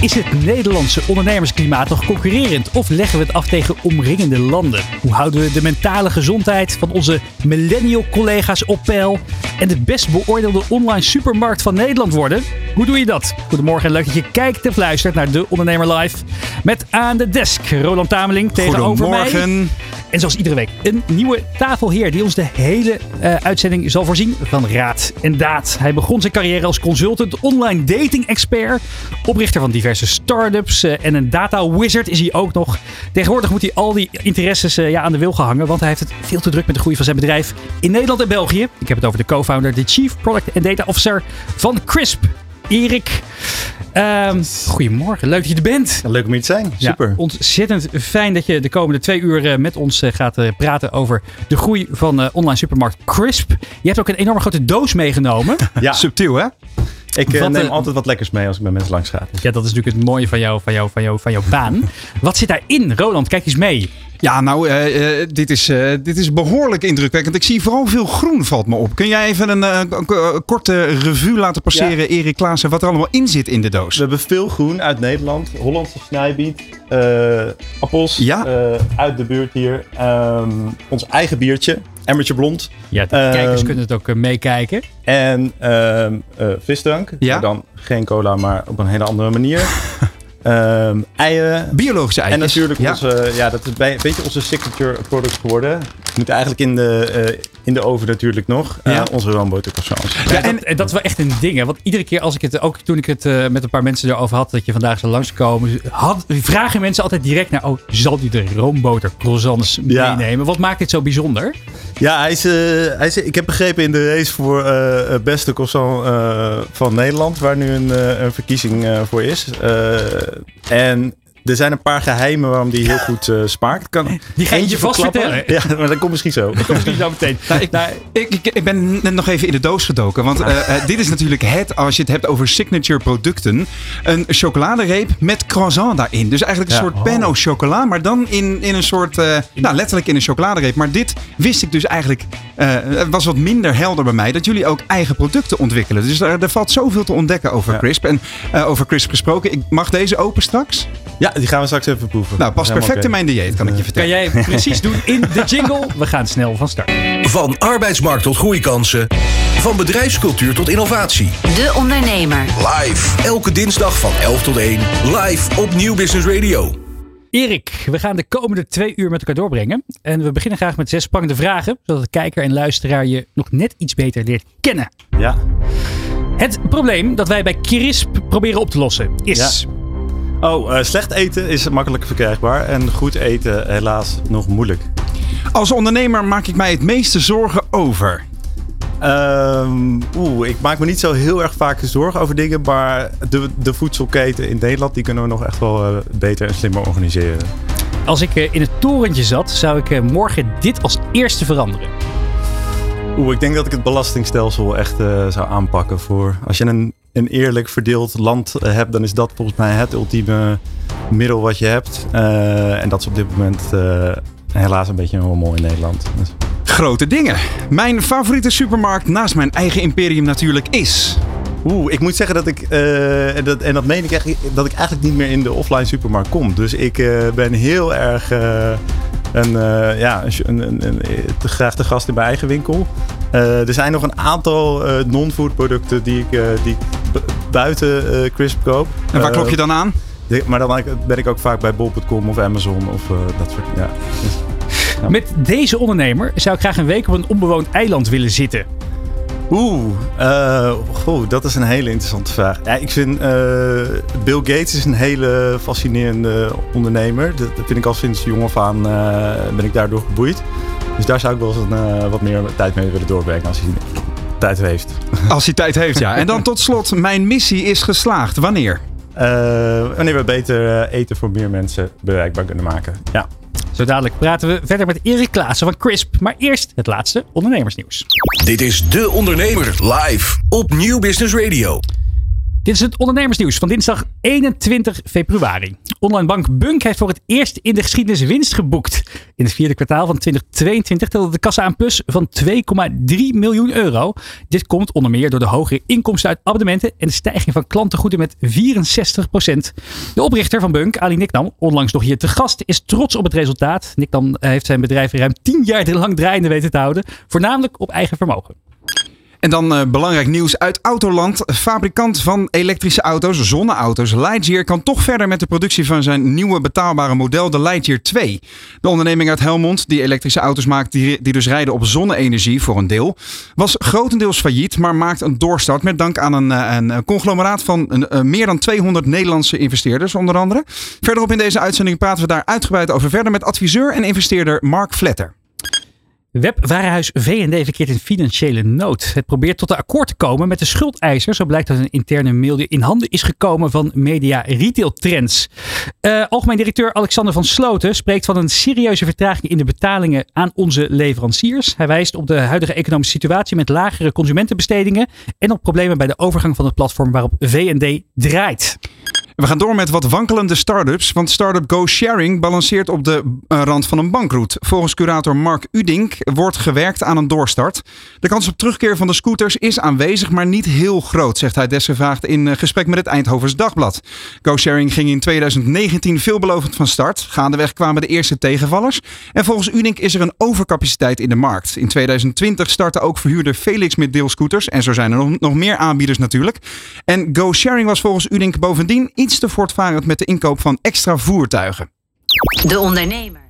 Is het Nederlandse ondernemersklimaat nog concurrerend of leggen we het af tegen omringende landen? Hoe houden we de mentale gezondheid van onze millennial collega's op peil en de best beoordeelde online supermarkt van Nederland worden? Hoe doe je dat? Goedemorgen en leuk dat je kijkt of luistert naar De Ondernemer Live. Met aan de desk Roland Tameling tegenover mij. Goedemorgen. En zoals iedere week een nieuwe tafelheer die ons de hele eh, uitzending zal voorzien van raad en daad. Hij begon zijn carrière als consultant, online dating expert, oprichter van diverse startups eh, en een data wizard is hij ook nog. Tegenwoordig moet hij al die interesses eh, ja, aan de wil gehangen, want hij heeft het veel te druk met de groei van zijn bedrijf in Nederland en België. Ik heb het over de co-founder, de Chief Product and Data Officer van Crisp. Erik, Ehm, goedemorgen, leuk dat je er bent. Leuk om hier te zijn. Super. Ja, ontzettend fijn dat je de komende twee uur eh, met ons gaat praten over de groei van online supermarkt Crisp. Je hebt ook een enorme grote doos meegenomen. ja, subtiel hè? Ik Wat, neem eh, altijd wat lekkers mee als ik bij mensen langs ga. Ja, dat is natuurlijk het mooie van, jou, van, jou, van, jou, van jouw baan. Wat zit daarin? Roland, kijk eens mee. Ja, nou, eh, eh, dit, is, eh, dit is behoorlijk indrukwekkend. Ik zie vooral veel groen valt me op. Kun jij even een eh, korte revue laten passeren, Erik Klaassen, wat er allemaal in zit in de doos? We hebben veel groen uit Nederland. Hollandse snijbiet. eh, appels Ja. eh, uit de buurt hier. Ehm, ons eigen biertje. Emmertje blond. Ja, de Ehm, kijkers kunnen het ook meekijken. En ehm, eh, visdrank. Ja. Maar dan geen cola, maar op een hele andere manier. Ehm eieren. Biologische En eitjes. natuurlijk ja. onze, ja, dat is bij, een beetje onze signature product geworden. Moet eigenlijk in de, eh, in de oven natuurlijk nog. Eh, onze roomboter croissants. Ja, en, dat, en dat is wel echt een ding. Hè? Want iedere keer als ik het, ook toen ik het eh, met een paar mensen erover had, dat je vandaag zou langskomen, had, vragen mensen altijd direct naar, oh, zal die de roomboter croissants Ja. meenemen? Wat maakt dit zo bijzonder? Ja, hij is, eh, hij is, ik heb begrepen in de race voor eh, beste croissant eh, van Nederland, waar nu een, eh, een verkiezing eh, voor is. Eh, en er zijn een paar geheimen waarom die heel goed eh, smaakt. Kan Die ga je vast vertellen. Ja, maar dat komt misschien zo. Dat komt misschien zo meteen. Nou, ik, ik, ik, ik ben net nog even in de doos gedoken. Want eh, eh, dit is natuurlijk het, als je het hebt over signature producten. Een chocoladereep met croissant daarin. Dus eigenlijk een Ja. soort pen au chocola. Maar dan in, in een soort, eh, nou letterlijk in een chocoladereep. Maar dit wist ik dus eigenlijk, eh, het was wat minder helder bij mij. Dat jullie ook eigen producten ontwikkelen. Dus er, er valt zoveel te ontdekken over Ja. Crisp. En eh, over Crisp gesproken, ik mag deze open straks? Ja, die gaan we straks even proeven. Nou, past perfect in mijn dieet, kan ik je Kan vertellen. jij precies doen in de jingle? We gaan snel van start. Van arbeidsmarkt tot groeikansen. Van bedrijfscultuur tot innovatie. De Ondernemer. Live. Elke dinsdag van 11 tot 1. Live op Nieuw Business Radio. Erik, we gaan de komende twee uur met elkaar doorbrengen. En we beginnen graag met zes spannende vragen, zodat de kijker en luisteraar je nog net iets beter leert kennen. Ja. Het probleem dat wij bij Crisp proberen op te lossen is... Oh, eh, slecht eten is makkelijk verkrijgbaar. En goed eten helaas nog moeilijk. Als ondernemer maak ik mij het meeste zorgen over. Ehm, Oeh, ik maak me niet zo heel erg vaak zorgen over dingen. Maar de, de voedselketen in Nederland, die kunnen we nog echt wel eh, beter en slimmer organiseren. Als ik eh, in het torentje zat, zou ik eh, morgen dit als eerste veranderen. Oeh, ik denk dat ik het belastingstelsel echt eh, zou aanpakken voor. Als je een, een eerlijk verdeeld land eh, hebt, dan is dat volgens mij het ultieme middel wat je hebt. Eh, en dat is op dit moment eh, helaas een beetje een rommel in Nederland. Dus- Grote dingen. Mijn favoriete supermarkt naast mijn eigen imperium natuurlijk is. Oeh, ik moet zeggen dat ik, en, dat, en dat meen ik echt, dat ik eigenlijk niet meer in de offline supermarkt kom. Dus ik ben heel erg een, eh, ja, een, een, een, te graag te gast in mijn eigen winkel. Er zijn nog een aantal non-food producten die ik, die buiten eh, Crisp koop. En waar Eh, klop je dan aan? de- maar dan ben ik ook vaak bij bol.com of Amazon of eh, dat soort ja. Ja. Met deze ondernemer zou ik graag een week op een onbewoond eiland willen zitten. Oeh, eh, goh, dat is een hele interessante vraag. Ja, ik vind eh, Bill Gates is een hele fascinerende ondernemer. Dat, dat vind ik al sinds jong af aan eh, ben ik daardoor geboeid. Dus daar zou ik wel eens een, wat meer tijd mee willen doorbrengen als hij tijd heeft. Als hij tijd heeft, ja. En dan tot slot, mijn missie is geslaagd. Wanneer? Eh, wanneer we beter eh, eten voor meer mensen bereikbaar kunnen maken. Ja. Zo dadelijk praten we verder met Erik Klaassen van Crisp. Maar eerst het laatste ondernemersnieuws. Dit is De Ondernemer live op Nieuw Business Radio. Dit is het ondernemersnieuws van dinsdag 21 februari. Online bank Bunk heeft voor het eerst in de geschiedenis winst geboekt. In het vierde kwartaal van 2022 telde de kassa aan plus van 2,3 miljoen euro. Dit komt onder meer door de hogere inkomsten uit abonnementen en de stijging van klantengoeden met 64% De oprichter van Bunk, Ali Niknam, onlangs nog hier te gast, is trots op het resultaat. Niknam heeft zijn bedrijf ruim 10 jaar lang draaiende weten te houden, voornamelijk op eigen vermogen. En dan uh, belangrijk nieuws uit Autoland. Fabrikant van elektrische auto's, zonneauto's, Lightyear kan toch verder met de productie van zijn nieuwe betaalbare model, de Lightyear 2. De onderneming uit Helmond, die elektrische auto's maakt die, die dus rijden op zonne-energie voor een deel, was grotendeels failliet, maar maakt een doorstart met dank aan een, eh, een conglomeraat van meer dan 200 Nederlandse investeerders onder andere. Verderop in deze uitzending praten we daar uitgebreid over verder met adviseur en investeerder Mark Vletter. Webwarenhuis V&D verkeert in financiële nood. Het probeert tot een akkoord te komen met de schuldeiser. Zo blijkt uit een interne mail die in handen is gekomen van Media Retail Trends. Uh, algemeen directeur Alexander van Sloten spreekt van een serieuze vertraging in de betalingen aan onze leveranciers. Hij wijst op de huidige economische situatie met lagere consumentenbestedingen en op problemen bij de overgang van het platform waarop V&D draait. We gaan door met wat wankelende start-ups, want startup Go Sharing balanceert op de uh, rand van een bankroet. Volgens curator Mark Udink wordt gewerkt aan een doorstart. De kans op terugkeer van de scooters is aanwezig, maar niet heel groot, zegt hij desgevraagd in uh, gesprek met het Eindhovens Dagblad. Go Sharing ging in 2019 veelbelovend van start. Gaandeweg kwamen de eerste tegenvallers. En volgens Udink is er een overcapaciteit in de markt. In 2020 startte ook verhuurder Felix met deelscooters. En zo zijn er nog, nog meer aanbieders natuurlijk. En Go Sharing was volgens Udink bovendien iets te voortvarend met de inkoop van extra voertuigen. De ondernemer.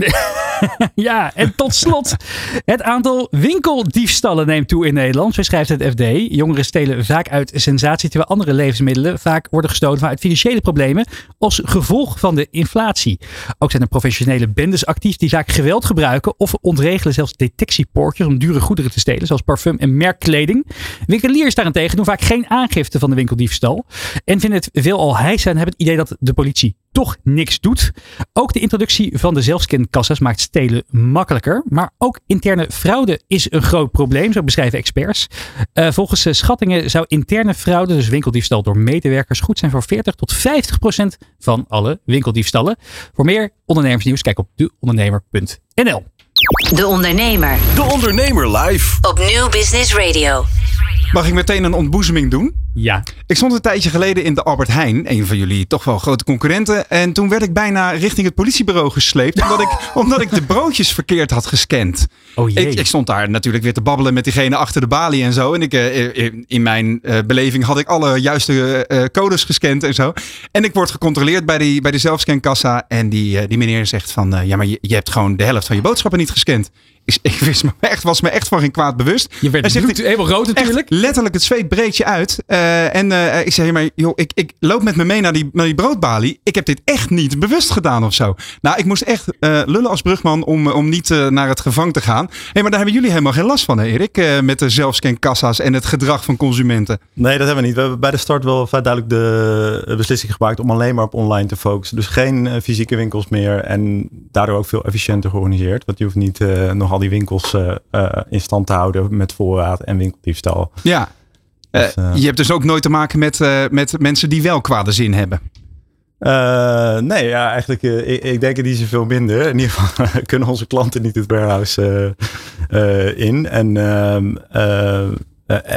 ja, en tot slot. Het aantal winkeldiefstallen neemt toe in Nederland, zo schrijft het FD. Jongeren stelen vaak uit sensatie, terwijl andere levensmiddelen vaak worden gestolen vanuit financiële problemen als gevolg van de inflatie. Ook zijn er professionele bendes actief die vaak geweld gebruiken of ontregelen zelfs detectiepoortjes om dure goederen te stelen, zoals parfum en merkkleding. Winkeliers daarentegen doen vaak geen aangifte van de winkeldiefstal en vinden het veelal hijs en hebben het idee dat de politie toch niks doet. Ook de introductie van de zelfscankassa's maakt stelen makkelijker. Maar ook interne fraude is een groot probleem, zo beschrijven experts. Uh, volgens schattingen zou interne fraude, dus winkeldiefstal door medewerkers, goed zijn voor 40 tot 50 procent van alle winkeldiefstallen. Voor meer ondernemersnieuws, kijk op deondernemer.nl. De Ondernemer. De Ondernemer live. Op Nieuw Business Radio. Mag ik meteen een ontboezeming doen? Ja. Ik stond een tijdje geleden in de Albert Heijn, een van jullie toch wel grote concurrenten. En toen werd ik bijna richting het politiebureau gesleept, omdat ik, omdat ik de broodjes verkeerd had gescand. Oh jee. Ik, ik, stond daar natuurlijk weer te babbelen met diegene achter de balie en zo. En ik, uh, in mijn uh, beleving had ik alle juiste codes gescand en zo. En ik word gecontroleerd bij, die, bij de zelfscankassa. En die, die meneer zegt van, ja maar je, je hebt gewoon de helft van je boodschappen niet gescand. Ik, ik wist me echt, was me echt van geen kwaad bewust. Je werd zegt, helemaal rood natuurlijk. letterlijk, het zweet breekt je uit. Uh, en uh, ik zeg, maar joh, ik, ik loop met me mee naar die, naar die broodbalie. Ik heb dit echt niet bewust gedaan of zo. Nou, ik moest echt uh, lullen als brugman om, om niet naar het gevang te gaan. Hé, hey, maar daar hebben jullie helemaal geen last van, hè, Erik? met de zelfscankassa's en het gedrag van consumenten. Nee, dat hebben we niet. We hebben bij de start wel vrij duidelijk de beslissing gemaakt om alleen maar op online te focussen. Dus geen fysieke winkels meer. En daardoor ook veel efficiënter georganiseerd. Want je hoeft niet nog al die winkels uh, uh, in stand te houden met voorraad en winkeldiefstal. Ja, dus, uh, je hebt dus ook nooit te maken met, met mensen die wel kwade zin hebben. nee, ja, eigenlijk, ik, ik, denk die ze veel minder. In ieder geval kunnen onze klanten niet het warehouse in. En ehm,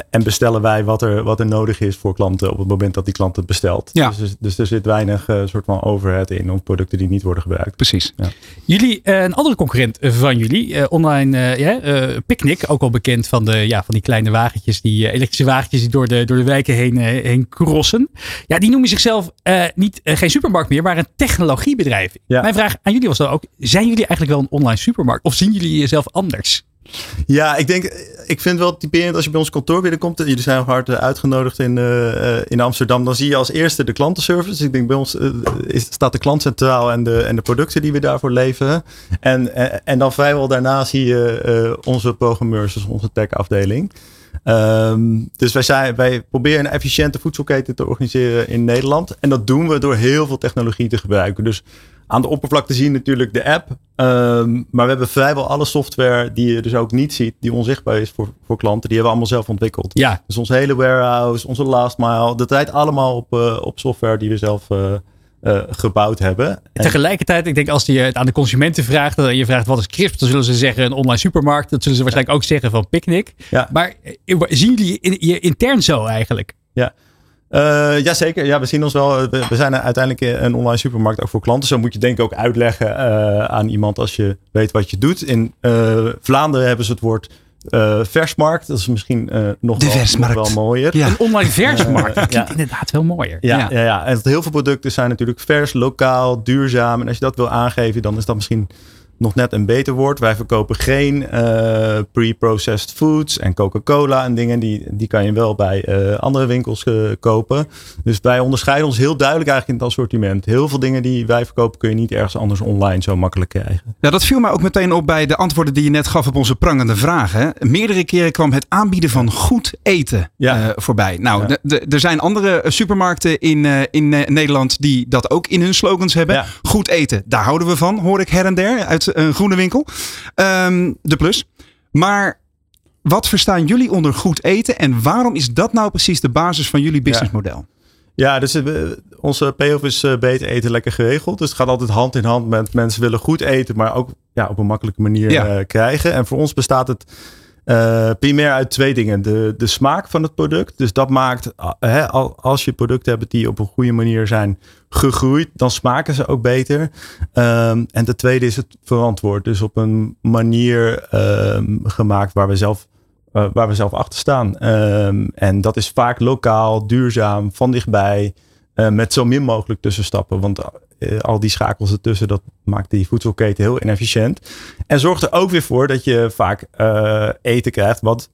en bestellen wij wat er, wat er nodig is voor klanten op het moment dat die klant het bestelt. Ja. Dus, dus er zit weinig uh, soort van overhead in om producten die niet worden gebruikt. Precies. Ja. Jullie, een andere concurrent van jullie, online ja, Picnic, ook al bekend van, de, ja, van die kleine wagentjes, die elektrische wagentjes die door de, door de wijken heen, heen crossen. Ja, die noemen zichzelf niet, geen supermarkt meer, maar een technologiebedrijf. Ja. Mijn vraag aan jullie was dan ook, zijn jullie eigenlijk wel een online supermarkt of zien jullie jezelf anders? Ja, ik denk, ik vind wel typerend als je bij ons kantoor binnenkomt. Jullie zijn hard uitgenodigd in, uh, in Amsterdam. Dan zie je als eerste de klantenservice. Dus ik denk bij ons uh, is, staat de klant centraal en de, en de producten die we daarvoor leveren. En, en, dan vrijwel daarna zie je onze programmeurs, dus onze tech afdeling. Um, dus wij, zijn, wij proberen een efficiënte voedselketen te organiseren in Nederland. En dat doen we door heel veel technologie te gebruiken. Dus aan de oppervlakte zien natuurlijk de app. Ehm, maar we hebben vrijwel alle software die je dus ook niet ziet, die onzichtbaar is voor, voor klanten, die hebben we allemaal zelf ontwikkeld. Ja, Dus ons hele warehouse, onze last mile, dat rijdt allemaal op, eh, op software die we zelf eh, eh, gebouwd hebben. En- tegelijkertijd, ik denk als je het aan de consumenten vraagt, en je vraagt wat is crisp, dan zullen ze zeggen een online supermarkt. Dat zullen ze waarschijnlijk ook zeggen van Picnic. Ja. Maar zien jullie je, in- je intern zo eigenlijk? Eh, jazeker, ja, we zien ons wel. We, we zijn uiteindelijk een online supermarkt ook voor klanten. Zo moet je denk ik ook uitleggen eh, aan iemand als je weet wat je doet. In eh, Vlaanderen hebben ze het woord eh, versmarkt. Dat is misschien eh, nog, De wel, nog versmarkt. wel mooier. Ja. Een online versmarkt. Dat klinkt ja. inderdaad wel mooier. Ja, Ja. ja. Ja, en heel veel producten zijn natuurlijk vers, lokaal, duurzaam. En als je dat wil aangeven, dan is dat misschien nog net een beter woord. Wij verkopen geen eh, pre-processed foods en Coca-Cola en dingen. Die, die kan je wel bij eh, andere winkels eh, kopen. Dus wij onderscheiden ons heel duidelijk eigenlijk in het assortiment. Heel veel dingen die wij verkopen kun je niet ergens anders online zo makkelijk krijgen. Ja, dat viel mij ook meteen op bij de antwoorden die je net gaf op onze prangende vragen. Meerdere keren kwam het aanbieden van goed eten Ja. voorbij. Nou, Ja. er zijn andere supermarkten in, in Nederland die dat ook in hun slogans hebben. Ja. Goed eten, daar houden we van, hoor ik her en der uit een groene winkel. Ehm, de plus. Maar wat verstaan jullie onder goed eten en waarom is dat nou precies de basis van jullie businessmodel? Ja, dus eh, onze payoff is eh, beter eten lekker geregeld. Dus het gaat altijd hand in hand met mensen willen goed eten, maar ook ja, op een makkelijke manier Ja. eh, krijgen. En voor ons bestaat het primair uit twee dingen. De, de smaak van het product. Dus dat maakt, al- als je producten hebt die op een goede manier zijn gegroeid, dan smaken ze ook beter. Ehm, en de tweede is het verantwoord. Dus op een manier ehm, gemaakt waar we zelf eh, waar we zelf achter staan. Ehm, en dat is vaak lokaal, duurzaam, van dichtbij, eh, met zo min mogelijk tussenstappen. Want eh, al die schakels ertussen, dat maakt die voedselketen heel inefficiënt. En zorgt er ook weer voor dat je vaak eten krijgt wat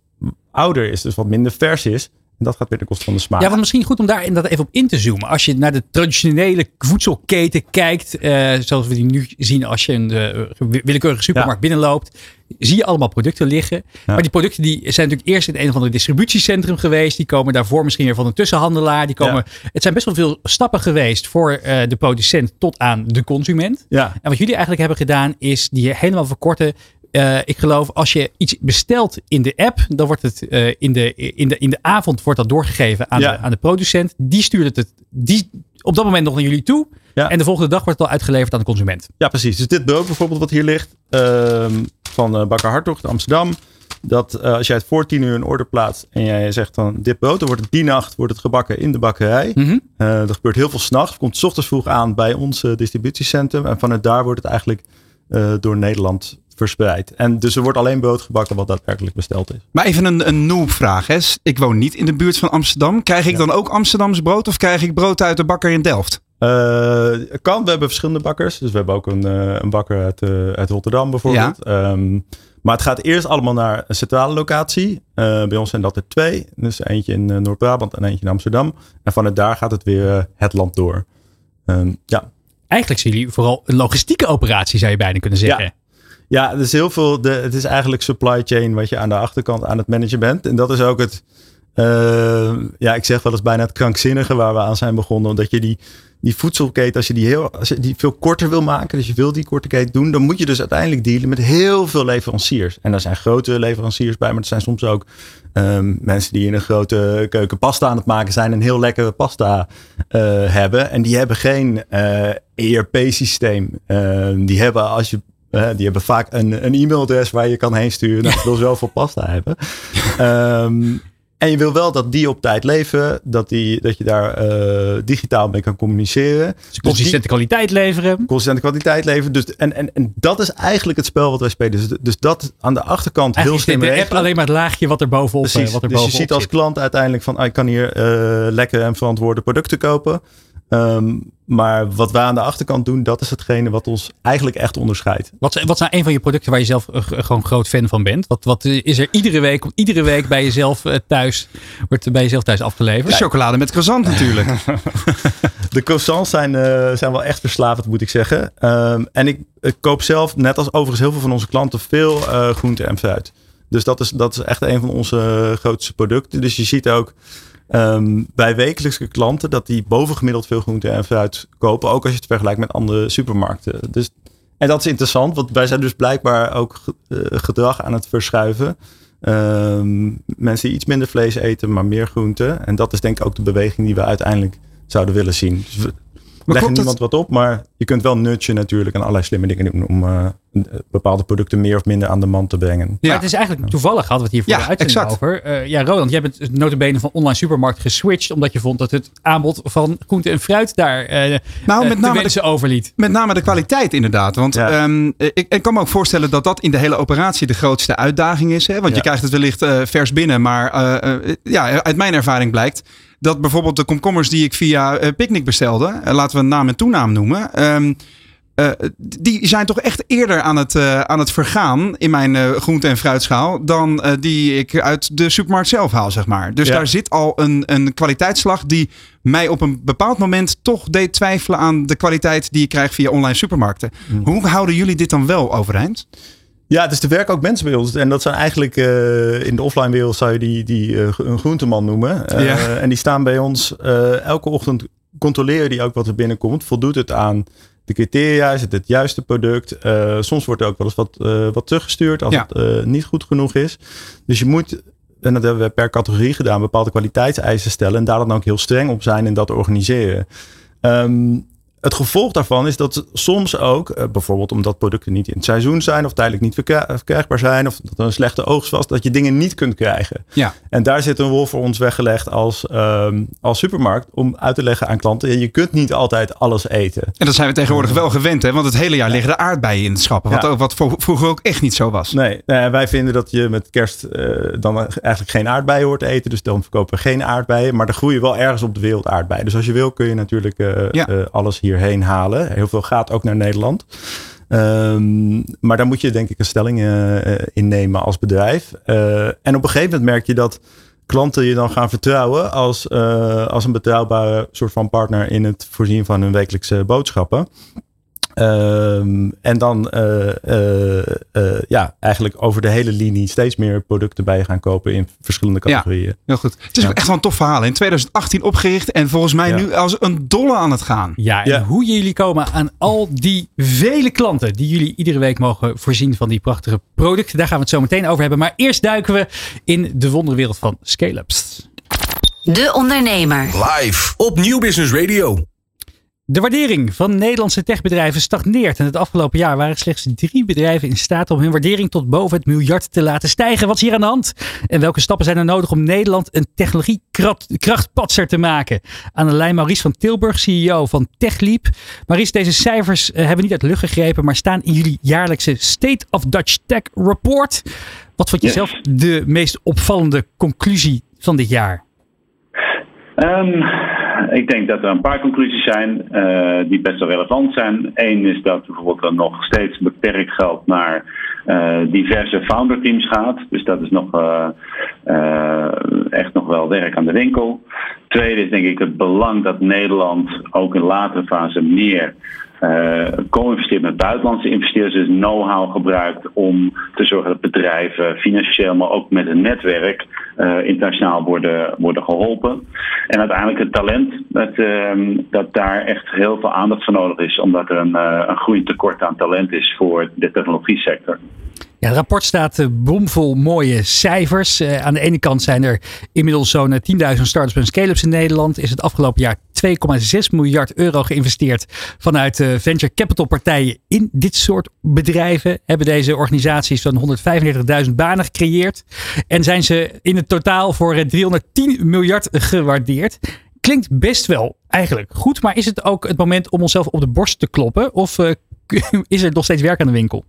ouder is, dus wat minder vers is. En dat gaat weer de kosten van de smaak. Ja, want misschien goed om daar inderdaad even op in te zoomen. Als je naar de traditionele voedselketen kijkt, eh, zoals we die nu zien als je in de eh, willekeurige supermarkt binnenloopt, zie je allemaal producten liggen. Maar die producten die zijn natuurlijk eerst in een of ander distributiecentrum geweest. Die komen daarvoor misschien weer van een tussenhandelaar. Die komen, Het zijn best wel veel stappen geweest voor eh, de producent tot aan de consument. Ja, En wat jullie eigenlijk hebben gedaan, is die helemaal verkorten. Eh, ik geloof, als je iets bestelt in de app, dan wordt het eh, in, de, in, de, in de avond wordt dat doorgegeven aan, Ja. de, aan de producent. Die stuurt het, het die, op dat moment nog naar jullie toe. Ja. En de volgende dag wordt het al uitgeleverd aan de consument. Ja, precies. Dus dit brood bijvoorbeeld wat hier ligt ehm, van eh Bakker Hartog in Amsterdam. Dat als jij het voor tien uur een order plaatst en jij zegt dan dit brood, dan wordt het die nacht wordt het gebakken in de bakkerij. Eh, er gebeurt heel veel s'nachts. Komt 's ochtends vroeg aan bij ons distributiecentrum. En vanuit daar wordt het eigenlijk door Nederland verspreid. En dus er wordt alleen brood gebakken wat daadwerkelijk besteld is. Maar even een, een noob-vraag. Hè. Ik woon niet in de buurt van Amsterdam. Krijg ik dan ook Amsterdams brood of krijg ik brood uit de bakker in Delft? Eh, kan, we hebben verschillende bakkers. Dus we hebben ook een, eh, een bakker uit, eh, uit Rotterdam bijvoorbeeld. Ehm, maar het gaat eerst allemaal naar een centrale locatie. Eh, bij ons zijn dat er twee. Dus eentje in Noord-Brabant en eentje in Amsterdam. En vanuit daar gaat het weer het land door. Ehm, ja. Eigenlijk zien jullie vooral een logistieke operatie, zou je bijna kunnen zeggen. Ja, dus heel veel. De, het is eigenlijk supply chain wat je aan de achterkant aan het managen bent. En dat is ook het. eh, ja, ik zeg wel eens bijna het krankzinnige waar we aan zijn begonnen. Omdat je die, die voedselketen, als je die, heel, als je die veel korter wil maken, dus je wil die korte keten doen, dan moet je dus uiteindelijk dealen met heel veel leveranciers. En daar zijn grote leveranciers bij, maar er zijn soms ook ehm, mensen die in een grote keuken pasta aan het maken zijn en heel lekkere pasta eh, hebben. En die hebben geen eh, ERP-systeem. Ehm, die hebben als je die hebben vaak een, een e-mailadres waar je kan heen sturen. Nou, ik wil zoveel pasta hebben. Ehm, en je wil wel dat die op tijd leven. Dat, die, dat je daar eh, digitaal mee kan communiceren. Dus consistente kwaliteit leveren. Consistente kwaliteit leveren. Dus, en, en, en dat is eigenlijk het spel wat wij spelen. Dus, dus dat aan de achterkant heel Eigenlijk slim de, de app regelen. alleen maar het laagje wat er bovenop, eh, Precies. wat er dus je ziet als klant uiteindelijk van, ah, ik kan hier eh lekkere en verantwoorde producten kopen. Ehm, maar wat wij aan de achterkant doen, dat is hetgene wat ons eigenlijk echt onderscheidt. Wat, zijn- wat zijn een van je producten waar je zelf eh, gewoon groot fan van bent? Wat, wat is er iedere week, iedere week bij jezelf eh, thuis, wordt er bij jezelf thuis afgeleverd? Chocolade met croissant natuurlijk. De croissants zijn, eh, zijn wel echt verslavend, moet ik zeggen. Ehm, en ik, ik koop zelf, net als overigens heel veel van onze klanten, veel eh groente en fruit. Dus dat is, dat is echt een van onze grootste producten. Dus je ziet ook ehm, bij wekelijkse klanten dat die bovengemiddeld veel groente en fruit kopen. Ook als je het vergelijkt met andere supermarkten. Dus, en dat is interessant, want wij zijn dus blijkbaar ook eh, gedrag aan het verschuiven. Ehm, mensen die iets minder vlees eten, maar meer groente. En dat is denk ik ook de beweging die we uiteindelijk zouden willen zien. Dus we leggen niemand wat op, maar je kunt wel nutchen natuurlijk en allerlei slimme dingen doen om uh, bepaalde producten meer of minder aan de man te brengen. Ja. Maar het is eigenlijk toevallig, hadden we het hier voor Ja, de uitzending exact. over. Eh, ja, Roland, jij bent notabene van online supermarkt geswitcht omdat je vond dat het aanbod van groente en fruit daar eh Nou, eh, met name de- overliet. Met name de kwaliteit inderdaad. Want Ja. ehm, ik, ik kan me ook voorstellen dat dat in de hele operatie de grootste uitdaging is. Hè? Want je krijgt het wellicht eh, vers binnen. Maar eh, eh, ja, uit mijn ervaring blijkt dat bijvoorbeeld de komkommers die ik via eh, Picnic bestelde. eh, laten we een naam en toenaam noemen. ehm, eh, die zijn toch echt eerder aan het, aan het vergaan in mijn groente- en fruitschaal. dan die ik uit de supermarkt zelf haal, zeg maar. Dus Ja. daar zit al een, een kwaliteitsslag die mij op een bepaald moment toch deed twijfelen aan de kwaliteit die je krijgt via online supermarkten. Mm. Hoe houden jullie dit dan wel overeind? Ja, dus er werken ook mensen bij ons. En dat zijn eigenlijk eh, in de offline wereld zou je die, die eh, een groenteman noemen. Eh, Ja. En die staan bij ons elke ochtend controleren die ook wat er binnenkomt. Voldoet het aan de criteria? Is het het juiste product? Soms wordt er ook wel eens wat, wat teruggestuurd als Ja. het niet goed genoeg is. Dus je moet, en dat hebben we per categorie gedaan, bepaalde kwaliteitseisen stellen. En daar dan ook heel streng op zijn en dat organiseren. Ehm, het gevolg daarvan is dat soms ook, eh, bijvoorbeeld omdat producten niet in het seizoen zijn of tijdelijk niet verkri- verkrijgbaar zijn of dat er een slechte oogst was, dat je dingen niet kunt krijgen. Ja. En daar zit een rol voor ons weggelegd als, ehm, als supermarkt om uit te leggen aan klanten, je kunt niet altijd alles eten. En dat zijn we tegenwoordig wel gewend, hè? want het hele jaar liggen de aardbeien in het schappen. Wat, Ja. ook, wat vro- vroeger ook echt niet zo was. Nee, nee, wij vinden dat je met kerst eh, dan eigenlijk geen aardbeien hoort te eten. Dus dan verkopen we geen aardbeien. Maar er groeien wel ergens op de wereld aardbeien. Dus als je wil kun je natuurlijk eh, Ja. eh, alles hierheen halen. Heel veel gaat ook naar Nederland. Ehm, maar daar moet je denk ik een stelling eh, in nemen als bedrijf. Eh, en op een gegeven moment merk je dat klanten je dan gaan vertrouwen als, als een betrouwbare soort van partner in het voorzien van hun wekelijkse boodschappen. Ehm, en dan eh, eh, eh, ja, eigenlijk over de hele linie steeds meer producten bij je gaan kopen in verschillende Ja. categorieën. Heel goed. Het is Ja. echt wel een tof verhaal. In 2018 opgericht en volgens mij Ja. nu als een dolle aan het gaan. Ja, en Ja. hoe jullie komen aan al die vele klanten die jullie iedere week mogen voorzien van die prachtige producten. Daar gaan we het zo meteen over hebben. Maar eerst duiken we in de wonderwereld van scale-ups. De Ondernemer. Live op Nieuw Business Radio. De waardering van Nederlandse techbedrijven stagneert. En het afgelopen jaar waren slechts drie bedrijven in staat om hun waardering tot boven het miljard te laten stijgen. Wat is hier aan de hand? En welke stappen zijn er nodig om Nederland een technologiekrachtpatser te maken? Aan de lijn Maurice van Tilburg, CEO van TechLeap. Maurice, deze cijfers eh, hebben niet uit de lucht gegrepen, maar staan in jullie jaarlijkse State of Dutch Tech Report. Wat vond je Yes. zelf de meest opvallende conclusie van dit jaar? Ehm, ik denk dat er een paar conclusies zijn eh, die best wel relevant zijn. Eén is dat bijvoorbeeld er nog steeds beperkt geld naar eh, diverse founder teams gaat. Dus dat is nog eh, echt nog wel werk aan de winkel. Tweede is denk ik het belang dat Nederland ook in latere fase meer eh co-investeert met buitenlandse investeerders, dus know-how gebruikt om te zorgen dat bedrijven financieel, maar ook met een netwerk eh, internationaal worden, worden geholpen. En uiteindelijk het talent, dat, ehm, dat daar echt heel veel aandacht voor nodig is, omdat er een, eh, een groeiend tekort aan talent is voor de technologie sector. Ja, het rapport staat eh, bomvol mooie cijfers. Eh, aan de ene kant zijn er inmiddels zo'n eh, 10.000 startups en scale-ups in Nederland. Is het afgelopen jaar 2,6 miljard euro geïnvesteerd vanuit eh, venture capital partijen in dit soort bedrijven. Hebben deze organisaties zo'n 135.000 banen gecreëerd. En zijn ze in het totaal voor eh, 310 miljard gewaardeerd. Klinkt best wel eigenlijk goed, maar is het ook het moment om onszelf op de borst te kloppen? Of eh, is er nog steeds werk aan de winkel?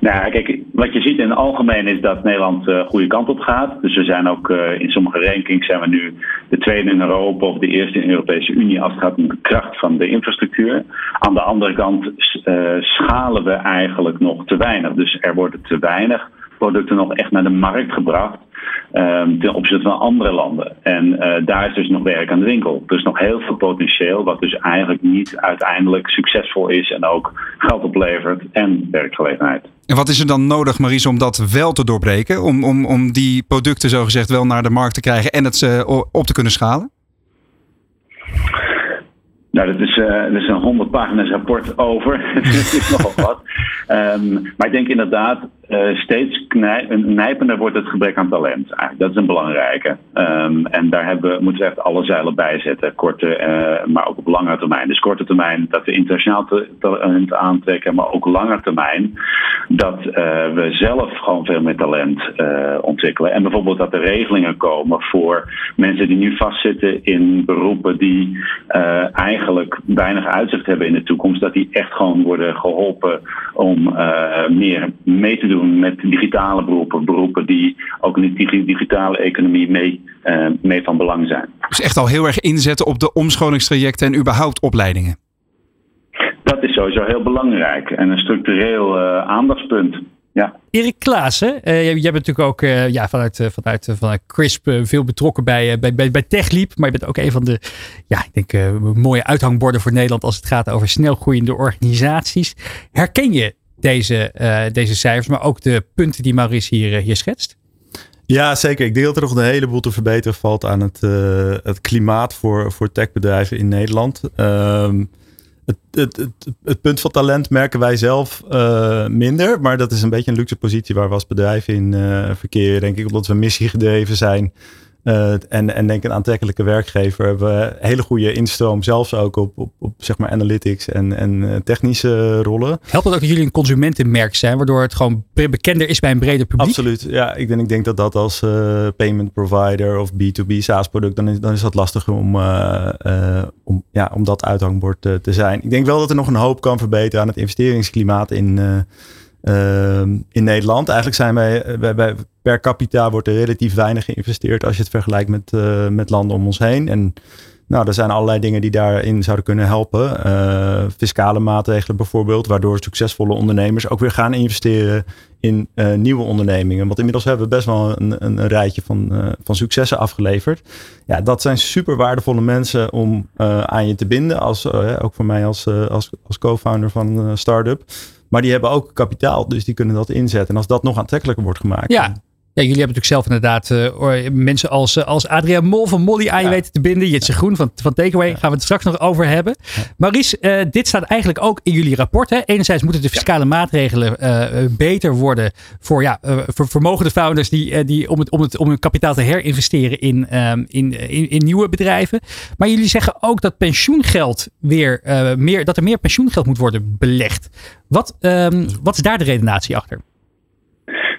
Nou, kijk, wat je ziet in het algemeen is dat Nederland de goede kant op gaat. Dus we zijn ook eh, in sommige rankings zijn we nu de tweede in Europa of de eerste in de Europese Unie als het gaat om de kracht van de infrastructuur. Aan de andere kant eh, schalen we eigenlijk nog te weinig. Dus er worden te weinig producten nog echt naar de markt gebracht. ehm, ten opzichte van andere landen. En eh, daar is dus nog werk aan de winkel. Is nog heel veel potentieel, wat dus eigenlijk niet uiteindelijk succesvol is en ook geld oplevert en werkgelegenheid. En wat is er dan nodig, Maries, om dat wel te doorbreken? Om, om, om die producten zogezegd wel naar de markt te krijgen en het uh, op te kunnen schalen? Nou, dat is, uh, dat is een 100 pagina's rapport over. dat is nogal wat. Um, maar ik denk inderdaad, uh, steeds nijpender wordt het gebrek aan talent. Eigenlijk, dat is een belangrijke. Um, en daar hebben, moeten we echt alle zeilen bij zetten. Korte, uh, maar ook op lange termijn. Dus korte termijn dat we internationaal talent aantrekken. Maar ook lange termijn dat uh, we zelf gewoon veel meer talent ontwikkelen. En bijvoorbeeld dat er regelingen komen voor mensen die nu vastzitten in beroepen die eigenlijk weinig uitzicht hebben in de toekomst. Dat die echt gewoon worden geholpen om meer mee te doen met digitale beroepen. Beroepen die ook in de digitale economie mee, uh, mee van belang zijn. Dus echt al heel erg inzetten op de omscholingstrajecten en überhaupt opleidingen. Dat is sowieso heel belangrijk en een structureel uh, aandachtspunt. Ja. Erik Klaassen, uh, jij, bent natuurlijk ook uh, ja, vanuit, vanuit, vanuit CRISP veel betrokken bij, bij, bij, bij TechLeap. Maar je bent ook een van de ja, ik denk, mooie uithangborden voor Nederland als het gaat over snel groeiende organisaties. Herken je deze, uh, deze cijfers, maar ook de punten die Maurice hier, eh, hier schetst? Ja, zeker. Ik denk dat er nog een heleboel te verbeteren valt aan het, uh, het klimaat voor, voor techbedrijven in Nederland. Um, het, het, het, het, punt van talent merken wij zelf minder. Maar dat is een beetje een luxe positie waar we als bedrijf in verkeren. Denk ik, omdat we missiegedreven zijn. Uh, en, en denk een aantrekkelijke werkgever. Hebben we hele goede instroom, zelfs ook op, op, op zeg maar analytics en, en eh, technische rollen. Helpt het ook dat jullie een consumentenmerk zijn, waardoor het gewoon bekender is bij een breder publiek? Absoluut. Ja, ik denk, ik denk dat dat als uh, payment provider of B2B SaaS product, dan is, dan is dat lastiger om, om, ja, om dat uithangbord te zijn. Ik denk wel dat er nog een hoop kan verbeteren aan het investeringsklimaat in in Nederland. Eigenlijk zijn wij, wij, per capita wordt er relatief weinig geïnvesteerd als je het vergelijkt met, uh, met landen om ons heen. En nou, er zijn allerlei dingen die daarin zouden kunnen helpen. Uh, fiscale maatregelen bijvoorbeeld, waardoor succesvolle ondernemers ook weer gaan investeren in nieuwe ondernemingen. Want inmiddels hebben we best wel een, een, een rijtje van, van successen afgeleverd. Ja, dat zijn super waardevolle mensen om aan je te binden. Als, ook voor mij als, als, als co-founder van een start-up. Maar die hebben ook kapitaal, dus die kunnen dat inzetten. En als dat nog aantrekkelijker wordt gemaakt. Ja, ja, jullie hebben natuurlijk zelf inderdaad uh, mensen als, uh, als Adriaan Mol van Molly aan je weten te binden. Jitse Groen van, van Takeaway. Gaan we het straks nog over hebben. Ja. Maurice, uh, dit staat eigenlijk ook in jullie rapport. Hè? Enerzijds moeten de fiscale maatregelen beter worden voor, ja, voor vermogende founders die, die, om, het, om, het, om hun kapitaal te herinvesteren in, um, in, in, in, nieuwe bedrijven. Maar jullie zeggen ook dat pensioengeld weer meer, dat er meer pensioengeld moet worden belegd. Wat, um, wat is daar de redenatie achter?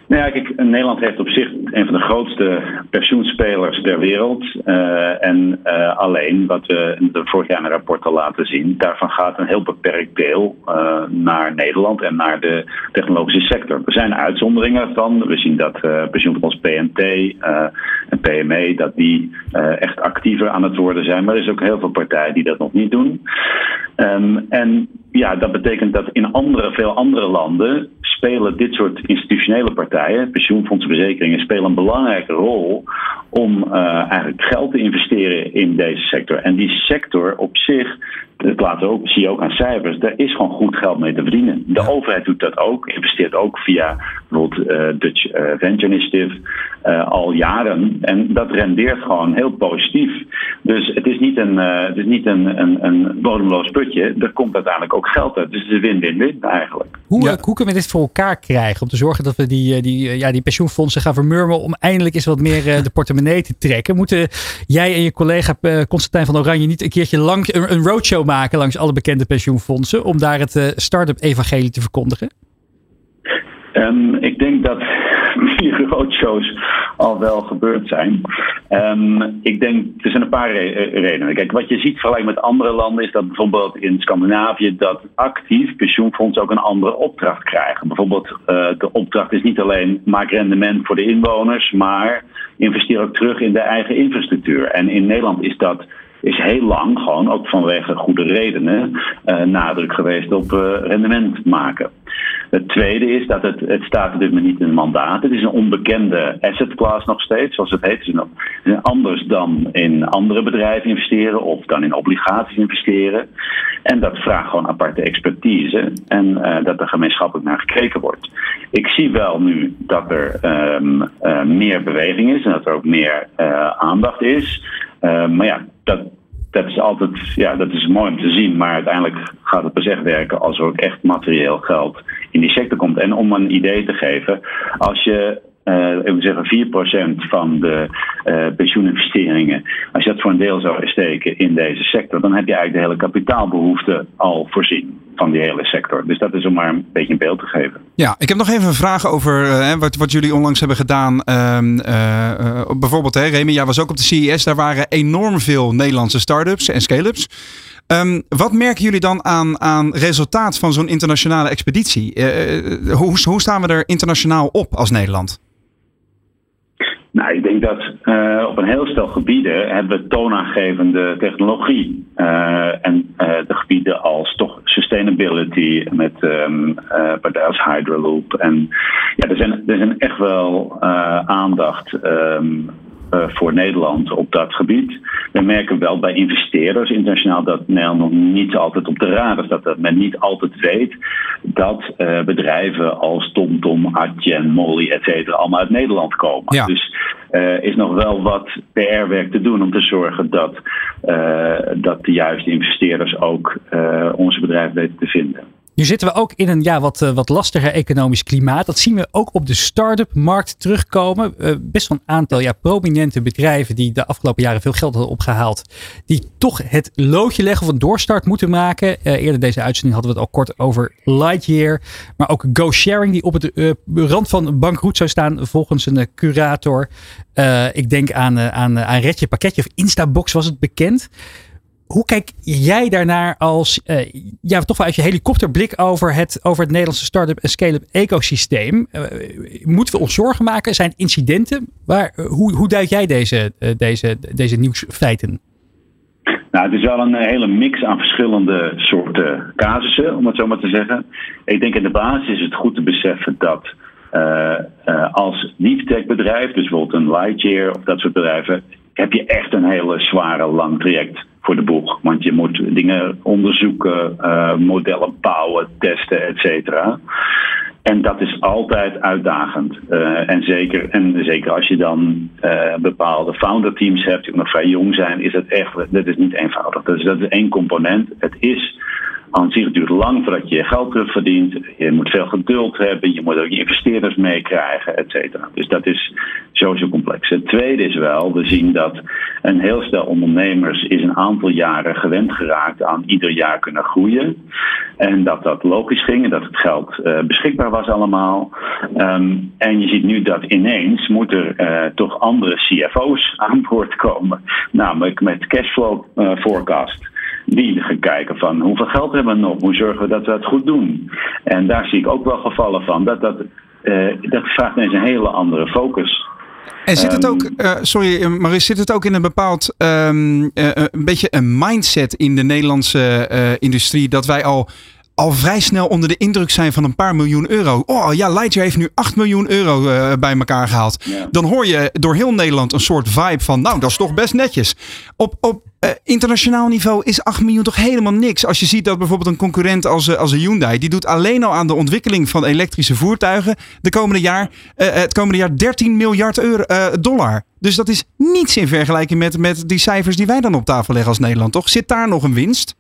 Nou ja, kijk, Nederland heeft op zich een van de grootste pensioenspelers ter wereld. Uh, en uh, alleen, wat we de vorig jaar in een rapport al laten zien, daarvan gaat een heel beperkt deel uh, naar Nederland en naar de technologische sector. Er zijn uitzonderingen van. We zien dat pensioenfonds PNT en PME, dat die echt actiever aan het worden zijn. Maar er is ook heel veel partijen die dat nog niet doen. Um, en ja, dat betekent dat in andere, veel andere landen spelen dit soort institutionele partijen, pensioenfondsen, verzekeringen, spelen een belangrijke rol om uh, eigenlijk geld te investeren in deze sector. En die sector op zich dat laten ook, zie je ook aan cijfers, daar is gewoon goed geld mee te verdienen. De ja. overheid doet dat ook, investeert ook via bijvoorbeeld uh, Dutch uh, Venture Initiative uh, al jaren. En dat rendeert gewoon heel positief. Dus het is niet een, het is niet een, een, een bodemloos putje, er komt uiteindelijk ook geld uit. Dus het is een win-win-win eigenlijk. Hoe, ja. hoe kunnen we dit voor elkaar krijgen om te zorgen dat we die, die, ja, die pensioenfondsen gaan vermurmen om eindelijk eens wat meer de portemonnee te trekken? Moeten jij en je collega Constantijn van Oranje niet een keertje lang een, een roadshow maken langs alle bekende pensioenfondsen om daar het uh, start-up evangelie te verkondigen? Um, ik denk dat die roadshows al wel gebeurd zijn. Um, ik denk, er zijn een paar re redenen. Kijk, wat je ziet vergelijk met andere landen is dat bijvoorbeeld in Scandinavië dat actief pensioenfondsen ook een andere opdracht krijgen. Bijvoorbeeld uh, de opdracht is niet alleen maak rendement voor de inwoners, maar investeer ook terug in de eigen infrastructuur. En in Nederland is dat is heel lang, gewoon ook vanwege goede redenen, nadruk geweest op rendement maken. Het tweede is dat het, het staat op dit moment niet in het mandaat. Het is een onbekende asset class nog steeds, zoals het heet. Het anders dan in andere bedrijven investeren of dan in obligaties investeren. En dat vraagt gewoon aparte expertise en uh, dat er gemeenschappelijk naar gekeken wordt. Ik zie wel nu dat er uh, meer beweging is en dat er ook meer aandacht is. Maar ja, dat, dat is altijd ja, dat is mooi om te zien, maar uiteindelijk gaat het pas echt werken als er ook echt materieel geld in die sector komt. En om een idee te geven, als je uh, ik zeggen 4% van de uh, pensioeninvesteringen, als je dat voor een deel zou steken in deze sector, dan heb je eigenlijk de hele kapitaalbehoefte al voorzien van die hele sector. Dus dat is om maar een beetje een beeld te geven. Ja, ik heb nog even een vraag over uh, wat, wat jullie onlangs hebben gedaan. Uh, bijvoorbeeld, hè, Remy, jij was ook op de CES. Daar waren enorm veel Nederlandse start-ups en scale-ups. Um, wat merken jullie dan aan, aan resultaat van zo'n internationale expeditie? hoe, hoe staan we er internationaal op als Nederland? Nou, ik denk dat uh, op een heel stel gebieden hebben we toonaangevende technologie. Uh, en uh, de gebieden als toch sustainability met um, partijen als Hydroloop. En ja, er zijn, er zijn echt wel aandacht uh, voor Nederland op dat gebied. We merken wel bij investeerders internationaal dat Nederland nog niet altijd op de radar staat. Dat men niet altijd weet dat uh, bedrijven als TomTom, Adyen, Molly, et cetera, allemaal uit Nederland komen. Ja. Dus er uh, is nog wel wat PR-werk te doen om te zorgen dat, dat de juiste investeerders ook onze bedrijven weten te vinden. Nu zitten we ook in een ja, wat, uh, wat lastiger economisch klimaat. Dat zien we ook op de start-up markt terugkomen. Uh, best wel een aantal ja, prominente bedrijven die de afgelopen jaren veel geld hadden opgehaald. Die toch het loodje leggen of een doorstart moeten maken. Uh, eerder deze uitzending hadden we het al kort over Lightyear. Maar ook GoSharing die op het rand van bankroet zou staan volgens een curator. ik denk aan, aan, aan Redje Pakketje of Instabox was het bekend. Hoe kijk jij daarnaar als, uh, ja, toch wel uit je helikopterblik over het, over het Nederlandse start-up en scale-up ecosysteem? Uh, moeten we ons zorgen maken? Zijn incidenten? Waar, uh, hoe, hoe duid jij deze, deze, deze nieuwsfeiten? Nou, het is wel een hele mix aan verschillende soorten casussen, om het zo maar te zeggen. Ik denk in de basis is het goed te beseffen dat als niet-tech-bedrijf, dus bijvoorbeeld een Lightyear of dat soort bedrijven, heb je echt een hele zware, lang traject voor de boeg. Want je moet dingen onderzoeken, uh, modellen bouwen, testen, et cetera. En dat is altijd uitdagend. Uh, en, zeker, en zeker als je dan uh, bepaalde founder teams hebt die nog vrij jong zijn, is dat echt dat is niet eenvoudig. Dus dat is één component. Het is aan zich duurt lang voordat je geld terugverdient. Je moet veel geduld hebben. Je moet ook je investeerders meekrijgen, et cetera. Dus dat is sowieso complex. Het tweede is wel, we zien dat een heel stel ondernemers is een aantal jaren gewend geraakt aan ieder jaar kunnen groeien. En dat dat logisch ging en dat het geld uh, beschikbaar was allemaal. Um, en je ziet nu dat ineens moet er uh, toch andere CFO's aan boord komen. Namelijk met cashflow uh, forecast die gaan kijken van hoeveel geld hebben we nog, hoe zorgen we dat we dat goed doen. En daar zie ik ook wel gevallen van. Dat, dat, uh, dat vraagt ineens een hele andere focus. En zit het ook, uh, sorry Maris, zit het ook in een bepaald, um, uh, een beetje een mindset in de Nederlandse uh, industrie dat wij al al vrij snel onder de indruk zijn van een paar miljoen euro. Oh ja, Lightyear heeft nu 8 miljoen euro uh, bij elkaar gehaald. Ja. Dan hoor je door heel Nederland een soort vibe van, nou, dat is toch best netjes. Op, op uh, internationaal niveau is 8 miljoen toch helemaal niks. Als je ziet dat bijvoorbeeld een concurrent als, als een Hyundai, die doet alleen al aan de ontwikkeling van elektrische voertuigen de komende jaar, uh, het komende jaar 13 miljard euro, dollar. Dus dat is niets in vergelijking met, met die cijfers die wij dan op tafel leggen als Nederland, toch? Zit daar nog een winst?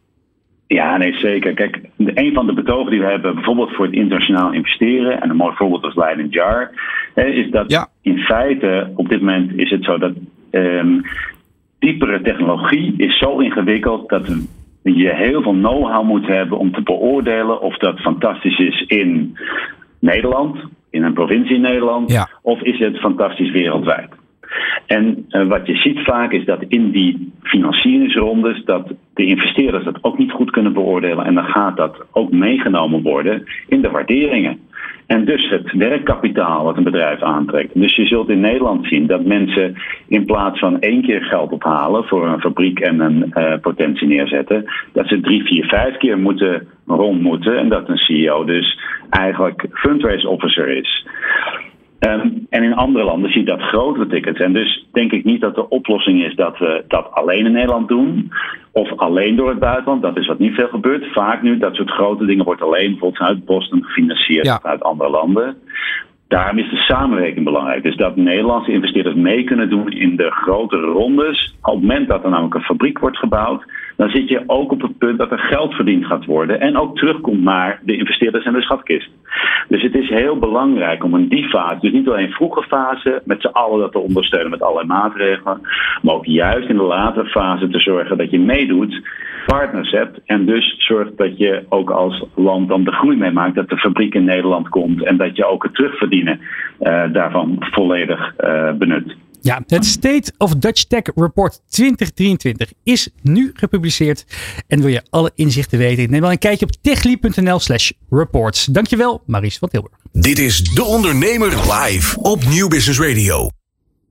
Ja, nee, zeker. Kijk, een van de betogen die we hebben, bijvoorbeeld voor het internationaal investeren, en een mooi voorbeeld als Leiden Jar, is dat ja. in feite op dit moment is het zo dat um, diepere technologie is zo ingewikkeld dat je heel veel know-how moet hebben om te beoordelen of dat fantastisch is in Nederland, in een provincie in Nederland, ja. of is het fantastisch wereldwijd. En uh, wat je ziet vaak is dat in die financieringsrondes dat de investeerders dat ook niet goed kunnen beoordelen. En dan gaat dat ook meegenomen worden in de waarderingen. En dus het werkkapitaal wat een bedrijf aantrekt. Dus je zult in Nederland zien dat mensen in plaats van één keer geld ophalen voor een fabriek en een uh, potentie neerzetten, dat ze drie, vier, vijf keer moeten rond moeten. En dat een CEO dus eigenlijk fundraise officer is. Um, en in andere landen zie je dat grotere tickets. En dus denk ik niet dat de oplossing is dat we dat alleen in Nederland doen. Of alleen door het buitenland. Dat is wat niet veel gebeurt. Vaak nu, dat soort grote dingen wordt alleen bijvoorbeeld vanuit Boston gefinancierd ja. uit andere landen. Daarom is de samenwerking belangrijk. Dus dat Nederlandse investeerders mee kunnen doen in de grotere rondes. Op het moment dat er namelijk een fabriek wordt gebouwd, dan zit je ook op het punt dat er geld verdiend gaat worden. En ook terugkomt naar de investeerders en de schatkist. Dus het is heel belangrijk om in die fase, dus niet alleen vroege fase, met z'n allen dat te ondersteunen met allerlei maatregelen. Maar ook juist in de latere fase te zorgen dat je meedoet, partners hebt. En dus zorgt dat je ook als land dan de groei meemaakt. Dat de fabriek in Nederland komt en dat je ook het terugverdienen uh, daarvan volledig uh, benut. Ja, het State of Dutch Tech Report 2023 is nu gepubliceerd. En wil je alle inzichten weten? Neem dan een kijkje op techly.nl slash reports. Dankjewel, Maries van Tilburg. Dit is De Ondernemer live op Nieuw Business Radio.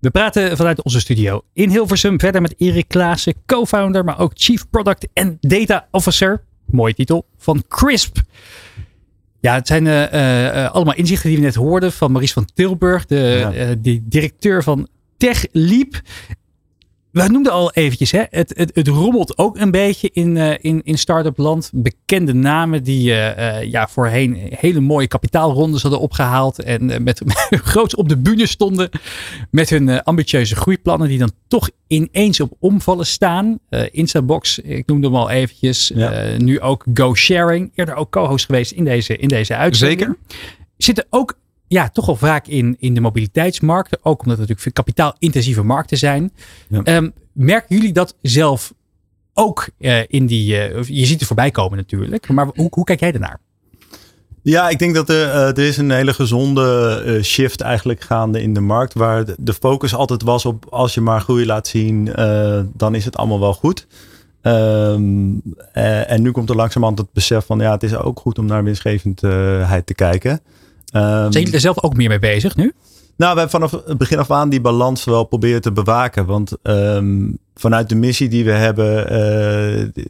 We praten vanuit onze studio in Hilversum verder met Erik Klaassen, co-founder, maar ook Chief Product en Data Officer. Mooie titel van Crisp. Ja, het zijn uh, uh, allemaal inzichten die we net hoorden van Maries van Tilburg, de ja. die directeur van TechLeap. We noemden al eventjes, hè? Het, het, het rommelt ook een beetje in, uh, in, in start-up land. Bekende namen die uh, uh, ja, voorheen hele mooie kapitaalrondes hadden opgehaald. En met, met groots op de bühne stonden. Met hun ambitieuze groeiplannen die dan toch ineens op omvallen staan. Instabox, ik noemde hem al eventjes. Ja. nu ook GoSharing. Eerder ook co-host geweest in deze, in deze uitzending. Zeker. Zitten ook ja, toch wel vaak in, in de mobiliteitsmarkten. Ook omdat het natuurlijk kapitaalintensieve markten zijn. Ja. Um, merken jullie dat zelf ook uh, in die... Uh, je ziet het voorbij komen natuurlijk. Maar hoe, hoe kijk jij daarnaar? Ja, ik denk dat er, uh, er is een hele gezonde shift eigenlijk gaande in de markt. Waar de, focus altijd was op als je maar groei laat zien, uh, dan is het allemaal wel goed. Um, en nu komt er langzamerhand het besef van ja, het is ook goed om naar winstgevendheid te kijken. Um, Zijn jullie er zelf ook meer mee bezig nu? Nou, we hebben vanaf het begin af aan die balans wel proberen te bewaken. Want um, vanuit de missie die we hebben, uh,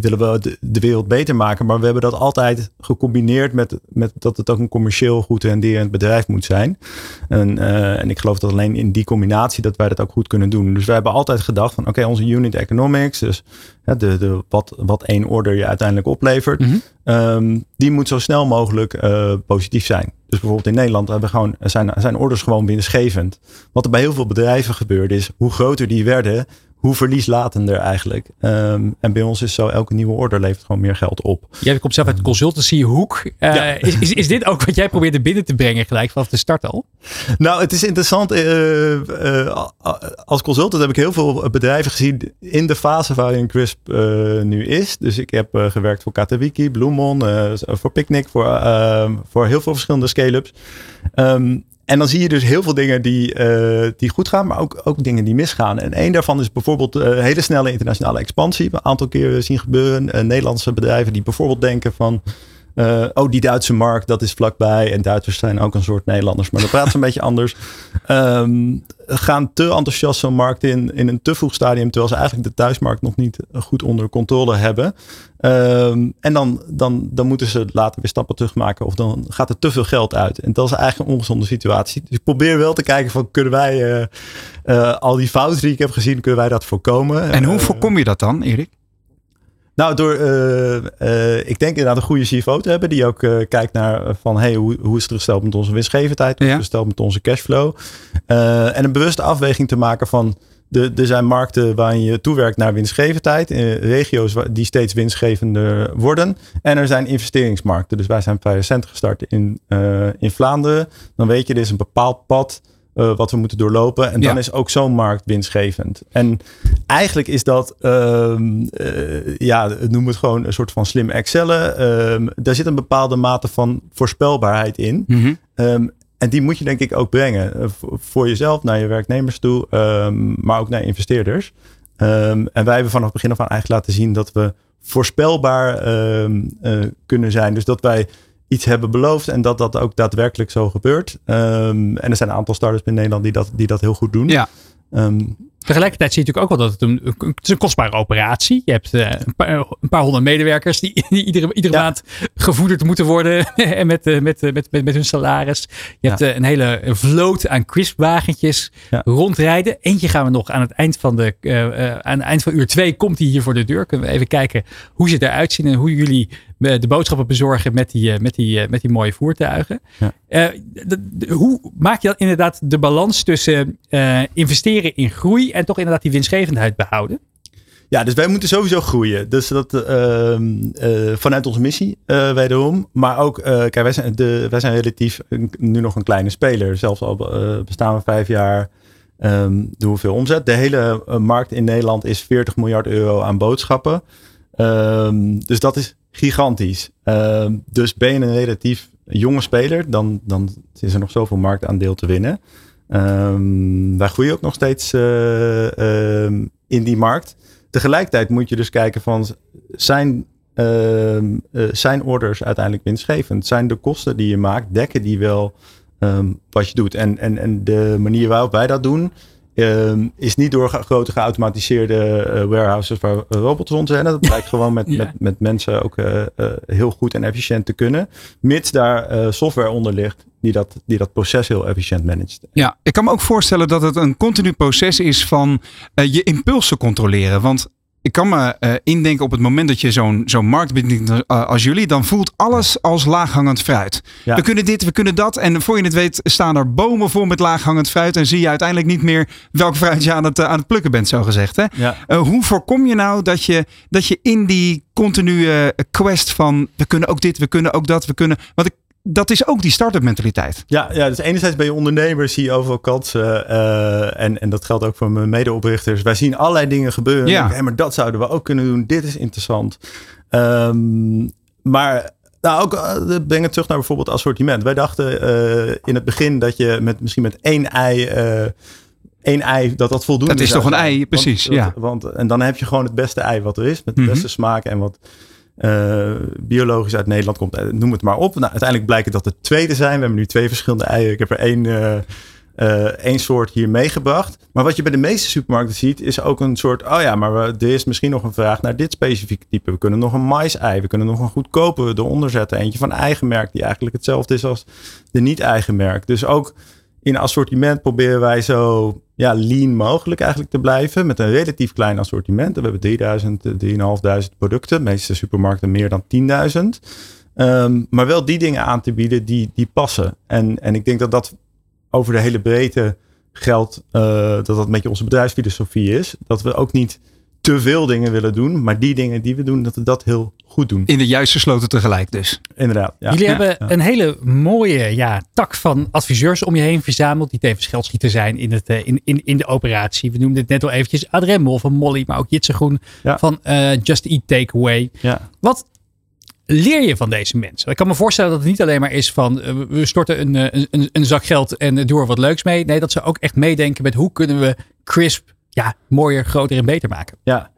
willen we de, de, wereld beter maken. Maar we hebben dat altijd gecombineerd met, met dat het ook een commercieel goed renderend bedrijf moet zijn. En, uh, en ik geloof dat alleen in die combinatie dat wij dat ook goed kunnen doen. Dus wij hebben altijd gedacht van oké, okay, onze unit economics, dus ja, de, de, wat, wat één order je uiteindelijk oplevert, mm -hmm. um, die moet zo snel mogelijk uh, positief zijn. Dus bijvoorbeeld in Nederland hebben we gewoon, zijn, zijn orders gewoon winstgevend. Wat er bij heel veel bedrijven gebeurde is, hoe groter die werden, hoe verlieslatender eigenlijk. Um, en bij ons is zo, elke nieuwe order levert gewoon meer geld op. Jij komt zelf uit de consultancy hoek. Uh, ja. is, is, is dit ook wat jij probeert er binnen te brengen gelijk vanaf de start al? Nou, het is interessant. Uh, uh, als consultant heb ik heel veel bedrijven gezien in de fase waarin Crisp nu is. Dus ik heb gewerkt voor Katawiki, Bloemon, voor Picnic, voor, ehm, voor heel veel verschillende scale-ups. Um, en dan zie je dus heel veel dingen die, uh, die goed gaan, maar ook, ook dingen die misgaan. En één daarvan is bijvoorbeeld uh, hele snelle internationale expansie. Een aantal keer zien gebeuren. Uh, Nederlandse bedrijven die bijvoorbeeld denken van... Uh, oh, die Duitse markt, dat is vlakbij. En Duitsers zijn ook een soort Nederlanders, maar dat praten ze een beetje anders. Um, gaan te enthousiast zo'n markt in, in een te vroeg stadium, terwijl ze eigenlijk de thuismarkt nog niet goed onder controle hebben. Um, en dan, dan, dan moeten ze later weer stappen terugmaken of dan gaat er te veel geld uit. En dat is eigenlijk een ongezonde situatie. Dus ik probeer wel te kijken van kunnen wij uh, uh, al die fouten die ik heb gezien, kunnen wij dat voorkomen. En hoe voorkom je dat dan, Erik? Nou, door, uh, uh, ik denk inderdaad een goede CFO te hebben. Die ook uh, kijkt naar van, hey, hoe, hoe is het gesteld met onze winstgevendheid? Hoe is het gesteld met onze cashflow? en een bewuste afweging te maken van, de, er zijn markten waarin je toewerkt naar winstgevendheid. In regio's die steeds winstgevender worden. En er zijn investeringsmarkten. Dus wij zijn vrij recent gestart in, in Vlaanderen. Dan weet je, er is een bepaald pad uh, wat we moeten doorlopen. En dan ja. is ook zo'n markt winstgevend. En eigenlijk is dat, um, uh, ja, noem het gewoon een soort van slim Excellen. Um, daar zit een bepaalde mate van voorspelbaarheid in. Mm -hmm. um, en die moet je denk ik ook brengen. Uh, voor jezelf, naar je werknemers toe, maar ook naar investeerders. en wij hebben vanaf het begin af aan eigenlijk laten zien dat we voorspelbaar kunnen zijn. Dus dat wij iets hebben beloofd en dat dat ook daadwerkelijk zo gebeurt. Ehm, en er zijn een aantal startups in Nederland die dat, die dat heel goed doen. Ja. Ehm, Tegelijkertijd zie je natuurlijk ook wel dat het een, het is een kostbare operatie. Je hebt uh, een, paar, een, paar, honderd medewerkers die, die iedere, iedere ja. maand gevoederd moeten worden en met, uh, met, met, met, met hun salaris. Je hebt een hele vloot aan crispwagentjes ja. rondrijden. Eentje gaan we nog aan het eind van, de, aan het eind van uur twee komt hij hier voor de deur. Kunnen we even kijken hoe ze eruit zien en hoe jullie de boodschappen bezorgen met die, met die, met die mooie voertuigen. Ja. De, de, hoe maak je dan inderdaad de balans tussen investeren in groei en toch inderdaad die winstgevendheid behouden? Ja, dus wij moeten sowieso groeien. Dus dat uh, uh, vanuit onze missie uh, wederom. Maar ook, kijk, wij zijn, de, wij zijn relatief nu nog een kleine speler. Zelfs al bestaan we vijf jaar, um, doen we veel omzet. De hele markt in Nederland is 40 miljard euro aan boodschappen. Um, dus dat is gigantisch. dus ben je een relatief jonge speler, dan, dan is er nog zoveel marktaandeel te winnen. Um, wij groeien ook nog steeds uh, uh, in die markt. Tegelijkertijd moet je dus kijken van zijn, uh, zijn orders uiteindelijk winstgevend? Zijn de kosten die je maakt, dekken die wel wat je doet? En, en, en de manier waarop wij dat doen, Um, is niet door grote geautomatiseerde uh, warehouses waar robots rond zijn. Dat blijkt gewoon met, ja. met, met mensen ook uh, uh, heel goed en efficiënt te kunnen. Mits daar software onder ligt die dat, die dat proces heel efficiënt managt. Ja, ik kan me ook voorstellen dat het een continu proces is van je impulsen controleren. Want ik kan me uh, indenken op het moment dat je zo'n zo'n markt bedient uh, als jullie, dan voelt alles als laaghangend fruit. Ja. We kunnen dit, we kunnen dat. En voor je het weet staan er bomen vol met laaghangend fruit. En zie je uiteindelijk niet meer welk fruit je aan het, uh, aan het plukken bent, zo gezegd. Hè? Ja. hoe voorkom je nou dat je, dat je in die continue quest van we kunnen ook dit, we kunnen ook dat, we kunnen. Want ik dat is ook die start-up mentaliteit. Ja, ja, dus enerzijds ben je ondernemer, zie je overal kansen. Uh, en, en dat geldt ook voor mijn medeoprichters. Wij zien allerlei dingen gebeuren. Ja. Hey, maar dat zouden we ook kunnen doen. Dit is interessant. Um, maar nou, ook uh, brengen terug naar bijvoorbeeld assortiment. Wij dachten uh, in het begin dat je met, misschien met één ei één ei, dat dat voldoende is. Dat is toch een ei, precies. Want, ja. Want, en dan heb je gewoon het beste ei wat er is. Met de beste mm -hmm. smaak en wat uh, biologisch uit Nederland komt. Noem het maar op. Nou, uiteindelijk blijkt het dat er twee te zijn. We hebben nu twee verschillende eieren. Ik heb er één, uh, één soort hier meegebracht. Maar wat je bij de meeste supermarkten ziet, is ook een soort. Oh ja, maar we, er is misschien nog een vraag naar dit specifieke type. We kunnen nog een mais-ei. We kunnen nog een goedkope eronder zetten. Eentje van eigen merk, die eigenlijk hetzelfde is als de niet-eigen merk. Dus ook in assortiment proberen wij zo ja, lean mogelijk eigenlijk te blijven. Met een relatief klein assortiment. We hebben 3000, 3500 producten. De meeste supermarkten meer dan 10.000. Um, maar wel die dingen aan te bieden die, die passen. En, en ik denk dat dat over de hele breedte geldt. Uh, dat dat een beetje onze bedrijfsfilosofie is. Dat we ook niet te veel dingen willen doen. Maar die dingen die we doen, dat we dat heel goed doen. In de juiste sloten tegelijk dus. Inderdaad. Ja. Jullie ja. hebben ja. een hele mooie ja, tak van adviseurs om je heen verzameld. Die tevens geldschieter zijn in, het, in, in, in de operatie. We noemden het net al eventjes Adremol van Molly. Maar ook Jitse Groen van uh, Just Eat Takeaway. Wat leer je van deze mensen? Ik kan me voorstellen dat het niet alleen maar is van uh, we storten een, een, een, zak geld en doen er wat leuks mee. Nee, dat ze ook echt meedenken met hoe kunnen we crisp ja, mooier, groter en beter maken. Ja,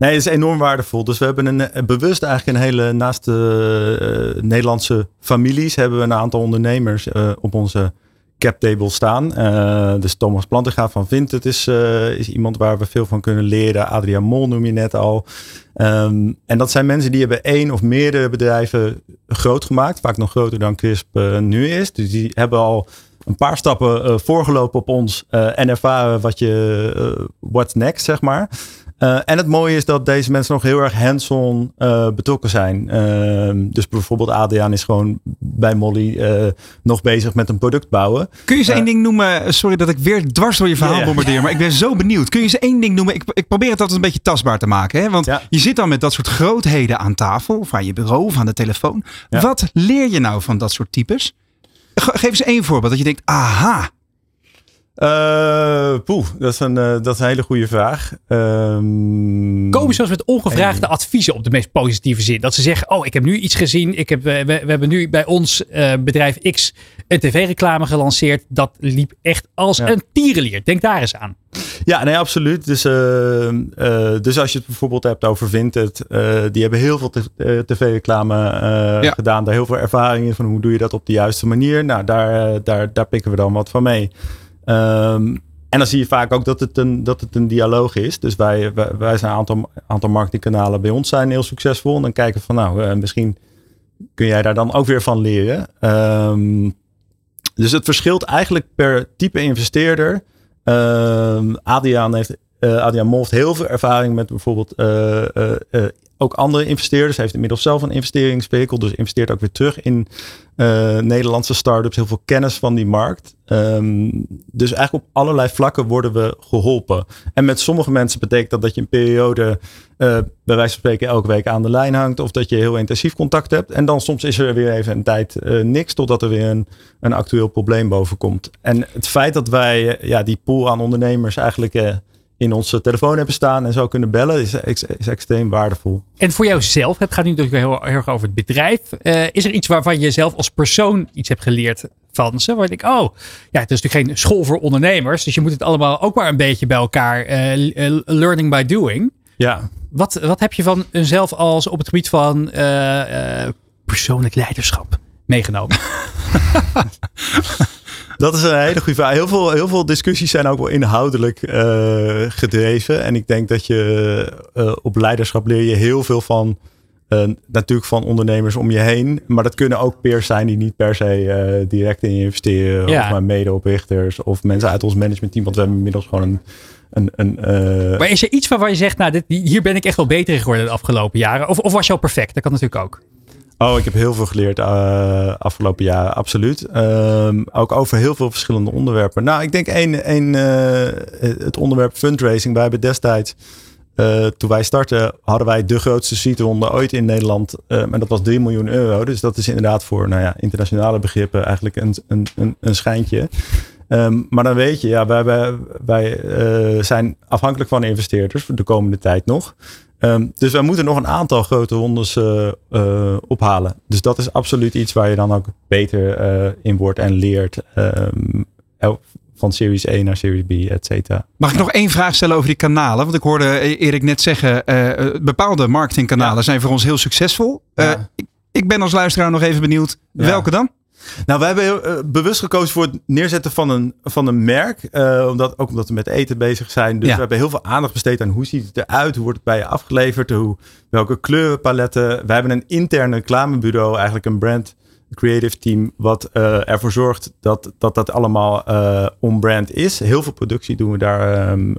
Nee, het is enorm waardevol. Dus we hebben een, bewust eigenlijk een hele, naast de uh, Nederlandse families, hebben we een aantal ondernemers uh, op onze captable staan. Uh, dus Thomas Plantinga van Vinted is, is iemand waar we veel van kunnen leren. Adriaan Mol noem je net al. Um, en dat zijn mensen die hebben één of meerdere bedrijven groot gemaakt. Vaak nog groter dan Crisp nu is. Dus die hebben al een paar stappen uh, voorgelopen op ons uh, en ervaren wat je, uh, what's next, zeg maar. en het mooie is dat deze mensen nog heel erg hands-on betrokken zijn. Ehm, dus bijvoorbeeld Adriaan is gewoon bij Molly nog bezig met een product bouwen. Kun je eens één ding noemen? Sorry dat ik weer dwars door je verhaal yeah, bombardeer, maar ik ben zo benieuwd. Kun je eens één ding noemen? Ik, ik probeer het altijd een beetje tastbaar te maken. Hè? Want ja. je zit dan met dat soort grootheden aan tafel, of aan je bureau of aan de telefoon. Ja. Wat leer je nou van dat soort types? Geef eens één voorbeeld dat je denkt, aha. Uh, poeh, dat is, een, uh, dat is een hele goede vraag. Um, Komen zelfs met ongevraagde en... adviezen op de meest positieve zin. Dat ze zeggen, oh, ik heb nu iets gezien. Ik heb, we, we hebben nu bij ons uh, bedrijf X een tv-reclame gelanceerd. Dat liep echt als ja. een tierenlier. Denk daar eens aan. Ja, nee, absoluut. Dus, uh, uh, dus als je het bijvoorbeeld hebt over Vinted, uh, die hebben heel veel tv-reclame ja. gedaan, daar heel veel ervaring in van hoe doe je dat op de juiste manier. Nou, daar, daar, daar pikken we dan wat van mee. Um, en dan zie je vaak ook dat het een, dat het een dialoog is. Dus wij, wij, wij zijn een aantal, aantal marketingkanalen bij ons zijn heel succesvol. En dan kijken van nou, misschien kun jij daar dan ook weer van leren. Um, dus het verschilt eigenlijk per type investeerder. Uh, Adriaan heeft uh, Adriaan Mol heel veel ervaring met bijvoorbeeld uh, uh, ook andere investeerders. Heeft inmiddels zelf een investeringsvehikel, dus investeert ook weer terug in Nederlandse start-ups. Heel veel kennis van die markt. Um, dus eigenlijk op allerlei vlakken worden we geholpen. En met sommige mensen betekent dat dat je een periode bij wijze van spreken elke week aan de lijn hangt. Of dat je heel intensief contact hebt. En dan soms is er weer even een tijd niks totdat er weer een, een actueel probleem boven komt. En het feit dat wij ja, die pool aan ondernemers eigenlijk in onze telefoon hebben staan en zo kunnen bellen, is, is extreem waardevol. En voor jouzelf, het gaat nu natuurlijk heel, heel erg over het bedrijf. Uh, is er iets waarvan je zelf als persoon iets hebt geleerd van ze? Waar ik, oh, ja, het is natuurlijk geen school voor ondernemers, dus je moet het allemaal ook maar een beetje bij elkaar uh, learning by doing. Ja. Wat, wat heb je van zelf als op het gebied van uh, persoonlijk leiderschap meegenomen? Dat is een hele goede vraag. Heel veel, heel veel discussies zijn ook wel inhoudelijk uh, gedreven. En ik denk dat je uh, op leiderschap leer je heel veel van. Uh, natuurlijk van ondernemers om je heen. Maar dat kunnen ook peers zijn die niet per se direct in je investeren. Ja. Of maar medeoprichters of mensen uit ons managementteam. Want we hebben inmiddels gewoon een. Een, een, Maar is er iets waarvan je zegt, nou, dit, hier ben ik echt wel beter in geworden de afgelopen jaren? Of, of was je al perfect? Dat kan natuurlijk ook. Oh, ik heb heel veel geleerd uh, afgelopen jaar, absoluut. Um, ook over heel veel verschillende onderwerpen. Nou, ik denk één, één uh, het onderwerp fundraising. Wij hebben destijds, uh, toen wij startten, hadden wij de grootste seedronde ooit in Nederland. en dat was 3 miljoen euro. Dus dat is inderdaad voor nou ja, internationale begrippen eigenlijk een, een, een, schijntje. Um, maar dan weet je, ja, wij, wij, wij zijn afhankelijk van investeerders voor de komende tijd nog. Um, dus wij moeten nog een aantal grote rondes uh, uh, ophalen. Dus dat is absoluut iets waar je dan ook beter uh, in wordt en leert. Um, van Series 1 naar Series B, et cetera. Mag ik nog één vraag stellen over die kanalen? Want ik hoorde Erik net zeggen, bepaalde marketingkanalen ja. zijn voor ons heel succesvol. Ja. Ik, ik, ben als luisteraar nog even benieuwd, ja. welke dan? Nou, we hebben uh, bewust gekozen voor het neerzetten van een, van een merk. Uh, omdat, ook omdat we met eten bezig zijn. Dus ja. we hebben heel veel aandacht besteed aan hoe ziet het eruit? Hoe wordt het bij je afgeleverd? Hoe, welke kleurenpaletten? We hebben een interne reclamebureau, eigenlijk een brand creative team. Wat uh, ervoor zorgt dat dat, dat allemaal on-brand is. Heel veel productie doen we daar. Um,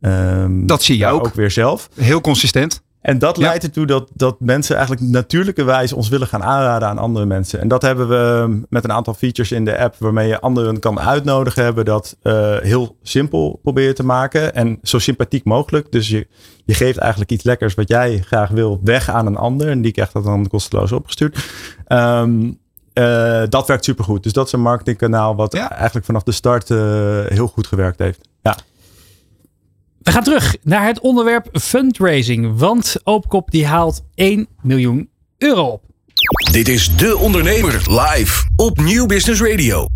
um, dat zie je ook. Ook weer zelf. Heel consistent. En dat leidt ertoe dat, dat mensen eigenlijk natuurlijke ons willen gaan aanraden aan andere mensen. En dat hebben we met een aantal features in de app waarmee je anderen kan uitnodigen. Hebben dat uh, heel simpel proberen te maken en zo sympathiek mogelijk. Dus je, je geeft eigenlijk iets lekkers wat jij graag wil weg aan een ander. En die krijgt dat dan kosteloos opgestuurd. Um, uh, dat werkt supergoed. Dus dat is een marketingkanaal wat ja. eigenlijk vanaf de start uh, heel goed gewerkt heeft. We gaan terug naar het onderwerp fundraising. Want Oopkop die haalt 1 miljoen euro op. Dit is De Ondernemer live op Nieuw Business Radio.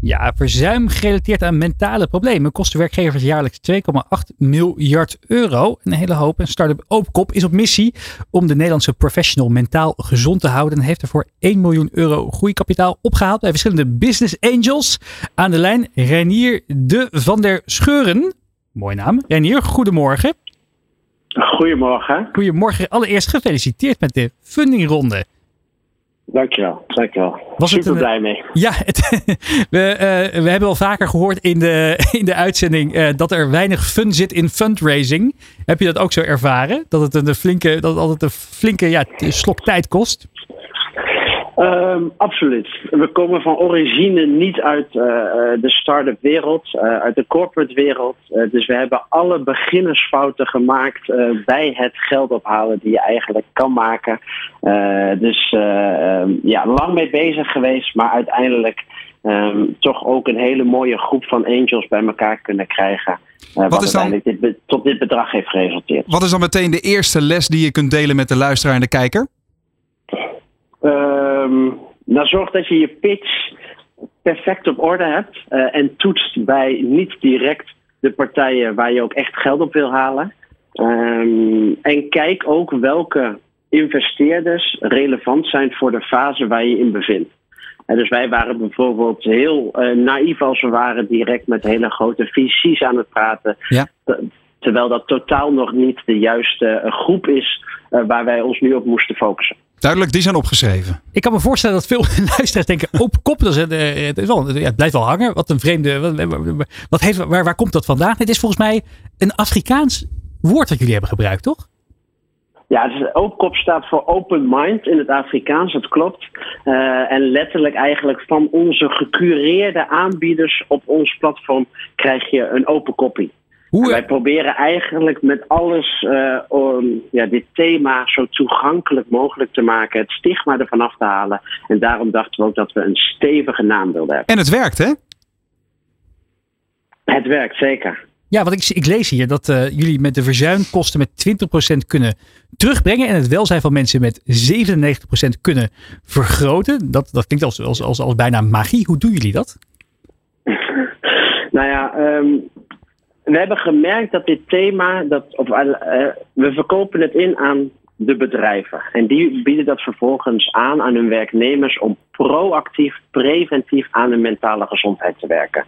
Ja, verzuim gerelateerd aan mentale problemen kost de werkgevers jaarlijks 2,8 miljard euro. Een hele hoop. En start-up Oopkop is op missie om de Nederlandse professional mentaal gezond te houden. En heeft ervoor 1 miljoen euro groeikapitaal opgehaald bij verschillende business angels. Aan de lijn Renier de van der Scheuren. Mooi naam. Renier, goedemorgen. Goedemorgen. Goedemorgen. Allereerst gefeliciteerd met de fundingronde. Dankjewel, dankjewel. Was Super het een, blij mee. Ja, het, we, uh, we hebben al vaker gehoord in de, in de uitzending uh, dat er weinig fun zit in fundraising. Heb je dat ook zo ervaren? Dat het een flinke, dat het altijd een flinke ja, slok tijd kost? Um, absoluut. We komen van origine niet uit uh, de start-up wereld, uh, uit de corporate wereld. dus we hebben alle beginnersfouten gemaakt bij het geld ophalen die je eigenlijk kan maken. dus um, ja, lang mee bezig geweest, maar uiteindelijk um, toch ook een hele mooie groep van angels bij elkaar kunnen krijgen. wat, wat is dan, dit, tot dit bedrag heeft geresulteerd. Wat is dan meteen de eerste les die je kunt delen met de luisteraar en de kijker? Um, nou, zorg dat je je pitch perfect op orde hebt uh, en toetst bij niet direct de partijen waar je ook echt geld op wil halen. Ehm, en kijk ook welke investeerders relevant zijn voor de fase waar je in bevindt. En dus wij waren bijvoorbeeld heel uh, naïef als we waren direct met hele grote VC's aan het praten. Ja. Terwijl dat totaal nog niet de juiste eh, groep is uh, waar wij ons nu op moesten focussen. Duidelijk, die zijn opgeschreven. Ik kan me voorstellen dat veel luisteraars denken: op kop, dat is, het, is wel, ja, het blijft wel hangen. Wat een vreemde. Wat, wat heeft, waar, waar komt dat vandaan? Het is volgens mij een Afrikaans woord dat jullie hebben gebruikt, toch? Ja, dus OPCOP staat voor Open Mind in het Afrikaans, dat klopt. Uh, en letterlijk eigenlijk van onze gecureerde aanbieders op ons platform krijg je een open kopie. Hoe? wij proberen eigenlijk met alles uh, om ja, dit thema zo toegankelijk mogelijk te maken, het stigma ervan af te halen. En daarom dachten we ook dat we een stevige naam wilden hebben. En het werkt, hè? Het werkt, zeker. Ja, want ik, ik lees hier dat uh, jullie met de verzuimkosten met 20% kunnen terugbrengen. En het welzijn van mensen met 97% kunnen vergroten. Dat, dat klinkt als, als, als, als bijna magie. Hoe doen jullie dat? nou ja, um, we hebben gemerkt dat dit thema, dat, of, uh, we verkopen het in aan de bedrijven. En die bieden dat vervolgens aan aan hun werknemers om proactief, preventief aan hun mentale gezondheid te werken.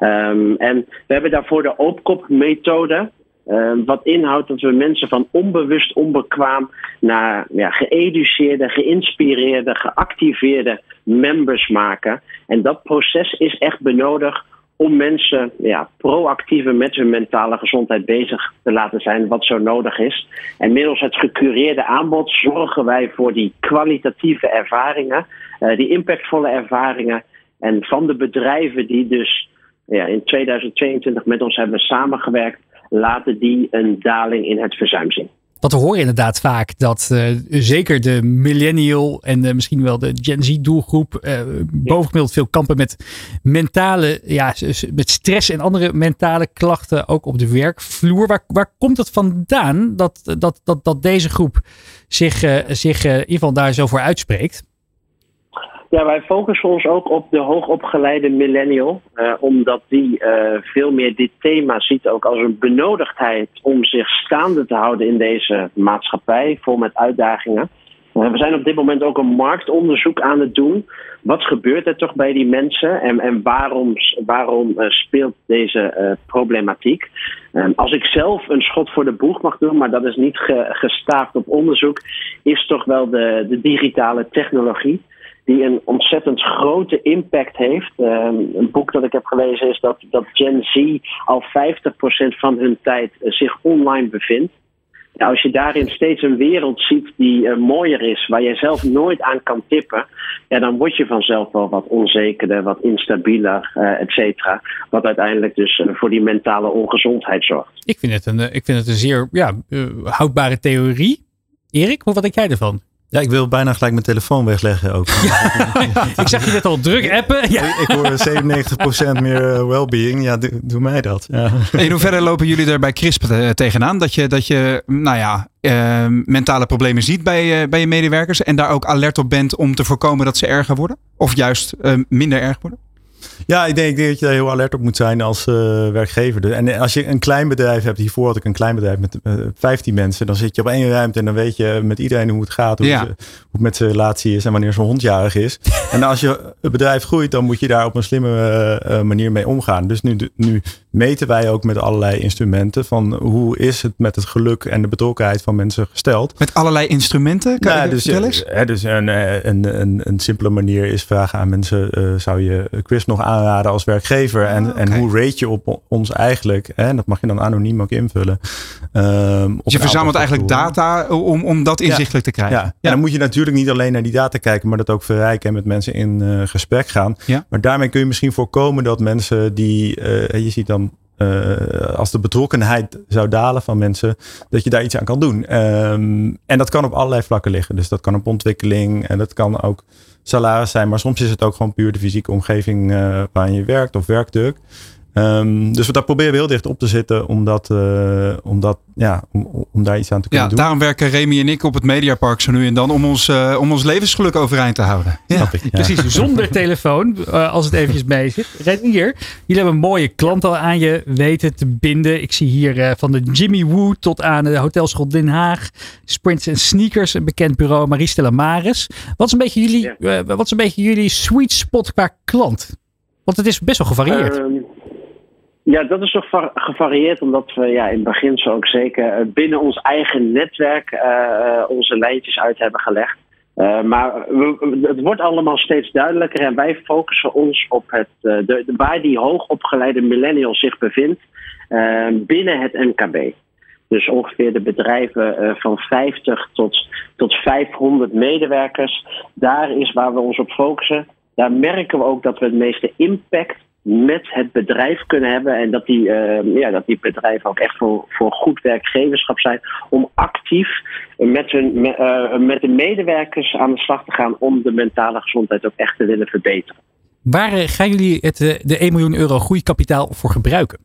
Um, en we hebben daarvoor de opkop-methode. Um, wat inhoudt dat we mensen van onbewust onbekwaam naar ja, geëduceerde, geïnspireerde, geactiveerde members maken. En dat proces is echt benodigd om mensen ja, proactiever met hun mentale gezondheid bezig te laten zijn, wat zo nodig is. En middels het gecureerde aanbod zorgen wij voor die kwalitatieve ervaringen, uh, die impactvolle ervaringen. En van de bedrijven die dus ja, in 2022 met ons hebben samengewerkt, laten die een daling in het verzuim zien. Want we horen inderdaad vaak dat uh, zeker de millennial en uh, misschien wel de Gen Z doelgroep uh, bovengemiddeld veel kampen met mentale, ja, met stress en andere mentale klachten ook op de werkvloer. Waar, waar komt het vandaan dat, dat, dat, dat deze groep zich, zich in ieder geval daar zo voor uitspreekt? Ja, wij focussen ons ook op de hoogopgeleide millennial. Uh, omdat die uh, veel meer dit thema ziet ook als een benodigdheid om zich staande te houden in deze maatschappij, vol met uitdagingen. Uh, we zijn op dit moment ook een marktonderzoek aan het doen. Wat gebeurt er toch bij die mensen en, en waarom, waarom speelt deze problematiek? Ehm, als ik zelf een schot voor de boeg mag doen, maar dat is niet ge, gestaafd op onderzoek, is toch wel de, de digitale technologie die een ontzettend grote impact heeft. Um, een boek dat ik heb gelezen is dat, dat Gen Z al 50% van hun tijd uh, zich online bevindt. Nou, als je daarin steeds een wereld ziet die uh, mooier is, waar je zelf nooit aan kan tippen, ja, dan word je vanzelf wel wat onzekerder, wat instabieler, uh, et cetera. Wat uiteindelijk dus voor die mentale ongezondheid zorgt. Ik vind het een, ik vind het een zeer ja, houdbare theorie. Erik, wat denk jij ervan? Ja, ik wil bijna gelijk mijn telefoon wegleggen ook. ik zag je net al druk appen. Ja. Ik, hoor 97% meer uh, well-being. Ja, doe, doe, mij dat. Ja. In hoeverre lopen jullie er bij CRISP uh, tegenaan? Dat je, dat je nou ja, uh, mentale problemen ziet bij, bij je medewerkers en daar ook alert op bent om te voorkomen dat ze erger worden? Of juist minder erg worden? Ja, ik denk, dat je daar heel alert op moet zijn als uh, werkgever. En als je een klein bedrijf hebt, hiervoor had ik een klein bedrijf met uh, eh, 15 mensen, dan zit je op één ruimte en dan weet je met iedereen hoe het gaat, hoe, ja. ze, hoe het met zijn relatie is en wanneer zo'n hondjarig is. en als je het bedrijf groeit, dan moet je daar op een slimme uh, manier mee omgaan. Dus nu, nu meten wij ook met allerlei instrumenten van hoe is het met het geluk en de betrokkenheid van mensen gesteld. Met allerlei instrumenten? Kan nou, je dus, ja, dus een, een, een, een, simpele manier is vragen aan mensen, zou je quiz nog aanraden als werkgever? En, oh, okay. en hoe rate je op ons eigenlijk? Hè? Dat mag je dan anoniem ook invullen. Um, dus je verzamelt eigenlijk data om, om dat inzichtelijk ja. te krijgen. Ja. ja. dan moet je natuurlijk niet alleen naar die data kijken, maar dat ook verrijken en met mensen in uh, gesprek gaan. Ja. Maar daarmee kun je misschien voorkomen dat mensen die, uh, je ziet dan als de betrokkenheid zou dalen van mensen, dat je daar iets aan kan doen. Um, en dat kan op allerlei vlakken liggen. Dus dat kan op ontwikkeling en dat kan ook salaris zijn. Maar soms is het ook gewoon puur de fysieke omgeving uh, waarin je werkt of werkdruk. Ehm, dus we daar proberen we heel dicht op te zitten om, dat, eh, om, dat, ja, om, om daar iets aan te kunnen Ja, doen. daarom werken Remy en ik op het Mediapark zo nu en dan om ons, eh, om ons levensgeluk overeind te houden. Ja. Snap ik, ja. Precies, zonder telefoon, eh, als het eventjes mee zit. Renier, jullie hebben een mooie klant al aan je weten te binden. Ik zie hier eh, van de Jimmy Woo tot aan de Hotelschool Den Haag, Sprints en Sneakers, een bekend bureau, Maristella Maris. Wat is een beetje jullie, wat is een beetje jullie sweet spot qua klant? Want het is best wel gevarieerd. Ehm, ja, dat is toch va- gevarieerd, omdat we ja, in het begin zo ook zeker eh, binnen ons eigen netwerk eh, eh, onze lijntjes uit hebben gelegd. Maar het wordt allemaal steeds duidelijker en wij focussen ons op het, de, waar die hoogopgeleide millennial zich bevindt binnen het MKB. Dus ongeveer de bedrijven van 50 tot, tot 500 medewerkers. Daar is waar we ons op focussen. Daar merken we ook dat we het meeste impact met het bedrijf kunnen hebben. En dat die, eh, ja, dat die bedrijven ook echt voor, voor goed werkgeverschap zijn. Om actief met, hun, me- eh, met de medewerkers aan de slag te gaan om de mentale gezondheid ook echt te willen verbeteren. Waar eh, gaan jullie het, eh, de 1 miljoen euro groeikapitaal voor gebruiken?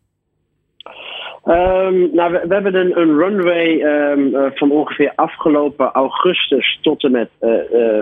Ehm, nou, we, we hebben een, een runway ehm, eh, van ongeveer afgelopen augustus tot en met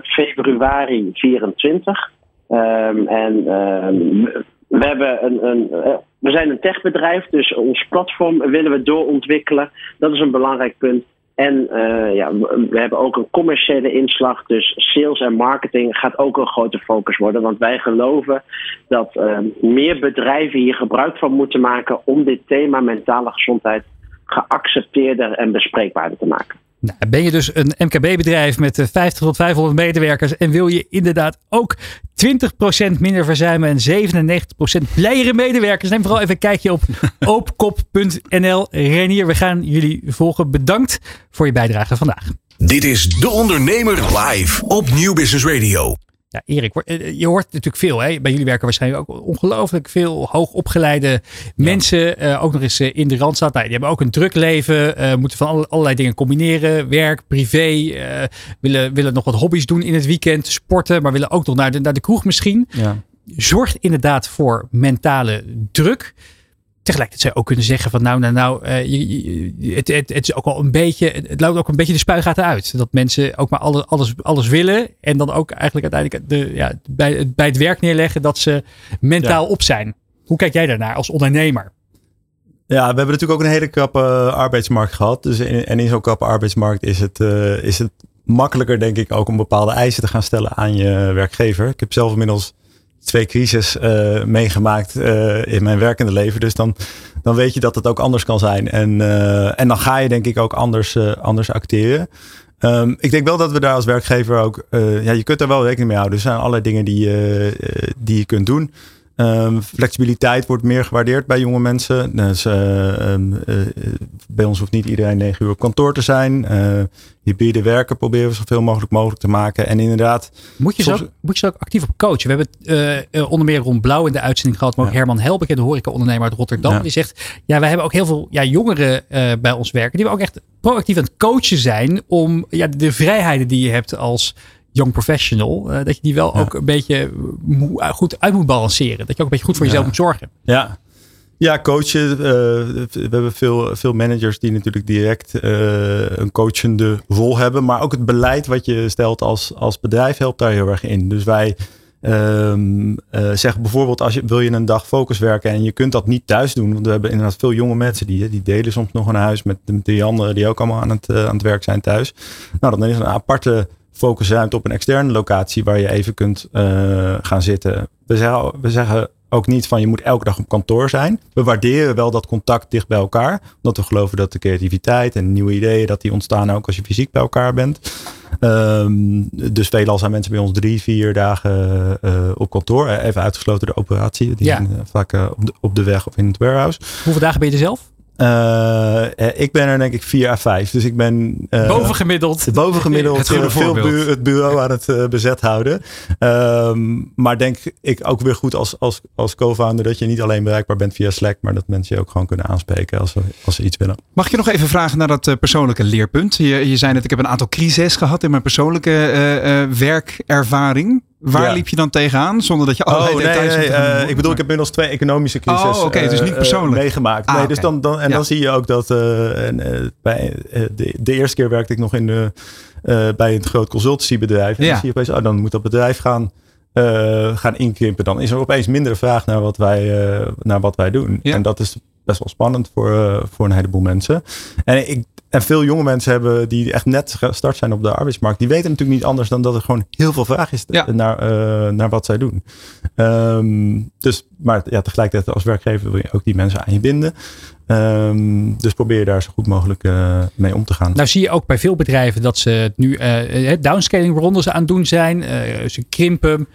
februari 24. Ehm, en ehm, we, hebben een, een, eh, we zijn een techbedrijf, dus ons platform willen we doorontwikkelen. Dat is een belangrijk punt. En eh, ja, we hebben ook een commerciële inslag. Dus sales en marketing gaat ook een grote focus worden. Want wij geloven dat eh, meer bedrijven hier gebruik van moeten maken om dit thema mentale gezondheid geaccepteerder en bespreekbaarder te maken. Nou, ben je dus een MKB-bedrijf met eh, 50 tot 500 medewerkers en wil je inderdaad ook 20% minder verzuimen en 97% blijere medewerkers? Neem vooral even een kijkje op oopkop.nl. Renier, we gaan jullie volgen. Bedankt voor je bijdrage vandaag. Dit is De Ondernemer live op Nieuw Business Radio. Ja, Erik, hoor- eh, je hoort natuurlijk veel. Hè? Bij jullie werken waarschijnlijk ook ongelooflijk veel hoogopgeleide mensen. eh, ook nog eens eh, in de Randstad. Nou, die hebben ook een druk leven. eh, moeten van alle- allerlei dingen combineren. Werk, privé. eh, willen, willen nog wat hobby's doen in het weekend. Sporten. Maar willen ook nog naar de, naar de kroeg misschien. Ja. Zorgt inderdaad voor mentale druk. Tegelijkertijd zou je ook kunnen zeggen van nou, nou, nou, eh, je- je- het, het, het is ook wel een beetje, het loopt ook een beetje de spuigaten uit. Dat mensen ook maar alles, alles, alles willen en dan ook eigenlijk uiteindelijk de, ja, bij, bij het werk neerleggen dat ze mentaal op zijn. Hoe kijk jij daarnaar als ondernemer? Ja, we hebben natuurlijk ook een hele krappe arbeidsmarkt gehad. Dus in, en in zo'n krappe arbeidsmarkt is het, eh, is het makkelijker, denk ik, ook om bepaalde eisen te gaan stellen aan je werkgever. Ik heb zelf inmiddels twee crisis eh, meegemaakt eh, in mijn werkende leven. Dus dan, dan weet je dat het ook anders kan zijn. En, eh, en dan ga je denk ik ook anders, anders acteren. Ehm, ik denk wel dat we daar als werkgever ook... ja, je kunt daar wel rekening mee houden. Er zijn allerlei dingen die, die je kunt doen. Ehm, flexibiliteit wordt meer gewaardeerd bij jonge mensen. Dus, eh, ehm, eh, bij ons hoeft niet iedereen negen uur op kantoor te zijn. Eh hybride werken proberen we zoveel mogelijk mogelijk te maken. En inderdaad, Moet je, Soms- ook, moet je ze ook actief op coachen? We hebben het onder meer Ron Blauw in de uitzending gehad, maar ook Ja. Herman Helbeke, de horeca-ondernemer uit Rotterdam. Ja. Die zegt, ja, wij hebben ook heel veel ja, jongeren bij ons werken, die we ook echt proactief aan het coachen zijn om ja, de vrijheden die je hebt als young professional, eh, dat je die wel Ja. ook een beetje mo- goed uit moet balanceren. Dat je ook een beetje goed voor jezelf moet zorgen. Ja, ja coachen. eh, we hebben veel, veel managers die natuurlijk direct eh, een coachende rol hebben. Maar ook het beleid wat je stelt als, als bedrijf helpt daar heel erg in. Dus wij ehm, eh, zeggen bijvoorbeeld, als je, wil je een dag focus werken en je kunt dat niet thuis doen. Want we hebben inderdaad veel jonge mensen die, die delen soms nog een huis met de drie anderen die ook allemaal aan het, eh, aan het werk zijn thuis. Nou, dan is er een aparte focusruimte op een externe locatie waar je even kunt eh, gaan zitten. We zeggen, we zeggen ook niet van je moet elke dag op kantoor zijn. We waarderen wel dat contact dicht bij elkaar. Omdat we geloven dat de creativiteit en nieuwe ideeën dat die ontstaan ook als je fysiek bij elkaar bent. Ehm, dus veelal zijn mensen bij ons drie, vier dagen eh, op kantoor. Eh, Even uitgesloten de operatie. Die Ja. vaak op, de, op de weg of in het warehouse. Hoeveel dagen ben je er zelf? Eh, eh, ik ben er denk ik vier à vijf. Dus ik ben... eh, Bovengemiddeld. bovengemiddeld Het goede veel bu- het bureau aan het bezet houden. Ehm, maar denk ik ook weer goed als, als, als co-founder dat je niet alleen bereikbaar bent via Slack, maar dat mensen je ook gewoon kunnen aanspreken als ze, als ze iets willen. Mag ik je nog even vragen naar dat persoonlijke leerpunt? Je, je zei net, ik heb een aantal crises gehad in mijn persoonlijke werkervaring. Waar Ja. liep je dan tegenaan? Zonder dat je Oh, allerlei nee, details nee, te eh, ik bedoel, ik heb inmiddels twee economische crisis Oh, oké, dus niet eh, persoonlijk. meegemaakt. Ah, nee, dus dan, dan, en Ja. dan zie je ook dat eh, en, bij, de, de eerste keer werkte ik nog in bij een groot consultancybedrijf. En Ja. dan zie je opeens, oh, dan moet dat bedrijf gaan, gaan inkrimpen. Dan is er opeens minder vraag naar wat wij, naar wat wij doen. Ja. En dat is best wel spannend voor, voor een heleboel mensen. En ik en veel jonge mensen hebben die echt net gestart zijn op de arbeidsmarkt. Die weten natuurlijk niet anders dan dat er gewoon heel veel vraag is Ja. naar, eh, naar wat zij doen. Ehm, dus, maar ja, tegelijkertijd als werkgever wil je ook die mensen aan je binden. Ehm, dus probeer je daar zo goed mogelijk eh, mee om te gaan. Nou zie je ook bij veel bedrijven dat ze nu eh, downscaling rondes aan het doen zijn. Eh, ze krimpen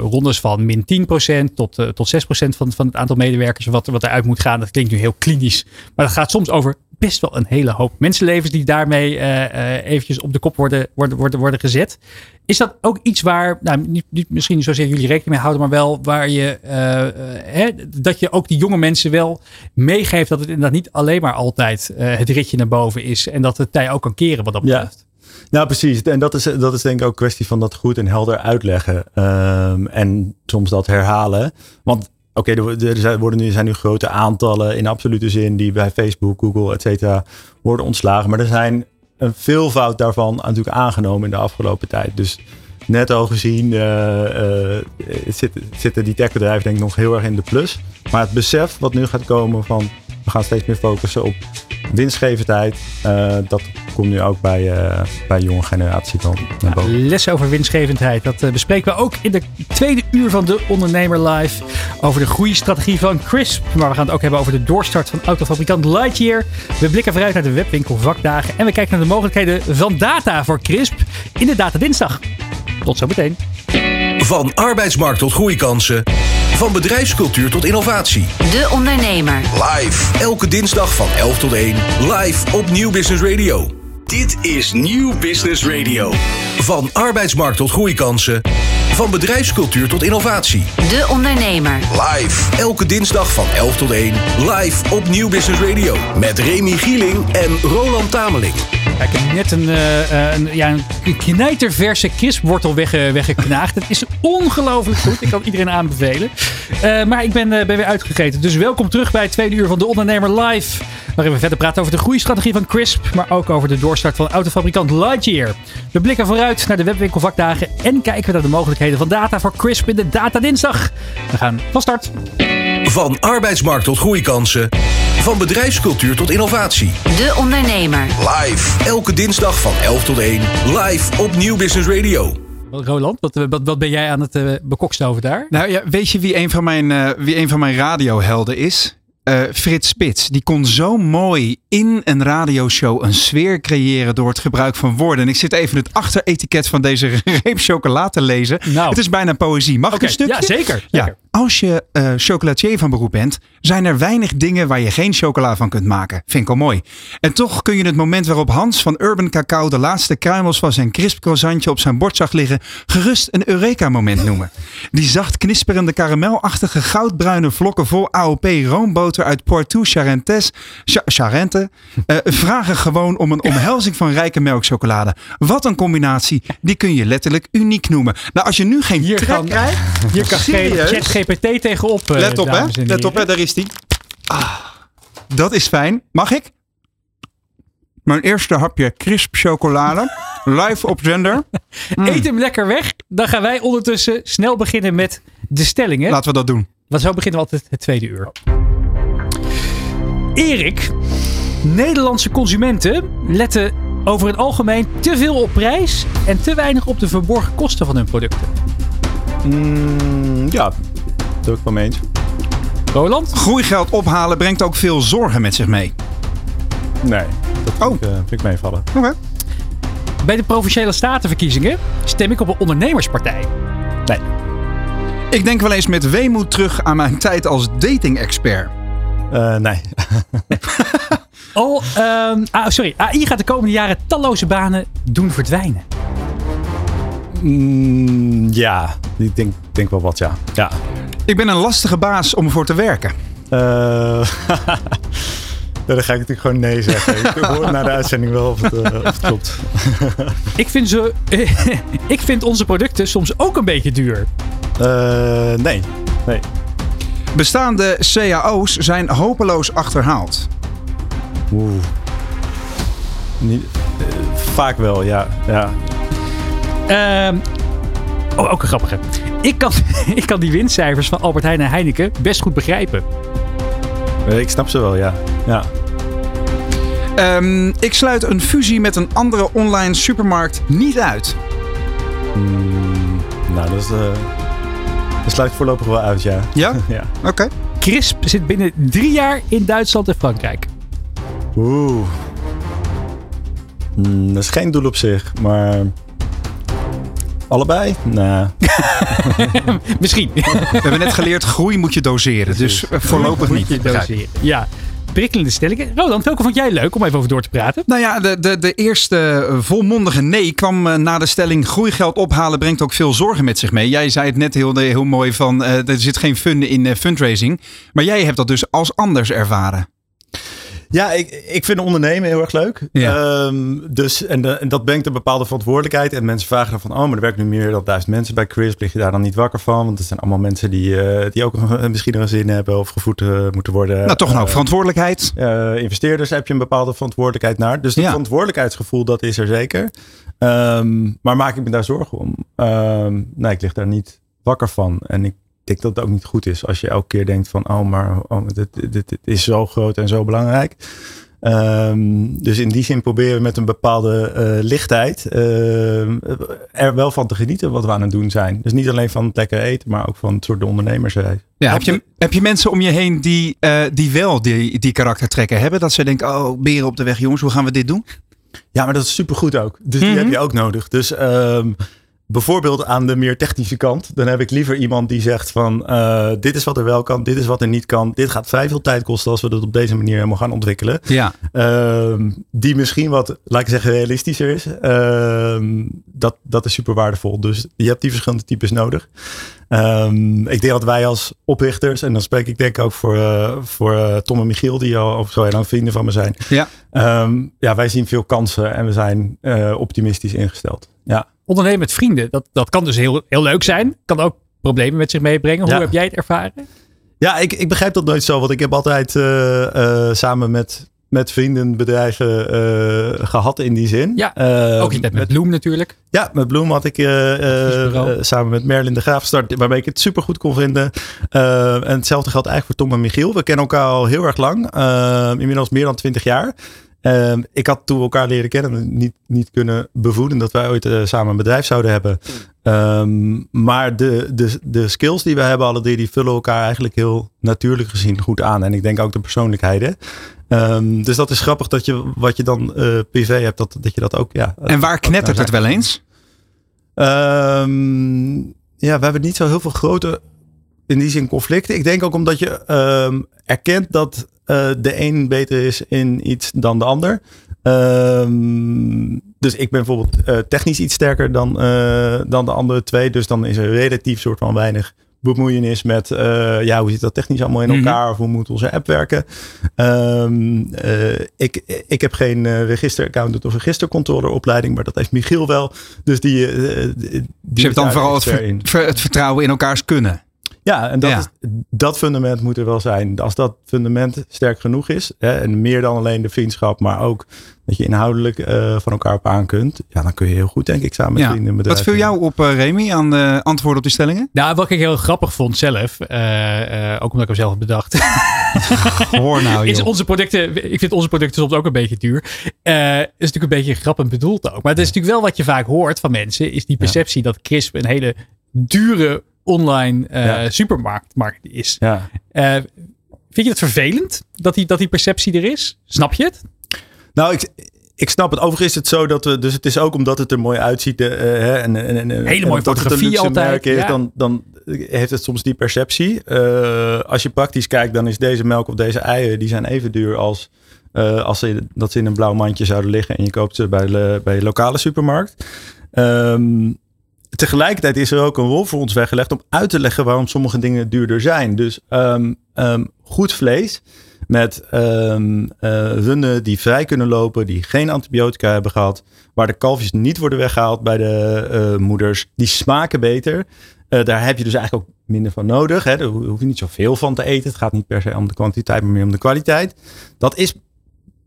rondes van min 10% tot, tot 6% van, van het aantal medewerkers wat, wat eruit moet gaan. Dat klinkt nu heel klinisch. Maar dat gaat soms over best wel een hele hoop mensenlevens die daarmee eh eh, eventjes op de kop worden, worden, worden, worden gezet. Is dat ook iets waar, nou, niet, niet misschien niet zozeer jullie rekening mee houden, maar wel waar je, eh, hè, dat je ook die jonge mensen wel meegeeft dat het inderdaad niet alleen maar altijd het ritje naar boven is en dat het tij ook kan keren wat dat Ja. betreft. Nou, precies. En dat is, dat is denk ik ook een kwestie van dat goed en helder uitleggen. Ehm, en soms dat herhalen. Want oké, er, er worden nu, zijn nu grote aantallen in absolute zin die bij Facebook, Google, et cetera worden ontslagen. Maar er zijn een veelvoud daarvan natuurlijk aangenomen in de afgelopen tijd. Dus net al gezien eh, eh, zitten, zitten die techbedrijven denk ik nog heel erg in de plus. Maar het besef wat nu gaat komen van we gaan steeds meer focussen op winstgevendheid. eh, dat komt nu ook bij, eh, bij de jonge generatie dan naar boven. Lessen over winstgevendheid. Dat eh, bespreken we ook in de tweede uur van de Ondernemer Live. Over de groeistrategie van Crisp. Maar we gaan het ook hebben over de doorstart van autofabrikant Lightyear. We blikken vooruit naar de webwinkel vakdagen. En we kijken naar de mogelijkheden van data voor Crisp in de Data Dinsdag. Tot zometeen. Van arbeidsmarkt tot groeikansen. Van bedrijfscultuur tot innovatie. De Ondernemer. Live. Elke dinsdag van 11 tot 1. Live op Nieuw Business Radio. Dit is Nieuw Business Radio. Van arbeidsmarkt tot groeikansen. Van bedrijfscultuur tot innovatie. De Ondernemer. Live. Elke dinsdag van 11 tot 1. Live op Nieuw Business Radio. Met Remy Gieling en Roland Tameling. Kijk, ik heb net een, eh, eh, een, ja, een knijterverse crispwortel wegge, weggeknaagd. Het is ongelooflijk goed. Ik kan iedereen aanbevelen. Eh, maar ik ben, eh, ben weer uitgegeten. Dus welkom terug bij het tweede uur van De Ondernemer Live. Waarin we verder praten over de groeistrategie van Crisp. Maar ook over de doorstart van autofabrikant Lightyear. We blikken vooruit naar de webwinkelvakdagen. En kijken we naar de mogelijkheden van data voor Crisp in de Data Dinsdag. We gaan van start. Van arbeidsmarkt tot groeikansen. Van bedrijfscultuur tot innovatie. De Ondernemer. Live. Elke dinsdag van 11 tot 1. Live op Nieuw Business Radio. Roland, wat, eh, wat, wat ben jij aan het uh, bekokstoven daar? Nou ja, weet je wie een van mijn, uh, wie een van mijn radiohelden is? Uh, Frits Spits. Die kon zo mooi in een radioshow een sfeer creëren door het gebruik van woorden. En ik zit even het achteretiket van deze reep chocola te lezen. Nou. Het is bijna poëzie. Mag okay. ik een stukje? Ja, zeker. Ja. zeker. Als je uh, chocolatier van beroep bent, zijn er weinig dingen waar je geen chocola van kunt maken. Vind ik al mooi. En toch kun je het moment waarop Hans van Urban Cacao de laatste kruimels van zijn crisp croissantje op zijn bord zag liggen, gerust een Eureka-moment noemen. Die zacht knisperende karamelachtige goudbruine vlokken vol AOP roomboter uit Poitou Charentes, Cha Charente, uh, vragen gewoon om een omhelzing van rijke melkchocolade. Wat een combinatie, die kun je letterlijk uniek noemen. Nou, als je nu geen Hier kan, krijgt, hier kan? ChatGPT tegenop. Uh, Let op, hè? Let op, hè? Daar is die. Ah, dat is fijn. Mag ik? Mijn eerste hapje crisp chocolade. live op zender. Mm. Eet hem lekker weg. Dan gaan wij ondertussen snel beginnen met de stellingen. Laten we dat doen. Want zo beginnen we altijd het tweede uur. Erik, Nederlandse consumenten letten over het algemeen te veel op prijs en te weinig op de verborgen kosten van hun producten. Mm, ja, dat ik wel mee eens. Roland? Groeigeld ophalen brengt ook veel zorgen met zich mee. Nee, dat vind, oh. ik, uh, vind ik meevallen. Oké. Okay. Bij de provinciale statenverkiezingen stem ik op een ondernemerspartij. Nee. Ik denk wel eens met weemoed terug aan mijn tijd als dating-expert. Uh, nee. oh, um, ah, sorry. AI gaat de komende jaren talloze banen doen verdwijnen. Mm, ja, ik denk, denk wel wat, ja. ja. Ik ben een lastige baas om voor te werken. Uh, dan ga ik natuurlijk gewoon nee zeggen. Ik hoor na de uitzending wel of het, uh, of het klopt. ik, vind ze, ik vind onze producten soms ook een beetje duur. Uh, nee. nee. Bestaande cao's zijn hopeloos achterhaald. Oeh. Niet, uh, vaak wel, ja. ja. Uh, oh, ook een grappige. Ik kan, ik kan die winstcijfers van Albert Heijn en Heineken best goed begrijpen. Ik snap ze wel, ja. ja. Um, ik sluit een fusie met een andere online supermarkt niet uit. Mm, nou, dat, is, uh, dat sluit voorlopig wel uit, ja. Ja? ja. Oké. Okay. Crisp zit binnen drie jaar in Duitsland en Frankrijk. Oeh. Mm, dat is geen doel op zich, maar Allebei? Nee. Misschien. We hebben net geleerd, groei moet je doseren. Dus voorlopig niet. Je doseren. Ja. Prikkelende stellingen. Roland, welke vond jij leuk om even over door te praten? Nou ja, de, de, de eerste volmondige nee kwam na de stelling groeigeld ophalen brengt ook veel zorgen met zich mee. Jij zei het net heel, heel mooi van uh, er zit geen fun in uh, fundraising. Maar jij hebt dat dus als anders ervaren. Ja, ik, ik vind ondernemen heel erg leuk. Ja. Um, dus, en, de, en, dat brengt een bepaalde verantwoordelijkheid. En mensen vragen dan van, oh, maar er werken nu meer dan duizend mensen bij Crisp. Lig je daar dan niet wakker van? Want het zijn allemaal mensen die, uh, die ook misschien een zin hebben of gevoed uh, moeten worden. Nou, toch nou, verantwoordelijkheid. Investeerders heb je een bepaalde verantwoordelijkheid naar. Dus dat ja. verantwoordelijkheidsgevoel, dat is er zeker. Um, maar maak ik me daar zorgen om? Um, nee, ik lig daar niet wakker van. En ik denk dat het ook niet goed is als je elke keer denkt van, oh, maar oh, dit, dit, dit is zo groot en zo belangrijk. Um, dus in die zin proberen we met een bepaalde uh, lichtheid uh, er wel van te genieten wat we aan het doen zijn. Dus niet alleen van het lekker eten, maar ook van het soort ondernemers. Ja, heb, je, heb je mensen om je heen die, uh, die wel die, die karaktertrekken hebben? Dat ze denken, oh, beren op de weg jongens, hoe gaan we dit doen? Ja, maar dat is supergoed ook. Dus mm -hmm. die heb je ook nodig. Dus um, bijvoorbeeld aan de meer technische kant, dan heb ik liever iemand die zegt van uh, dit is wat er wel kan, dit is wat er niet kan. Dit gaat vrij veel tijd kosten als we dat op deze manier helemaal gaan ontwikkelen. Ja. Uh, die misschien wat, laat ik zeggen, realistischer is. Uh, dat, dat is super waardevol. Dus je hebt die verschillende types nodig. Um, ik denk dat wij als oprichters, en dan spreek ik denk ik ook voor, uh, voor uh, Tom en Michiel, die al of zo lang vrienden van me zijn. Ja. Um, ja, wij zien veel kansen en we zijn uh, optimistisch ingesteld. Ja. Ondernemen met vrienden, dat, dat kan dus heel, heel leuk zijn. Kan ook problemen met zich meebrengen. Hoe Ja. heb jij het ervaren? Ja, ik, ik begrijp dat nooit zo. Want ik heb altijd uh, uh, samen met, met vrienden bedrijven uh, gehad in die zin. Ja, Uh, ook met, met Bloem natuurlijk. Ja, met Bloem had ik samen met Merlin de Graaf gestart. Waarmee ik het super goed kon vinden. en hetzelfde geldt eigenlijk voor Tom en Michiel. We kennen elkaar al heel erg lang. inmiddels meer dan twintig jaar. Um, ik had toen we elkaar leren kennen niet, niet kunnen bevoeden dat wij ooit uh, samen een bedrijf zouden hebben. Um, maar de, de, de skills die we hebben, alle drie, die vullen elkaar eigenlijk heel natuurlijk gezien goed aan. En ik denk ook de persoonlijkheden. Um, dus dat is grappig dat je wat je dan uh, privé hebt, dat, dat je dat ook. Ja, en waar knettert het wel eens? ja, we hebben niet zo heel veel grote in die zin conflicten. Ik denk ook omdat je erkent dat de een beter is in iets dan de ander. Um, dus ik ben bijvoorbeeld uh, technisch iets sterker dan, uh, dan de andere twee. Dus dan is er relatief soort van weinig bemoeienis met ja, hoe zit dat technisch allemaal in elkaar? Mm -hmm. Of hoe moet onze app werken? Um, ik, ik heb geen registeraccountant of registercontroller opleiding, maar dat heeft Michiel wel. Dus die, die dus je hebt dan vooral het, ver, het vertrouwen in elkaars kunnen. Ja, en dat, ja. Is, dat fundament moet er wel zijn. Als dat fundament sterk genoeg is, hè, en meer dan alleen de vriendschap, maar ook dat je inhoudelijk uh, van elkaar op aan kunt, ja, dan kun je heel goed, denk ik, samen met ja. vrienden Wat viel jou op, uh, Remy, aan de antwoorden op die stellingen? Nou, wat ik heel grappig vond zelf, uh, ook omdat ik hem zelf heb bedacht. Hoor nou, is onze producten, ik vind onze producten soms ook een beetje duur. is natuurlijk een beetje grappig bedoeld ook. Maar het is natuurlijk wel wat je vaak hoort van mensen, is die perceptie ja. dat Crisp een hele dure online uh, ja. supermarkt is. Ja. Uh, vind je het vervelend dat die, dat die perceptie er is? Snap je het? Nou, ik, ik snap het. Overigens is het zo dat we, dus het is ook omdat het er mooi uitziet. Uh, en, en, en, Hele mooie fotografie altijd. Is, ja. dan, dan heeft het soms die perceptie. als je praktisch kijkt, dan is deze melk of deze eieren, die zijn even duur als als ze, dat ze in een blauw mandje zouden liggen en je koopt ze bij de, bij de lokale supermarkt. Um, tegelijkertijd is er ook een rol voor ons weggelegd om uit te leggen waarom sommige dingen duurder zijn. Dus um, um, goed vlees Met ehm eh, runnen die vrij kunnen lopen, die geen antibiotica hebben gehad. Waar de kalfjes niet worden weggehaald bij de eh, moeders. Die smaken beter. Eh, daar heb je dus eigenlijk ook minder van nodig. Hè. Daar ho- hoef je niet zoveel van te eten. Het gaat niet per se om de kwantiteit, maar meer om de kwaliteit. Dat is,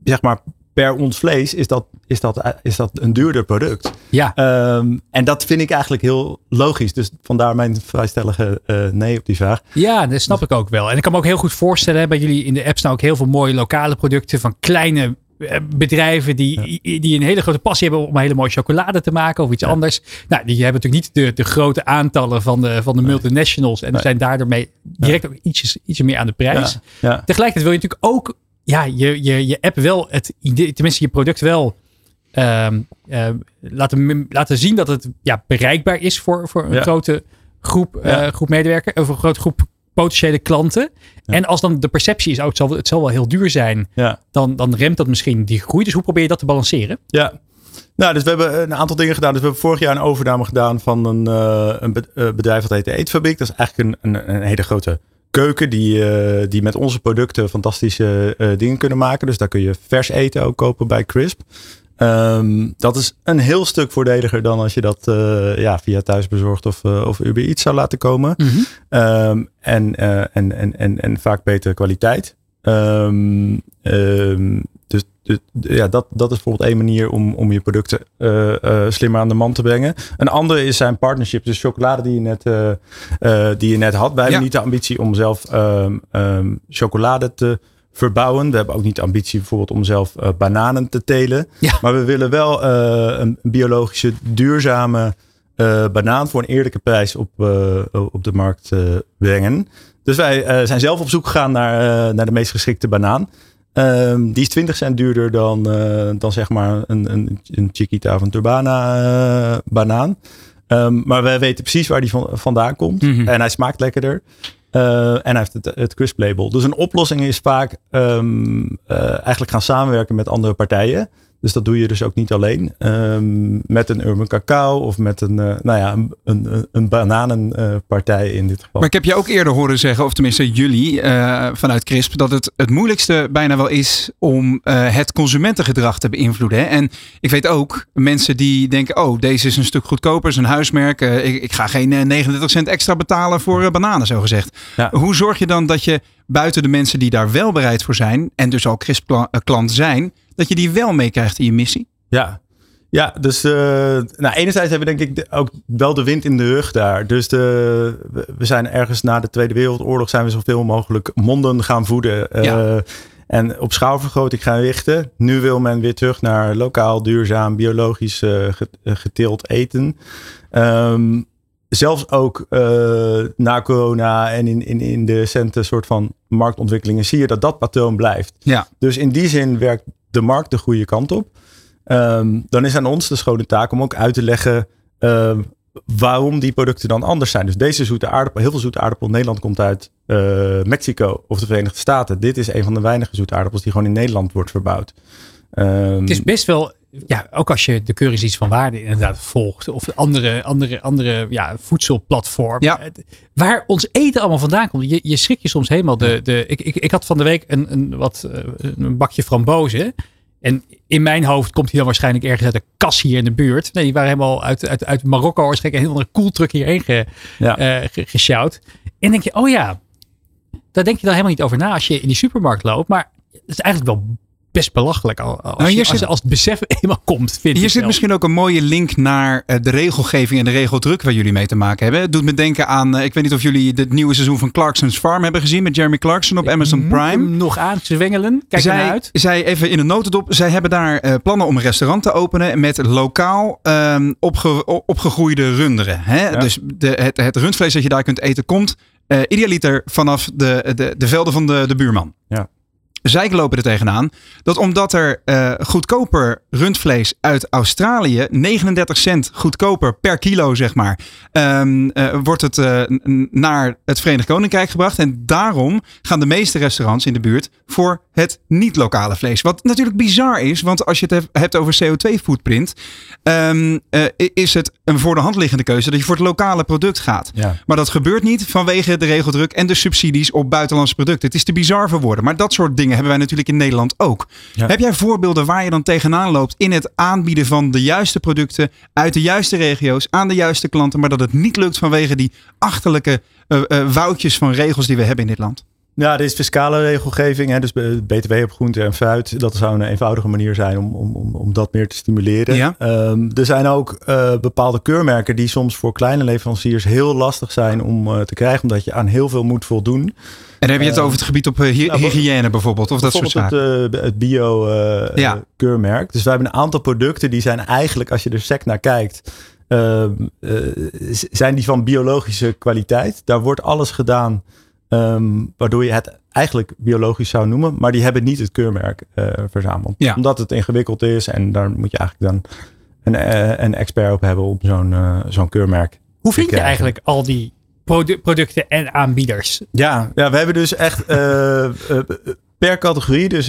zeg maar, per ons vlees is dat, is dat, is dat een duurder product. Ja. Ehm, en dat vind ik eigenlijk heel logisch. Dus vandaar mijn vrijstellige eh, nee op die vraag. Ja, dat snap ik ook wel. En ik kan me ook heel goed voorstellen, hè, bij jullie in de app staan ook heel veel mooie lokale producten van kleine eh, bedrijven die, die een hele grote passie hebben om een hele mooie chocolade te maken of iets anders. Nou, die hebben natuurlijk niet de, de grote aantallen van de, van de multinationals en Nee. zijn daardoor mee direct ook ietsjes, ietsje meer aan de prijs. Tegelijkertijd wil je natuurlijk ook ja, je, je, je app wel het idee, tenminste je product wel ehm, ehm, laten, laten zien dat het ja, bereikbaar is voor, voor een Ja. grote groep, eh, Ja. groep medewerkers of een grote groep potentiële klanten. En als dan de perceptie is, oh, het zal, het zal wel heel duur zijn, dan, dan remt dat misschien die groei. Dus hoe probeer je dat te balanceren? Ja. Nou, dus we hebben een aantal dingen gedaan. Dus we hebben vorig jaar een overname gedaan van een, eh, een eh, bedrijf dat heet de Eetfabriek. Dat is eigenlijk een, een, een hele grote keuken die, eh, die met onze producten fantastische eh, dingen kunnen maken. Dus daar kun je vers eten ook kopen bij Crisp. Ehm, dat is een heel stuk voordeliger dan als je dat eh, ja, via thuisbezorgd of, eh, of Uber Eats zou laten komen. Ehm, en, eh, en, en, en, en vaak betere kwaliteit. Ehm, ehm, dus dus, ja, dat, dat is bijvoorbeeld één manier om, om je producten eh, eh, slimmer aan de man te brengen. Een andere is zijn partnership. Dus chocolade die je net, eh, eh, die je net had. Wij Ja. hebben niet de ambitie om zelf ehm, chocolade te verbouwen. We hebben ook niet de ambitie bijvoorbeeld om zelf bananen te telen. Ja. Maar we willen wel eh, een biologische, duurzame eh, banaan voor een eerlijke prijs op, eh, op de markt brengen. Dus wij eh, zijn zelf op zoek gegaan naar, eh, naar de meest geschikte banaan. Ehm, die is 20 cent duurder dan, eh, dan zeg maar een, een, een Chiquita of een Turbana banaan. Ehm, maar wij weten precies waar die van, vandaan komt. Mhm. En hij smaakt lekkerder. En hij heeft het, het crisp label. Dus een oplossing is vaak ehm, eh, eigenlijk gaan samenwerken met andere partijen. Dus dat doe je dus ook niet alleen. Ehm, met een Urban Cacao of met een, eh, nou ja, een, een, een bananenpartij in dit geval. Maar ik heb je ook eerder horen zeggen, of tenminste jullie eh, vanuit CRISP, dat het het moeilijkste bijna wel is om eh, het consumentengedrag te beïnvloeden. Hè? En ik weet ook mensen die denken, oh deze is een stuk goedkoper, is een huismerk. ik, ik ga geen eh, 39 cent extra betalen voor bananen, zo gezegd. Ja. Hoe zorg je dan dat je buiten de mensen die daar wel bereid voor zijn, en dus al CRISP-klant zijn, dat je die wel meekrijgt in je missie? Ja, ja dus eh, nou, enerzijds hebben we denk ik de- ook wel de wind in de rug daar. Dus de, we- zijn ergens na de Tweede Wereldoorlog zijn we zoveel mogelijk monden gaan voeden. eh, Ja. En op schaalvergroting gaan richten. Nu wil men weer terug naar lokaal, duurzaam, biologisch eh, eh, geteeld eten. Ehm, zelfs ook eh, na corona en in, in, in de recente soort van marktontwikkelingen zie je dat dat patroon blijft. Ja. Dus in die zin werkt de markt de goede kant op. Ehm, dan is aan ons de schone taak om ook uit te leggen ehm, waarom die producten dan anders zijn. Dus deze zoete aardappel, heel veel zoete aardappel in Nederland komt uit eh, Mexico of de Verenigde Staten. Dit is een van de weinige zoete aardappels die gewoon in Nederland wordt verbouwd. Ehm, Het is best wel, ja, ook als je de keuringsdienst van waarde inderdaad volgt. Of andere, andere, andere ja. Het- Waar ons eten allemaal vandaan komt. Je, je schrik je soms helemaal. De, de, ik, ik, ik had van de week een, een, wat, eh, een bakje frambozen. En in mijn hoofd komt hij dan waarschijnlijk ergens uit de kas hier in de buurt. Nee, die waren helemaal uit, uit, uit Marokko waarschijnlijk een heel andere koeltruck hierheen ge, ja. eh, ge- gesjouwd. En denk je, oh ja, daar denk je dan helemaal niet over na als je in die supermarkt loopt. Maar het is eigenlijk wel best belachelijk al- als, Nou, je, als, zit- als het besef eenmaal komt, vind Hier zit wel. misschien ook een mooie link naar eh, de regelgeving en de regeldruk waar jullie mee te maken hebben. Het doet me denken aan, eh, ik weet niet of jullie het nieuwe seizoen van Clarkson's Farm hebben gezien met Jeremy Clarkson op Amazon Prime. nog aan zwengelen. Kijk zij, uit. zij even in een notendop, zij hebben daar eh, plannen om een restaurant te openen met lokaal ehm, opge- opgegroeide runderen. Hè? Ja. Dus de, het, het rundvlees dat je daar kunt eten komt idealiter vanaf de, de, de velden van de, de buurman. Ja. Zij lopen er tegenaan dat omdat er eh, goedkoper rundvlees uit Australië, 39 cent goedkoper per kilo zeg maar, ehm, eh, wordt het eh, naar het Verenigd Koninkrijk gebracht. En daarom gaan de meeste restaurants in de buurt voor het niet-lokale vlees. Wat natuurlijk bizar is, want als je het hebt over CO2-footprint, ehm, eh, is het een voor de hand liggende keuze dat je voor het lokale product gaat. Ja. Maar dat gebeurt niet vanwege de regeldruk en de subsidies op buitenlandse producten. Het is te bizar voor woorden. Maar dat soort dingen hebben wij natuurlijk in Nederland ook. Ja. Heb jij voorbeelden waar je dan tegenaan loopt in het aanbieden van de juiste producten uit de juiste regio's aan de juiste klanten, maar dat het niet lukt vanwege die achterlijke eh, woudjes van regels die we hebben in dit land? Ja, dit is fiscale regelgeving. Hè, dus BTW op groente en fruit. Dat zou een eenvoudige manier zijn om, om, om, om dat meer te stimuleren. Ja. Ehm, er zijn ook eh, bepaalde keurmerken die soms voor kleine leveranciers heel lastig zijn om eh, te krijgen. Omdat je aan heel veel moet voldoen. En dan heb je het Eh, over het gebied op eh, hy- nou, hygiëne bijvoorbeeld, of dat soort zaken. het, het bio eh, Ja. eh, keurmerk. Dus we hebben een aantal producten die zijn eigenlijk, als je er sec naar kijkt, ehm, eh, zijn die van biologische kwaliteit. Daar wordt alles gedaan ehm, waardoor je het eigenlijk biologisch zou noemen. Maar die hebben niet het keurmerk eh, verzameld. Ja. Omdat het ingewikkeld is en daar moet je eigenlijk dan een, eh, een expert op hebben op zo'n eh, zo'n keurmerk. Hoe vind je eigenlijk al die produ- producten en aanbieders? Ja, ja, we hebben dus echt per categorie dus,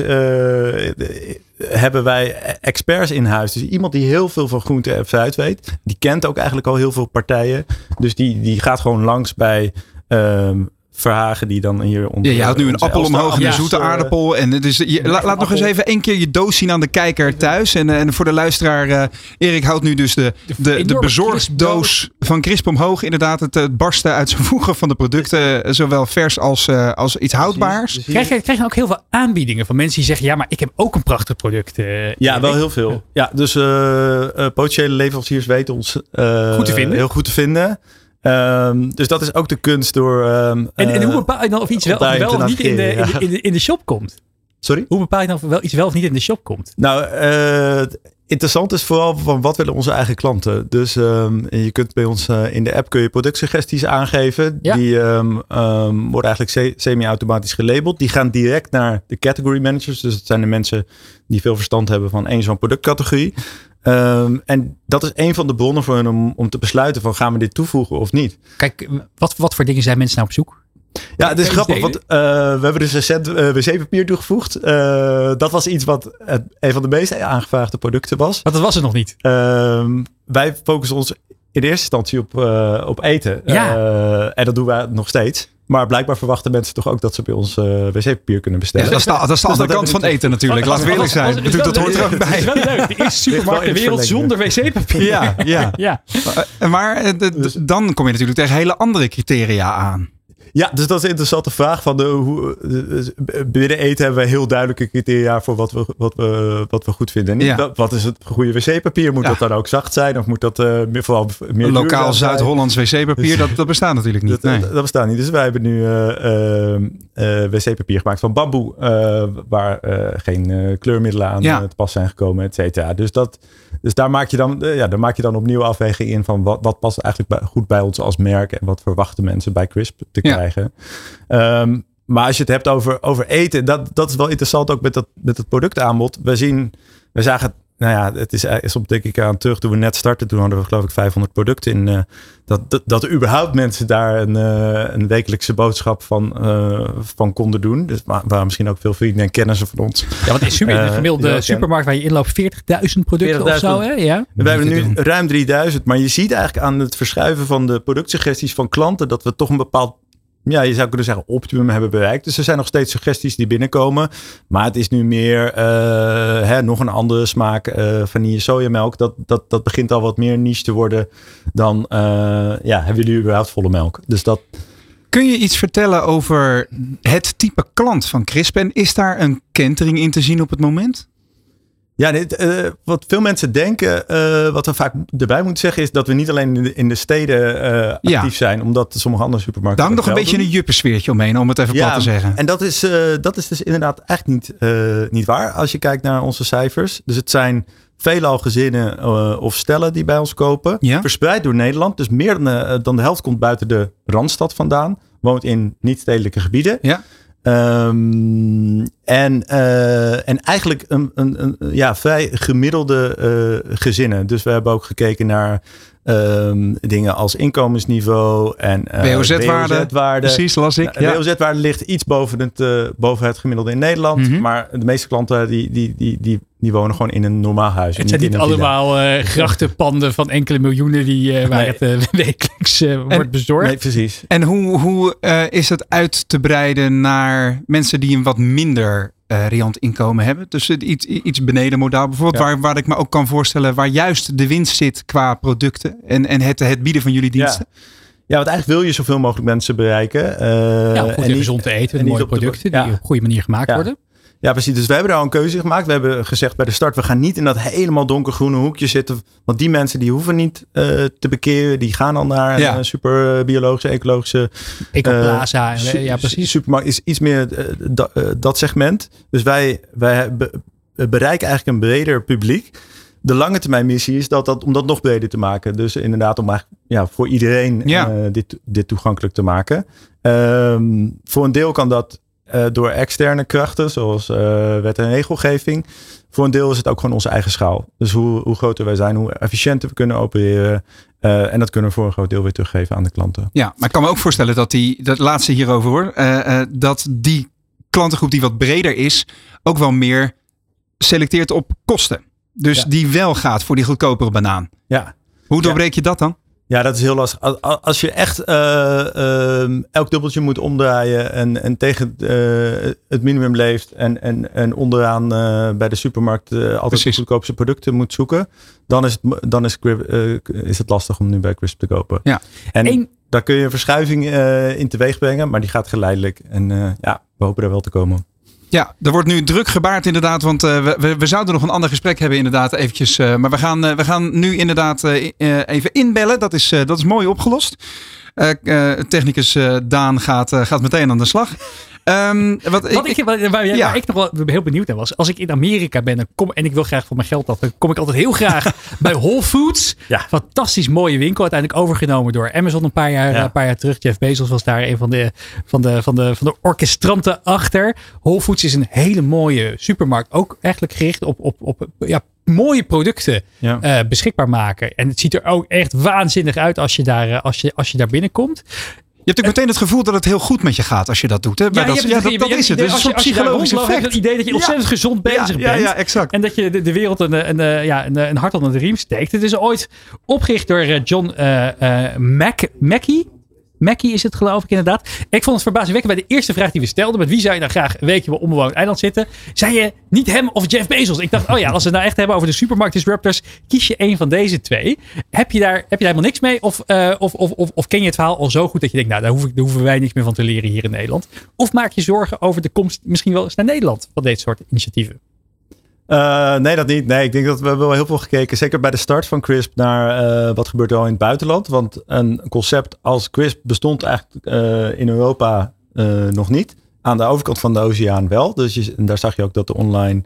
hebben wij experts in huis. Dus iemand die heel veel van groente en fruit weet. Die kent ook eigenlijk al heel veel partijen. Dus die, die gaat gewoon langs bij ehm, Verhagen die dan hier onder... Ja, je houdt nu een appel omhoog en een zoete eh, aardappel. En dus je, la- laat nog eens even één keer je doos zien aan de kijker thuis. En, eh, en voor de luisteraar, eh, Erik houdt nu dus de, de, de bezorgdoos van Crisp omhoog. Inderdaad, het, barsten uit zijn voegen van de producten. Zowel vers als, eh, als iets houdbaars. Krijg je, krijg je ook heel veel aanbiedingen van mensen die zeggen: Ja, maar ik heb ook een prachtig product. Ja, Erik." wel heel veel. Ja, dus eh, eh, potentiële leveranciers weten ons eh, Goed te vinden. heel goed te vinden. Ehm, dus dat is ook de kunst door... ehm, En, en eh, hoe bepaal je dan of iets wel, of niet in de, in, de, in, de, in de shop komt? Sorry? Hoe bepaal je dan of wel iets wel of niet in de shop komt? Nou, eh, interessant is vooral van wat willen onze eigen klanten. Dus ehm, je kunt bij ons eh, in de app kun je productsuggesties aangeven. Ja. Die ehm, worden eigenlijk se- semi-automatisch gelabeld. Die gaan direct naar de category managers. Dus dat zijn de mensen die veel verstand hebben van één zo'n productcategorie. Ehm, en dat is een van de bronnen voor hen om, om te besluiten van gaan we dit toevoegen of niet. Kijk, wat, wat voor dingen zijn mensen nou op zoek? Ja, het is grappig, want eh, we hebben dus recent eh, wc-papier toegevoegd. Eh, dat was iets wat een van de meest aangevraagde producten was. Want dat was het nog niet. Ehm, wij focussen ons in eerste instantie op, op eten. Ja. En dat doen wij nog steeds. Maar blijkbaar verwachten mensen toch ook dat ze bij ons eh, wc-papier kunnen bestellen. dat is de, dat is de andere dat kant van eten natuurlijk. Laten we eerlijk zijn. Bedoel, Dat hoort er ook Het is bij. wel leuk. De eerste supermarkt ter wereld zonder wc-papier. Ja, ja. ja. Eh, Maar eh, de- Dus- de- dan kom je natuurlijk tegen hele andere criteria aan. Ja, dus dat is een interessante vraag. Van de, hoe, de- binnen eten hebben we heel duidelijke criteria voor wat we, wat we, wat we goed vinden. En niet Ja. wat- is het goede wc-papier? Moet Ja. dat dan ook zacht zijn? Of moet dat eh, meer, vooral meer Lokaal? Zuid-Hollands wc-papier, dat, dat bestaat natuurlijk niet. Dat, Nee. dat, dat bestaat niet. Dus wij hebben nu eh, eh, eh, wc-papier gemaakt van bamboe. waar geen kleurmiddelen aan Ja. te pas zijn gekomen, et cetera. Dus, dat, dus daar, maak je dan, eh, ja, daar maak je dan opnieuw afweging in van wat, wat past eigenlijk bij- goed bij ons als merk. En wat verwachten mensen bij Crisp te Ja. krijgen. Ehm, maar als je het hebt over, over eten, dat, dat is wel interessant ook met, dat, met het productaanbod. We zien, we zagen, nou ja, het is, is op denk ik aan terug toen we net startten. Toen hadden we geloof ik 500 producten in. eh, dat, dat, dat er überhaupt mensen daar een, eh, een wekelijkse boodschap van, eh, van konden doen. Dus wa- waren misschien ook veel vrienden en kennissen van ons. Ja, want in, de Eh, gemiddelde ja, supermarkt waar je inloopt 40.000 producten of zo. 40.000. Hè? Ja. We hebben nu ruim 3000, maar je ziet eigenlijk aan het verschuiven van de productsuggesties van klanten dat we toch een bepaald, ja, je zou kunnen zeggen, optimum hebben bereikt. Dus er zijn nog steeds suggesties die binnenkomen, maar het is nu meer eh, hè, nog een andere smaak, eh vanille sojamelk. Dat, dat, dat begint al wat meer niche te worden dan, eh, ja, hebben jullie überhaupt volle melk? Dus dat, Kun je iets vertellen over het type klant van Crisp? En is daar een kentering in te zien op het moment? Ja, dit, eh, wat veel mensen denken, eh, wat we vaak erbij moeten zeggen, is dat we niet alleen in de, in de steden eh, Ja. actief zijn, omdat sommige andere supermarkten. Daar hangt nog een beetje doen. een juppensfeertje omheen, om het even plat te zeggen. En dat is, dat is dus inderdaad echt niet, niet waar als je kijkt naar onze cijfers. Dus het zijn veelal gezinnen of stellen die bij ons kopen. Ja. Verspreid door Nederland. Dus meer dan, dan de helft komt buiten de Randstad vandaan. Woont in niet-stedelijke gebieden. Ja. Ehm, en, eh, en eigenlijk een, een, een ja, vrij gemiddelde eh, gezinnen. Dus we hebben ook gekeken naar ehm, dingen als inkomensniveau en eh, WOZ-waarde. WOZ-waarde. Precies, las ik. Nou, Ja. De WOZ-waarde ligt iets boven het, eh, boven het gemiddelde in Nederland. Mhm. Maar de meeste klanten die, die, die, die, die wonen gewoon in een normaal huis. en Het zijn niet allemaal eh, grachtenpanden van enkele miljoenen die, eh, waar Nee. het eh, wekelijks eh, wordt bezorgd. Nee, precies. En hoe, hoe eh, is het uit te breiden naar mensen die een wat minder variant inkomen hebben. Dus eh, iets, iets beneden modaal bijvoorbeeld. Ja. Waar, waar ik me ook kan voorstellen waar juist de winst zit qua producten. En, en het, het bieden van jullie diensten. Ja, want eigenlijk wil je zoveel mogelijk mensen bereiken. eh, ja, goed en gezond te eten, en mooie de- producten ja. die op een goede manier gemaakt Ja. worden. Ja, precies. Dus we hebben daar al een keuze gemaakt. We hebben gezegd bij de start, we gaan niet in dat helemaal donkergroene hoekje zitten. Want die mensen die hoeven niet eh, te bekeren. Die gaan al naar Ja. een super eh, biologische, ecologische Ecoplaza, eh, su- ja precies. supermarkt. Is iets meer eh, da- eh, dat segment. Dus wij, wij be- bereiken eigenlijk een breder publiek. De lange termijn missie is dat, dat, om dat nog breder te maken. Dus inderdaad om eigenlijk ja, voor iedereen Ja. eh, dit, dit toegankelijk te maken. Ehm, voor een deel kan dat eh, door externe krachten, zoals eh, wet en regelgeving. Voor een deel is het ook gewoon onze eigen schaal. Dus hoe, hoe groter wij zijn, hoe efficiënter we kunnen opereren. Eh, en dat kunnen we voor een groot deel weer teruggeven aan de klanten. Ja, maar ik kan me ook voorstellen dat die, dat laatste hierover hoor, dat die klantengroep die wat breder is, ook wel meer selecteert op kosten. Dus Ja. die wel gaat voor die goedkopere banaan. Ja, Hoe doorbreek je dat dan? Ja, dat is heel lastig. Als- je echt eh, ehm, elk dubbeltje moet omdraaien en, en tegen eh, het minimum leeft en, en, en onderaan eh, bij de supermarkt eh, altijd Precies. de goedkoopste producten moet zoeken, dan is het, mo- dan is, eh, is het lastig om nu bij Crisp te kopen. Ja. En Eén- daar kun je een verschuiving eh, in teweeg brengen, maar die gaat geleidelijk. En eh, ja, we hopen er wel te komen. Ja, er wordt nu druk gebaard inderdaad, want eh, we, we, we zouden nog een ander gesprek hebben inderdaad eventjes. eh, maar we gaan, eh, we gaan nu inderdaad even inbellen. Dat is, dat is mooi opgelost. Technicus Daan gaat, gaat meteen aan de slag. Ehm, wat, Wat ik, waar, waar, Ja. ik nog wel heel benieuwd naar was. Als ik in Amerika ben en, kom, en ik wil graag voor mijn geld af. Dan kom ik altijd heel graag bij Whole Foods. Ja. Fantastisch mooie winkel. Uiteindelijk overgenomen door Amazon een paar jaar, Ja. een paar jaar terug. Jeff Bezos was daar een van de, van, de, van, de, van de orkestranten achter. Whole Foods is een hele mooie supermarkt. Ook eigenlijk gericht op, op, op ja, mooie producten Ja. eh, beschikbaar maken. En het ziet er ook echt waanzinnig uit als je daar, eh, als je, als je daar binnenkomt. Je hebt ook meteen het gevoel dat het heel goed met je gaat als je dat doet. Hè? Dat, ja, het- dat, dat is het. Het is een soort psychologisch rondloopt, heb je effect. het idee dat je ontzettend gezond bezig bent. Ja, exact. En dat je de, de wereld een, een, een, ja, een, een hart onder de riem steekt. Het is ooit opgericht door eh, John eh eh Mac, Mackey. Mackie is het geloof ik inderdaad. Ik vond het verbazingwekkend bij de eerste vraag die we stelden. Met wie zou je nou graag een weekje op onbewoond eiland zitten? Zei je niet hem of Jeff Bezos? Ik dacht, oh ja, als we het nou echt hebben over de supermarkt disruptors. Kies je een van deze twee. Heb je daar, heb je helemaal niks mee? Of, eh, of, of, of, of ken je het verhaal al zo goed dat je denkt, nou daar, hoef ik, daar hoeven wij niks meer van te leren hier in Nederland? Of maak je zorgen over de komst misschien wel eens naar Nederland van dit soort initiatieven? Eh, nee, dat niet. Nee, ik denk dat we wel heel veel gekeken, zeker bij de start van Crisp, naar eh, wat gebeurt er al in het buitenland. Want een concept als Crisp bestond eigenlijk eh, in Europa nog niet. Aan de overkant van de oceaan wel. Dus en daar zag je ook dat de online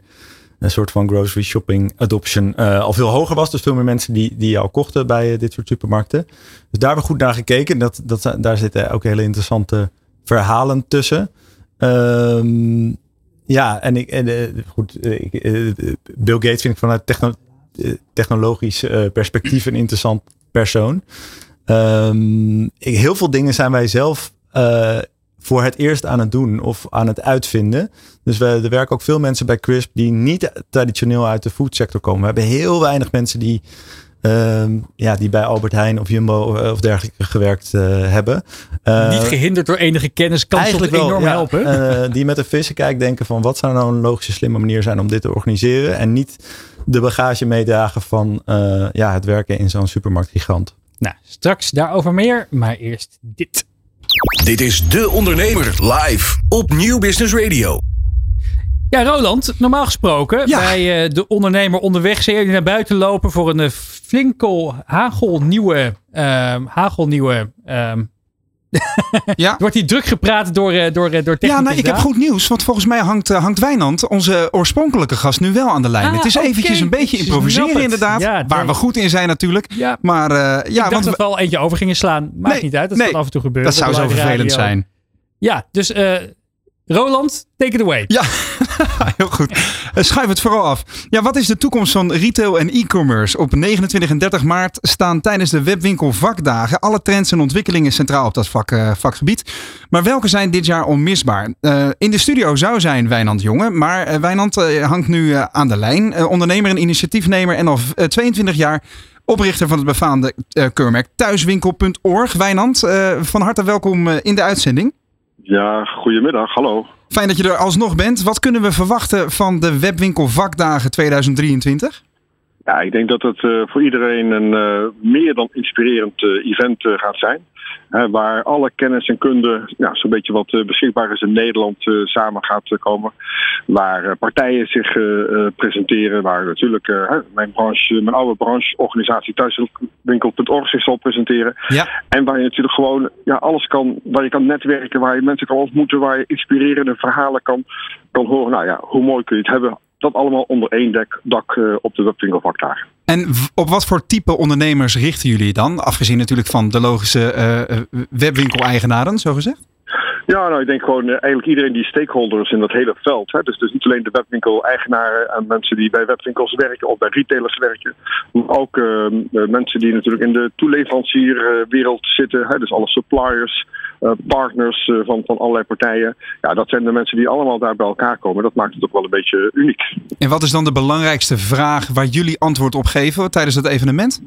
een soort van grocery shopping adoption al veel hoger was. Dus veel meer mensen die, die al kochten bij dit soort supermarkten. Dus daar hebben we goed naar gekeken. Dat, dat, daar zitten ook hele interessante verhalen tussen. Ehm, ja, en, ik, en eh, goed, eh, ik, eh, Bill Gates vind ik vanuit techno- technologisch perspectief een interessant persoon. Ehm, heel veel dingen zijn wij zelf voor het eerst aan het doen of aan het uitvinden. Dus we, er werken ook veel mensen bij Crisp die niet traditioneel uit de foodsector komen. We hebben heel weinig mensen die, ehm, ja, die bij Albert Heijn of Jumbo of, of dergelijke gewerkt eh, hebben. Eh, Niet gehinderd door enige kennis kan Eigenlijk wel, enorm ja. helpen. Eh, die met een vissenkijk denken van wat zou nou een logische slimme manier zijn om dit te organiseren. En niet de bagage meedragen van eh, ja, het werken in zo'n supermarktgigant. Nou, straks daarover meer, maar eerst dit. Dit is De Ondernemer live op Nieuw Business Radio. Ja, Roland, normaal gesproken Ja. bij eh, de ondernemer onderweg zie je naar buiten lopen voor een eh, flinke hagelnieuwe, ehm hagelnieuwe, ehm Ja. wordt hier druk gepraat door, eh, door, door Ja, nou, ik heb goed nieuws. Want volgens mij hangt, hangt Wijnand, onze oorspronkelijke gast, nu wel aan de lijn. Ah, het is eventjes een beetje improviseren inderdaad. Ja, waar we goed in zijn natuurlijk. Ja, Maar eh, ja, ik dacht want dat we al eentje over gingen slaan. Maakt Nee, niet uit, dat nee. kan af en toe gebeuren. dat zou zo vervelend zijn. Ja, dus Roland, take it away. Ja, heel goed. Eh, Schuif het vooral af. Ja, wat is de toekomst van retail en e-commerce? Op 29 en 30 maart staan tijdens de webwinkel vakdagen alle trends en ontwikkelingen centraal op dat vak, eh, vakgebied. Maar welke zijn dit jaar onmisbaar? Eh, in de studio zou zijn Wijnand Jonge, maar Wijnand hangt nu aan de lijn. Ondernemer en initiatiefnemer en al eh, 22 jaar oprichter van het befaamde keurmerk thuiswinkel.org. Wijnand, van harte welkom in de uitzending. Ja, goedemiddag, hallo. Fijn dat je er alsnog bent. Wat kunnen we verwachten van de Webwinkel Vakdagen 2023? Ja, ik denk dat het uh, voor iedereen een uh, meer dan inspirerend uh, event gaat zijn. Waar alle kennis en kunde, ja, zo'n beetje wat beschikbaar is in Nederland, samen gaat komen. Waar partijen zich presenteren, waar natuurlijk mijn, branche, mijn oude brancheorganisatie thuiswinkel.org zich zal presenteren. Ja. En waar je natuurlijk gewoon ja, alles kan, waar je kan netwerken, waar je mensen kan ontmoeten, waar je inspirerende verhalen kan, kan horen. Nou ja, hoe mooi kun je het hebben dat allemaal onder één dek, dak op de webwinkelvakdagen. En op wat voor type ondernemers richten jullie dan? Afgezien natuurlijk van de logische uh, webwinkel-eigenaren, zo gezegd? Ja, nou, ik denk gewoon uh, eigenlijk iedereen die stakeholders in dat hele veld. Hè, dus, dus niet alleen de webwinkel-eigenaren en mensen die bij webwinkels werken of bij retailers werken. Maar ook mensen die natuurlijk in de toeleverancierwereld zitten. Hè, dus alle suppliers, partners van, van allerlei partijen. Ja, dat zijn de mensen die allemaal daar bij elkaar komen. Dat maakt het ook wel een beetje uniek. En wat is dan de belangrijkste vraag waar jullie antwoord op geven tijdens het evenement?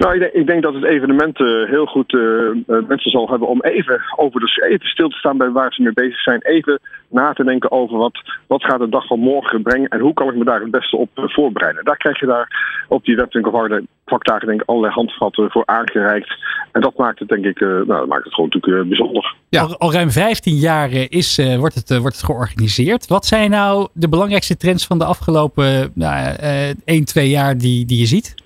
Nou, ik denk, ik denk, dat het evenement uh, heel goed uh, mensen zal hebben om even over de even stil te staan bij waar ze mee bezig zijn. Even na te denken over wat, wat gaat de dag van morgen brengen en hoe kan ik me daar het beste op voorbereiden. Daar krijg je daar op die webwinkelvakdagen denk ik allerlei handvatten voor aangereikt. En dat maakt het denk ik, nou, dat maakt het gewoon natuurlijk bijzonder. Ja. Al, al, ruim 15 jaar is, wordt, het, wordt het georganiseerd. Wat zijn nou de belangrijkste trends van de afgelopen nou, 1, 2 jaar die, die je ziet?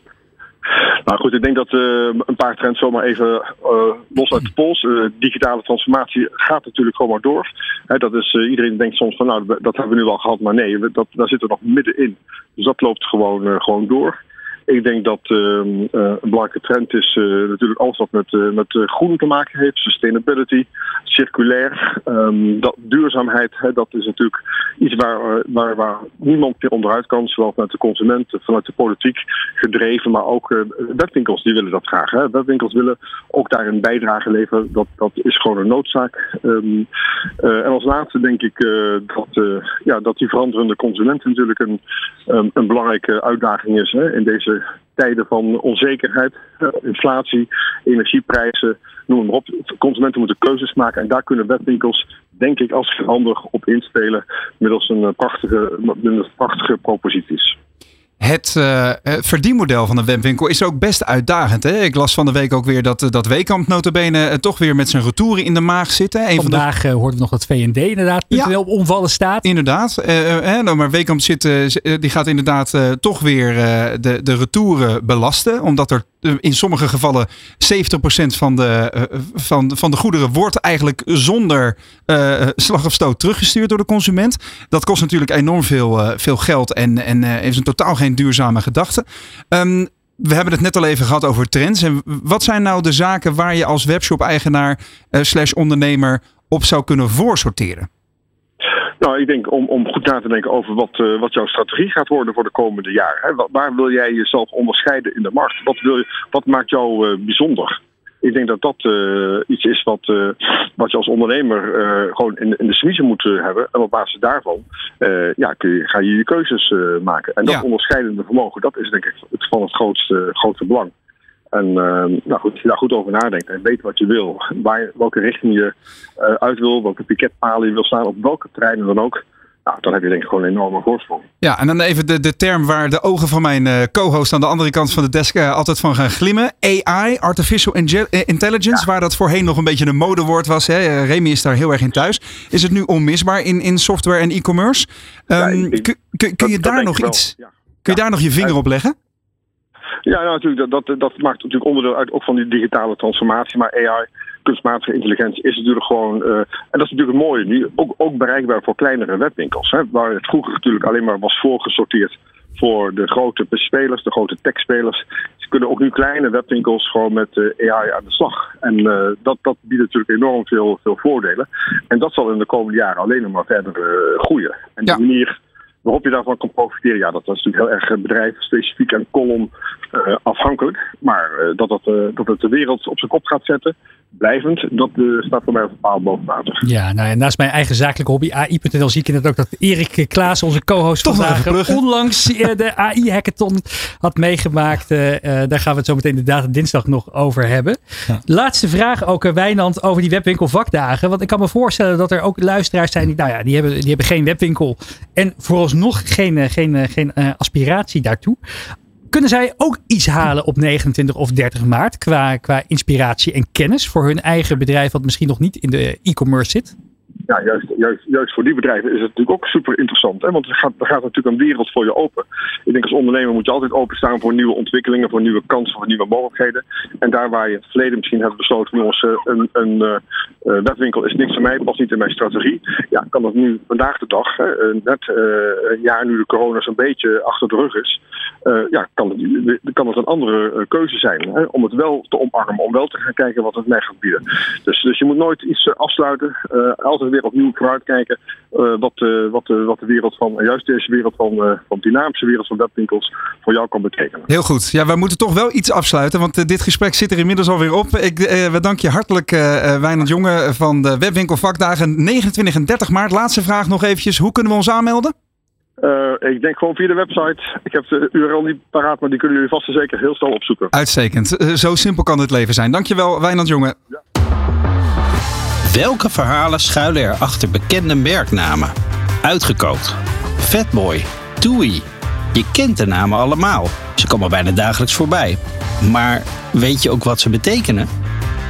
Nou goed, ik denk dat uh, een paar trends zomaar even uh, los uit de pols. Uh, digitale transformatie gaat natuurlijk gewoon maar door. Dat is, iedereen denkt soms van nou, dat hebben we nu al gehad, maar nee, dat, daar zitten we nog middenin. Dus dat loopt gewoon, gewoon door. Ik denk dat uh, uh, een belangrijke trend is uh, natuurlijk alles wat met, met groen te maken heeft. Sustainability, circulair. Um, dat, duurzaamheid, hè, dat is natuurlijk iets waar, waar, waar niemand meer onderuit kan. Zowel vanuit de consumenten, vanuit de politiek gedreven. Maar ook webwinkels die willen dat graag. Hè. Webwinkels willen ook daar een bijdrage leveren. Dat, dat is gewoon een noodzaak. Um, en als laatste denk ik dat, ja, dat die veranderende consument natuurlijk een, een belangrijke uitdaging is hè, in deze tijden van onzekerheid, inflatie, energieprijzen, noem maar op. Consumenten moeten keuzes maken en daar kunnen webwinkels, denk ik, als geen ander op inspelen middels een prachtige, middels prachtige proposities. Het, uh, verdienmodel van een webwinkel is ook best uitdagend. Hè? Ik las van de week ook weer dat, eh, dat Wekamp notabene toch weer met zijn retouren in de maag zit. Een Vandaag van de... hoorden we nog dat VND inderdaad ja. op omvallen staat. Inderdaad. Nou, maar Wekamp zit, die gaat inderdaad toch weer de, de retouren belasten. Omdat er in sommige gevallen 70% van de, van, van de goederen wordt eigenlijk zonder slag of stoot teruggestuurd door de consument. Dat kost natuurlijk enorm veel, veel geld en, en is een totaal geen duurzame gedachte. Um, we hebben het net al even gehad over trends. En wat zijn nou de zaken waar je als webshop-eigenaar slash ondernemer op zou kunnen voorsorteren? Nou, ik denk om, om goed na te denken over wat, uh, wat jouw strategie gaat worden voor de komende jaren. Hè. Waar wil jij jezelf onderscheiden in de markt? Wat, wil je, wat maakt jou uh, bijzonder? ik denk dat dat uh, iets is wat, wat je als ondernemer gewoon in, in de smiezen moet hebben. En op basis daarvan ja, kun je, ga je je keuzes maken. En dat ja. onderscheidende vermogen, dat is denk ik het van het grootste, grootste belang. En nou goed, als je daar goed over nadenkt en weet wat je wil, waar, welke richting je uit wil, welke piketpalen je wil staan, op welke treinen dan ook. Nou, dan heb je denk ik gewoon een enorme voorsprong. Ja, en dan even de, de term waar de ogen van mijn uh, co-host aan de andere kant van de desk uh, altijd van gaan glimmen. AI, Artificial Intelligence, ja. waar dat voorheen nog een beetje een modewoord was. Hè. Remy is daar heel erg in thuis. Is het nu onmisbaar in, in software en e-commerce? Um, ja, kun, kun je daar nog iets, ja. kun je daar nog je vinger op leggen? Ja, nou, natuurlijk, dat, dat, dat maakt natuurlijk onderdeel uit ook van die digitale transformatie. Maar AI kunstmatige intelligentie is natuurlijk gewoon, uh, en dat is natuurlijk het mooie, die ook, ook bereikbaar voor kleinere webwinkels. Hè, waar het vroeger natuurlijk alleen maar was voorgesorteerd voor de grote spelers, de grote techspelers. Ze kunnen ook nu kleine webwinkels gewoon met uh, AI aan de slag. En uh, dat, dat biedt natuurlijk enorm veel, veel voordelen. En dat zal in de komende jaren alleen nog maar verder groeien. En ja. die manier waarop je daarvan kan profiteren, ja, dat is natuurlijk heel erg bedrijfsspecifiek en column uh, afhankelijk. Maar uh, dat, dat, dat het de wereld op zijn kop gaat zetten, blijvend, dat eh, staat voor mij een paal boven water. Ja, nou ja, naast mijn eigen zakelijke hobby AI.nl zie ik inderdaad ook dat Erik Klaas, onze co-host vandaag, onlangs eh, de AI-hackathon had meegemaakt. Eh, daar gaan we het zo meteen inderdaad dinsdag nog over hebben. Laatste vraag ook, Wijnand, over die webwinkel vakdagen. Want ik kan me voorstellen dat er ook luisteraars zijn die, nou ja, die hebben, die hebben geen webwinkel en vooralsnog geen, geen, geen eh, aspiratie daartoe. Kunnen zij ook iets halen op 29 of 30 maart qua, qua inspiratie en kennis voor hun eigen bedrijf, wat misschien nog niet in de e-commerce zit? ja, juist, juist, juist voor die bedrijven is het natuurlijk ook super interessant. Hè? Want er gaat, gaat natuurlijk een wereld voor je open. Ik denk als ondernemer moet je altijd openstaan voor nieuwe ontwikkelingen, voor nieuwe kansen, voor nieuwe mogelijkheden. En daar waar je in het verleden misschien hebt besloten, jongens, eh, een, een eh, eh, webwinkel is niks voor mij, past niet in mijn strategie. Ja, kan dat nu vandaag de dag, hè, net eh, een jaar nu de corona zo'n beetje achter de rug is, eh, ja, kan het, kan een andere eh, keuze zijn. Hè? Om het wel te omarmen, om wel te gaan kijken wat het mij gaat bieden. Dus, dus je moet nooit iets eh, afsluiten. altijd weer opnieuw vooruitkijken wat, wat, wat de wereld van, juist deze wereld van, van dynamische wereld van webwinkels voor jou kan betekenen. Heel goed. Ja, wij moeten toch wel iets afsluiten, want dit gesprek zit er inmiddels alweer op. Ik, we danken je hartelijk, Wijnand Jonge van de Webwinkel Vakdagen 29 en 30 maart. Laatste vraag nog eventjes. Hoe kunnen we ons aanmelden? Eh, ik denk gewoon via de website. Ik heb de URL niet paraat, maar die kunnen jullie vast en zeker heel snel opzoeken. Uitstekend. Eh, zo simpel kan het leven zijn. Dankjewel, Wijnand Jonge. Welke verhalen schuilen er achter bekende merknamen? Uitgekookt. Fatboy. Toei. Je kent de namen allemaal. Ze komen bijna dagelijks voorbij. Maar weet je ook wat ze betekenen?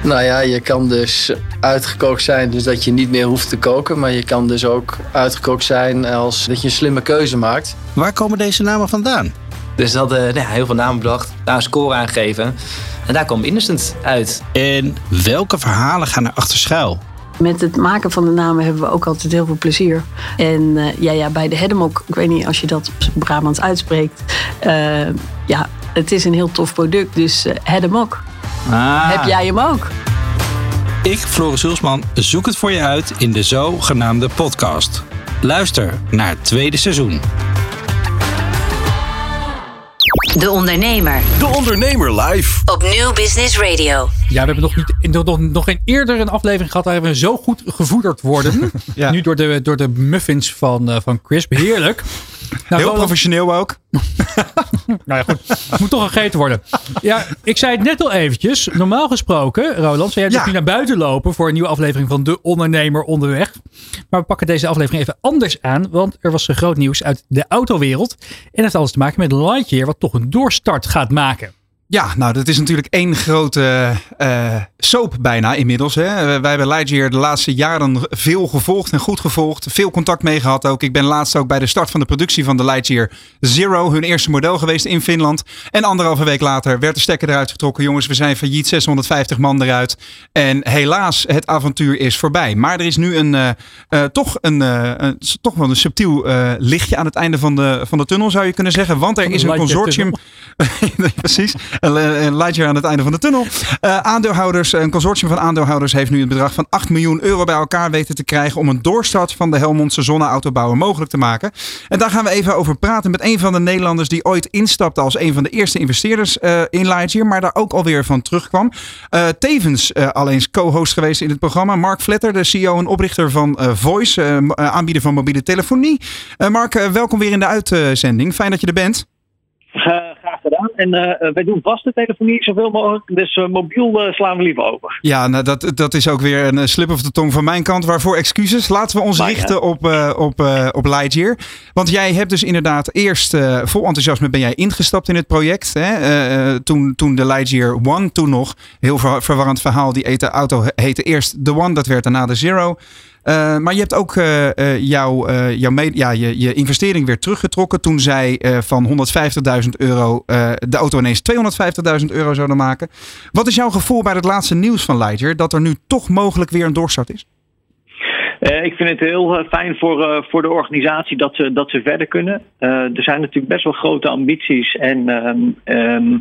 Nou ja, je kan dus uitgekookt zijn, dus dat je niet meer hoeft te koken. Maar je kan dus ook uitgekookt zijn als dat je een slimme keuze maakt. Waar komen deze namen vandaan? Dus dat hadden nou ja, heel veel namen bedacht, daar een score aangegeven. En daar kwam Innocent uit. En welke verhalen gaan er achter schuil? Met het maken van de namen hebben we ook altijd heel veel plezier. En eh, ja, ja, bij de Hedemok, ik weet niet als je dat op Brabants uitspreekt. eh, ja, het is een heel tof product, dus eh Hedemok. Ah, Heb jij hem ook? Ik, Floris Hulsman, zoek het voor je uit in de zogenaamde podcast. Luister naar het tweede seizoen. De Ondernemer De Ondernemer live. op Nieuw Business Radio. Ja, we hebben nog, niet, nog, nog, nog geen eerder een aflevering gehad waarin we zo goed gevoederd worden. Ja. Nu door de, door de muffins van, eh, van Crisp. Heerlijk. Nou, Heel professioneel ook. nou ja, goed. Het moet toch gegeten worden. Ja, ik zei het net al eventjes. Normaal gesproken, Roland, zou jij Ja. dus nu naar buiten lopen voor een nieuwe aflevering van De Ondernemer Onderweg. Maar we pakken deze aflevering even anders aan, want er was groot nieuws uit de autowereld. En dat heeft alles te maken met Lightyear, wat toch een doorstart gaat maken. Ja, nou, dat is natuurlijk één grote eh soap bijna inmiddels. Hè. Eh, Wij hebben Lightyear de laatste jaren veel gevolgd en goed gevolgd. Veel contact mee gehad ook. Ik ben laatst ook bij de start van de productie van de Lightyear Zero, hun eerste model geweest in Finland. En anderhalve week later werd de stekker eruit getrokken. Jongens, we zijn failliet, 650 man eruit. En helaas, het avontuur is voorbij. Maar er is nu een, eh, toch, een, een, toch wel een subtiel lichtje aan het einde van de, van de tunnel, zou je kunnen zeggen. Want er is een consortium. Precies. Een, Lightyear aan het einde van de tunnel. Eh, aandeelhouders, een consortium van aandeelhouders heeft nu een bedrag van 8 miljoen euro bij elkaar weten te krijgen om een doorstart van de Helmondse zonneautobouwer mogelijk te maken. En daar gaan we even over praten met een van de Nederlanders die ooit instapte als een van de eerste investeerders eh, in Lightyear, maar daar ook alweer van terugkwam. Eh, tevens eh, al eens co-host geweest in het programma. Mark Vletter, de CEO en oprichter van eh, Voice, eh, eh, aanbieder van mobiele telefonie. Eh, Mark, eh, welkom weer in de uitzending. Fijn dat je er bent. Eh, gedaan. En eh, wij doen vaste telefonie zoveel mogelijk. Dus eh, mobiel eh, slaan we liever over. Ja, nou, dat, dat is ook weer een eh, slip of de tong van mijn kant. Waarvoor excuses. Laten we ons Maar richten op, eh, op, eh, op Lightyear. Want jij hebt dus inderdaad eerst eh, vol enthousiasme ben jij ingestapt in het project. Hè? Eh, eh, toen, toen de Lightyear One toen nog, heel ver- verwarrend verhaal, die auto he- heette eerst de One, dat werd daarna de Zero. Eh, maar je hebt ook eh, eh, jouw, jouw ja, je, je investering weer teruggetrokken toen zij van 150.000 euro de auto ineens 250.000 euro zouden maken. Wat is jouw gevoel bij het laatste nieuws van Lightyear dat er nu toch mogelijk weer een doorstart is? Ik vind het heel fijn voor, voor de organisatie dat ze, dat ze verder kunnen. Er zijn natuurlijk best wel grote ambities. En ehm, ehm,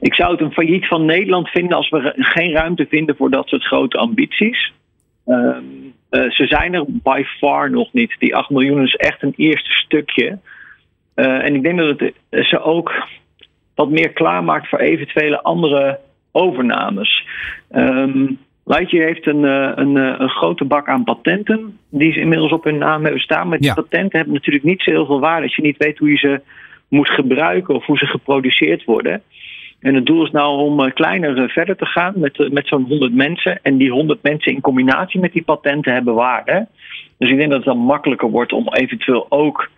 ik zou het een failliet van Nederland vinden als we geen ruimte vinden voor dat soort grote ambities. Ehm, eh, ze zijn er by far nog niet. Die 8 miljoen is echt een eerste stukje. Eh, en ik denk dat het eh, ze ook wat meer klaarmaakt voor eventuele andere overnames. Ehm, Lightyear heeft een, een, een grote bak aan patenten die ze inmiddels op hun naam hebben staan. Maar die Ja. patenten hebben natuurlijk niet zo heel veel waarde als je niet weet hoe je ze moet gebruiken of hoe ze geproduceerd worden. En het doel is nou om eh, kleiner eh, verder te gaan met, eh, met zo'n 100 mensen. En die 100 mensen in combinatie met die patenten hebben waarde. Dus ik denk dat het dan makkelijker wordt om eventueel ook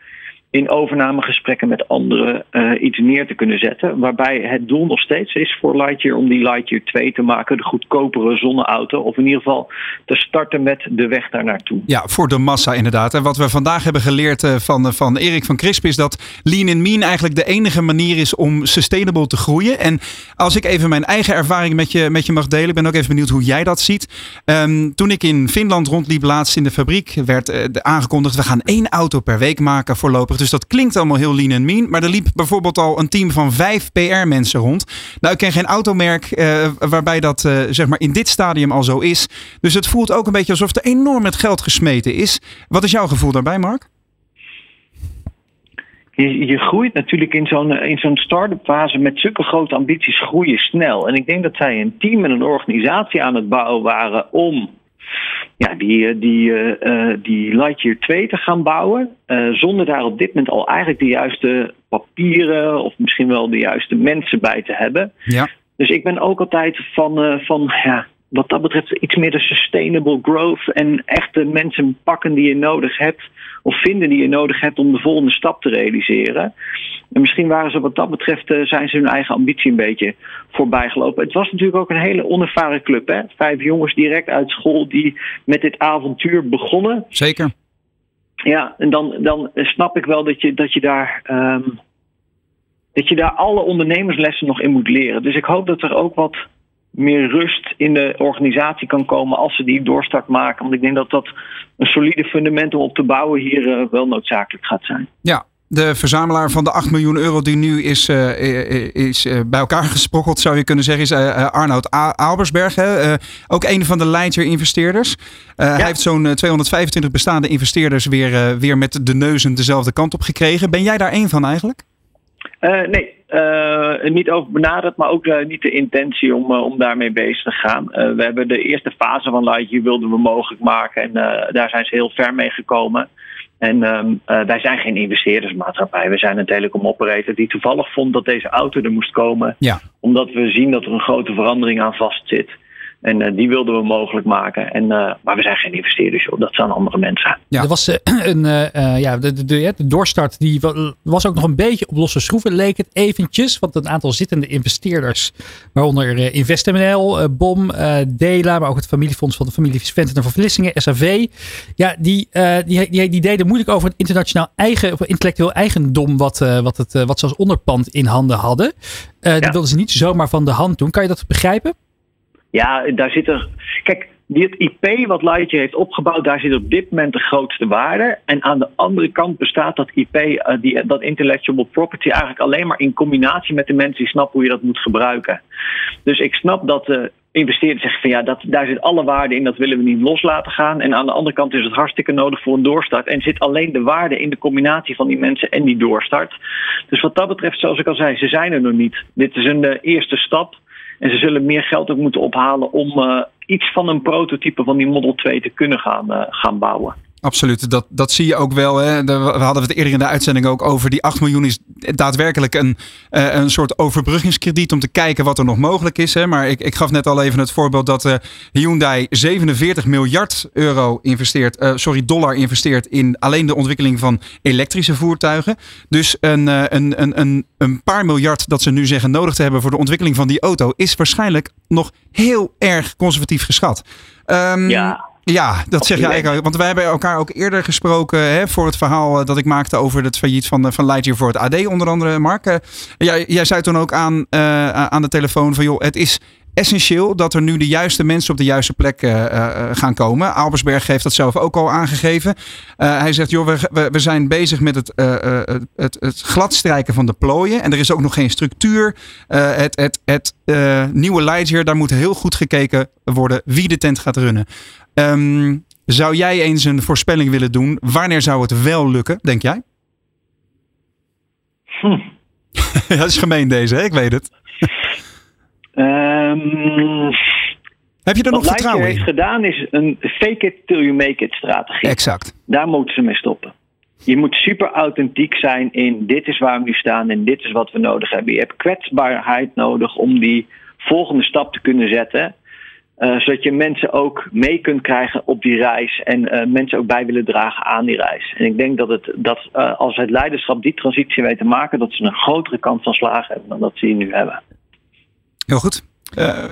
in overnamegesprekken met anderen eh, iets neer te kunnen zetten. Waarbij het doel nog steeds is voor Lightyear om die Lightyear 2 te maken, de goedkopere zonneauto. Of in ieder geval te starten met de weg daar naartoe. Ja, voor de massa inderdaad. En wat we vandaag hebben geleerd eh, van, van Erik van Crisp is dat lean and mean eigenlijk de enige manier is om sustainable te groeien. En als ik even mijn eigen ervaring met je, met je mag delen, ik ben ook even benieuwd hoe jij dat ziet. Ehm, toen ik in Finland rondliep laatst in de fabriek, werd eh, de- aangekondigd we gaan één auto per week maken voorlopig. Dus dat klinkt allemaal heel lean and mean. Maar er liep bijvoorbeeld al een team van vijf PR-mensen rond. Nou, ik ken geen automerk eh, waarbij dat eh, zeg maar in dit stadium al zo is. Dus het voelt ook een beetje alsof er enorm met geld gesmeten is. Wat is jouw gevoel daarbij, Mark? Je, je groeit natuurlijk in zo'n eh, in zo'n start-up fase met zulke grote ambities groeien snel. En ik denk dat zij een team en een organisatie aan het bouwen waren om ja, die, eh, die, eh, die Lightyear 2 te gaan bouwen. zonder daar op dit moment al eigenlijk de juiste papieren of misschien wel de juiste mensen bij te hebben. Ja. Dus ik ben ook altijd van, van ja, wat dat betreft iets meer de sustainable growth. En echt de mensen pakken die je nodig hebt. Of vinden die je nodig hebt om de volgende stap te realiseren. En misschien waren ze wat dat betreft, eh, zijn ze hun eigen ambitie een beetje voorbij gelopen. Het was natuurlijk ook een hele onervaren club. Hè? Vijf jongens direct uit school die met dit avontuur begonnen. Zeker. Ja, en dan, dan snap ik wel dat je, dat je daar. ehm, dat je daar alle ondernemerslessen nog in moet leren. Dus ik hoop dat er ook wat meer rust in de organisatie kan komen als ze die doorstart maken. Want ik denk dat dat een solide fundament om op te bouwen hier eh, wel noodzakelijk gaat zijn. Ja, de verzamelaar van de 8 miljoen euro die nu is, eh, eh, is eh, bij elkaar gesprokkeld, zou je kunnen zeggen, is eh, Arnoud A- Albersberg. Hè? Ook een van de Lightyear-investeerders. Eh, Hij heeft zo'n eh, 225 bestaande investeerders weer, weer met de neuzen dezelfde kant op gekregen. Ben jij daar één van eigenlijk? Nee, niet over benaderd, maar ook niet de intentie om, om daarmee bezig te gaan. We hebben de eerste fase van Lightyear wilden we mogelijk maken en daar zijn ze heel ver mee gekomen. En ehm, eh, wij zijn geen investeerdersmaatschappij. We zijn een telecom operator die toevallig vond dat deze auto er moest komen. Ja. Omdat we zien dat er een grote verandering aan vastzit. En eh, die wilden we mogelijk maken. En, eh, maar we zijn geen investeerders, joh. dat zijn andere mensen. Er was eh, een, eh, eh, ja, de, de, de, de doorstart die wa- was ook nog een beetje op losse schroeven, leek het eventjes. Want een aantal zittende investeerders, waaronder InvestMNL, BOM, eh, Dela, maar ook het familiefonds van de familie Venten van Vlissingen, SAV. Ja, die, eh, die, die, die deden moeilijk over het internationaal eigen, of intellectueel eigendom wat, eh, wat, het, wat ze als onderpand in handen hadden. Eh, Die wilden ze niet zomaar van de hand doen. Kan je dat begrijpen? Ja, daar zit er. Kijk, die, het IP wat Lightyear heeft opgebouwd, daar zit op dit moment de grootste waarde. En aan de andere kant bestaat dat IP, eh, die, dat intellectual property, eigenlijk alleen maar in combinatie met de mensen die snappen hoe je dat moet gebruiken. Dus ik snap dat de investeerders zeggen van ja, dat, daar zit alle waarde in, dat willen we niet los laten gaan. En aan de andere kant is het hartstikke nodig voor een doorstart. En zit alleen de waarde in de combinatie van die mensen en die doorstart. Dus wat dat betreft, zoals ik al zei, ze zijn er nog niet. Dit is een eh, eerste stap. En ze zullen meer geld ook moeten ophalen om eh, iets van een prototype van die Model 2 te kunnen gaan, eh, gaan bouwen. Absoluut, dat, dat zie je ook wel. Hè. We hadden het eerder in de uitzending ook over. Die 8 miljoen is daadwerkelijk een, eh, een soort overbruggingskrediet om te kijken wat er nog mogelijk is. Hè. Maar ik, ik gaf net al even het voorbeeld dat eh, Hyundai 47 miljard euro investeert, eh, sorry, dollar investeert in alleen de ontwikkeling van elektrische voertuigen. Dus een, een, een, een, een paar miljard dat ze nu zeggen nodig te hebben voor de ontwikkeling van die auto, is waarschijnlijk nog heel erg conservatief geschat. Ehm, Ja. Ja, dat zeg je eigenlijk. Want wij hebben elkaar ook eerder gesproken hè, voor het verhaal eh, dat ik maakte over het failliet van, eh, van Lightyear voor het AD, onder andere, Mark. Eh, jij, jij zei toen ook aan, aan de telefoon van, joh, het is essentieel dat er nu de juiste mensen op de juiste plek gaan komen. Albersberg heeft dat zelf ook al aangegeven. Hij zegt, joh, we, we, zijn bezig met het, het, het gladstrijken van de plooien. En er is ook nog geen structuur. Het het, het nieuwe Lightyear, daar moet heel goed gekeken worden wie de tent gaat runnen. Ehm, zou jij eens een voorspelling willen doen? Wanneer zou het wel lukken, denk jij? Hm. dat is gemeen deze, hè? ik weet het. Ehm, Heb je er nog Wat vertrouwen in? heeft gedaan is een fake it till you make it strategie. Exact. Daar moeten ze mee stoppen. Je moet super authentiek zijn in dit is waar we nu staan en dit is wat we nodig hebben. Je hebt kwetsbaarheid nodig om die volgende stap te kunnen zetten. Eh, zodat je mensen ook mee kunt krijgen op die reis en eh, mensen ook bij willen dragen aan die reis. En ik denk dat, het, dat eh, als het leiderschap die transitie weet te maken, dat ze een grotere kans van slagen hebben dan dat ze die nu hebben. Heel goed.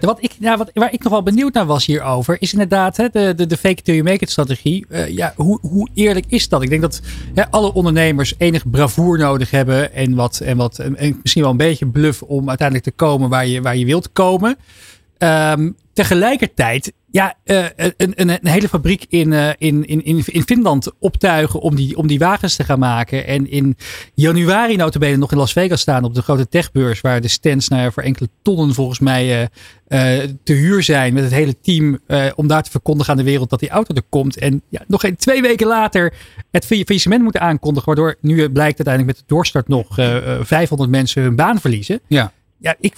Wat ik, nou, wat, waar ik nog wel benieuwd naar was hierover, is inderdaad hè, de, de, de fake it till you make it strategie. Eh, ja, hoe, hoe eerlijk is dat? Ik denk dat hè, alle ondernemers enig bravoer nodig hebben en, wat, en, wat, en, en misschien wel een beetje bluff om uiteindelijk te komen waar je, waar je wilt komen. Ehm, tegelijkertijd, ja, eh, een, een, een hele fabriek in, eh, in, in, in, in Finland optuigen om die, om die wagens te gaan maken. En in januari notabene nog in Las Vegas staan op de grote techbeurs. Waar de stands nou ja, voor enkele tonnen volgens mij eh, te huur zijn. Met het hele team om daar te verkondigen aan de wereld dat die auto er komt. En ja, nog geen twee weken later het fa- faillissement moeten aankondigen. Waardoor nu blijkt uiteindelijk met de doorstart nog eh, eh, 500 mensen hun baan verliezen. Ja. Ja, ik,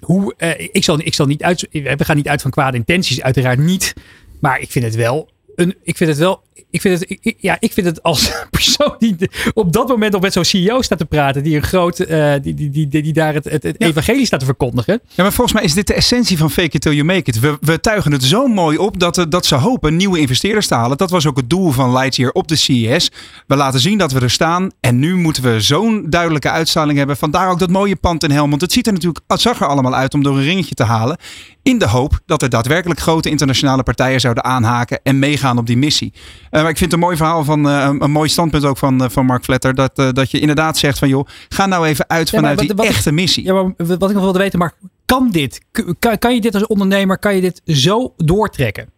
hoe, eh, ik, zal, ik zal niet uit. We gaan niet uit van kwade intenties, uiteraard niet. Maar ik vind het wel. Een, ik vind het wel. Ik vind het, ik- ja, ik vind het als persoon die op dat moment nog met zo'n CEO staat te praten. Die een groot. eh, die, die, die, die, daar het, het, het evangelie staat te verkondigen. Ja, maar volgens mij is dit de essentie van fake it till you make it. We, we tuigen het zo mooi op dat, eh, dat ze hopen nieuwe investeerders te halen. Dat was ook het doel van Lightyear op de CES. We laten zien dat we er staan. En nu moeten we zo'n duidelijke uitstraling hebben. Vandaar ook dat mooie pand in Helmond. Het ziet er natuurlijk, het zag er allemaal uit om door een ringetje te halen. In de hoop dat er daadwerkelijk grote internationale partijen zouden aanhaken en meegaan op die missie. Eh, maar ik vind het een mooi verhaal van eh, een, een mooi standpunt ook van, eh, van Mark Vletter. Dat, dat je inderdaad zegt van joh, ga nou even uit Ja, vanuit wat- die wat ik- echte missie. Ja, maar wat ik nog wilde weten, maar kan dit? Kan, kan je dit als ondernemer, kan je dit zo doortrekken?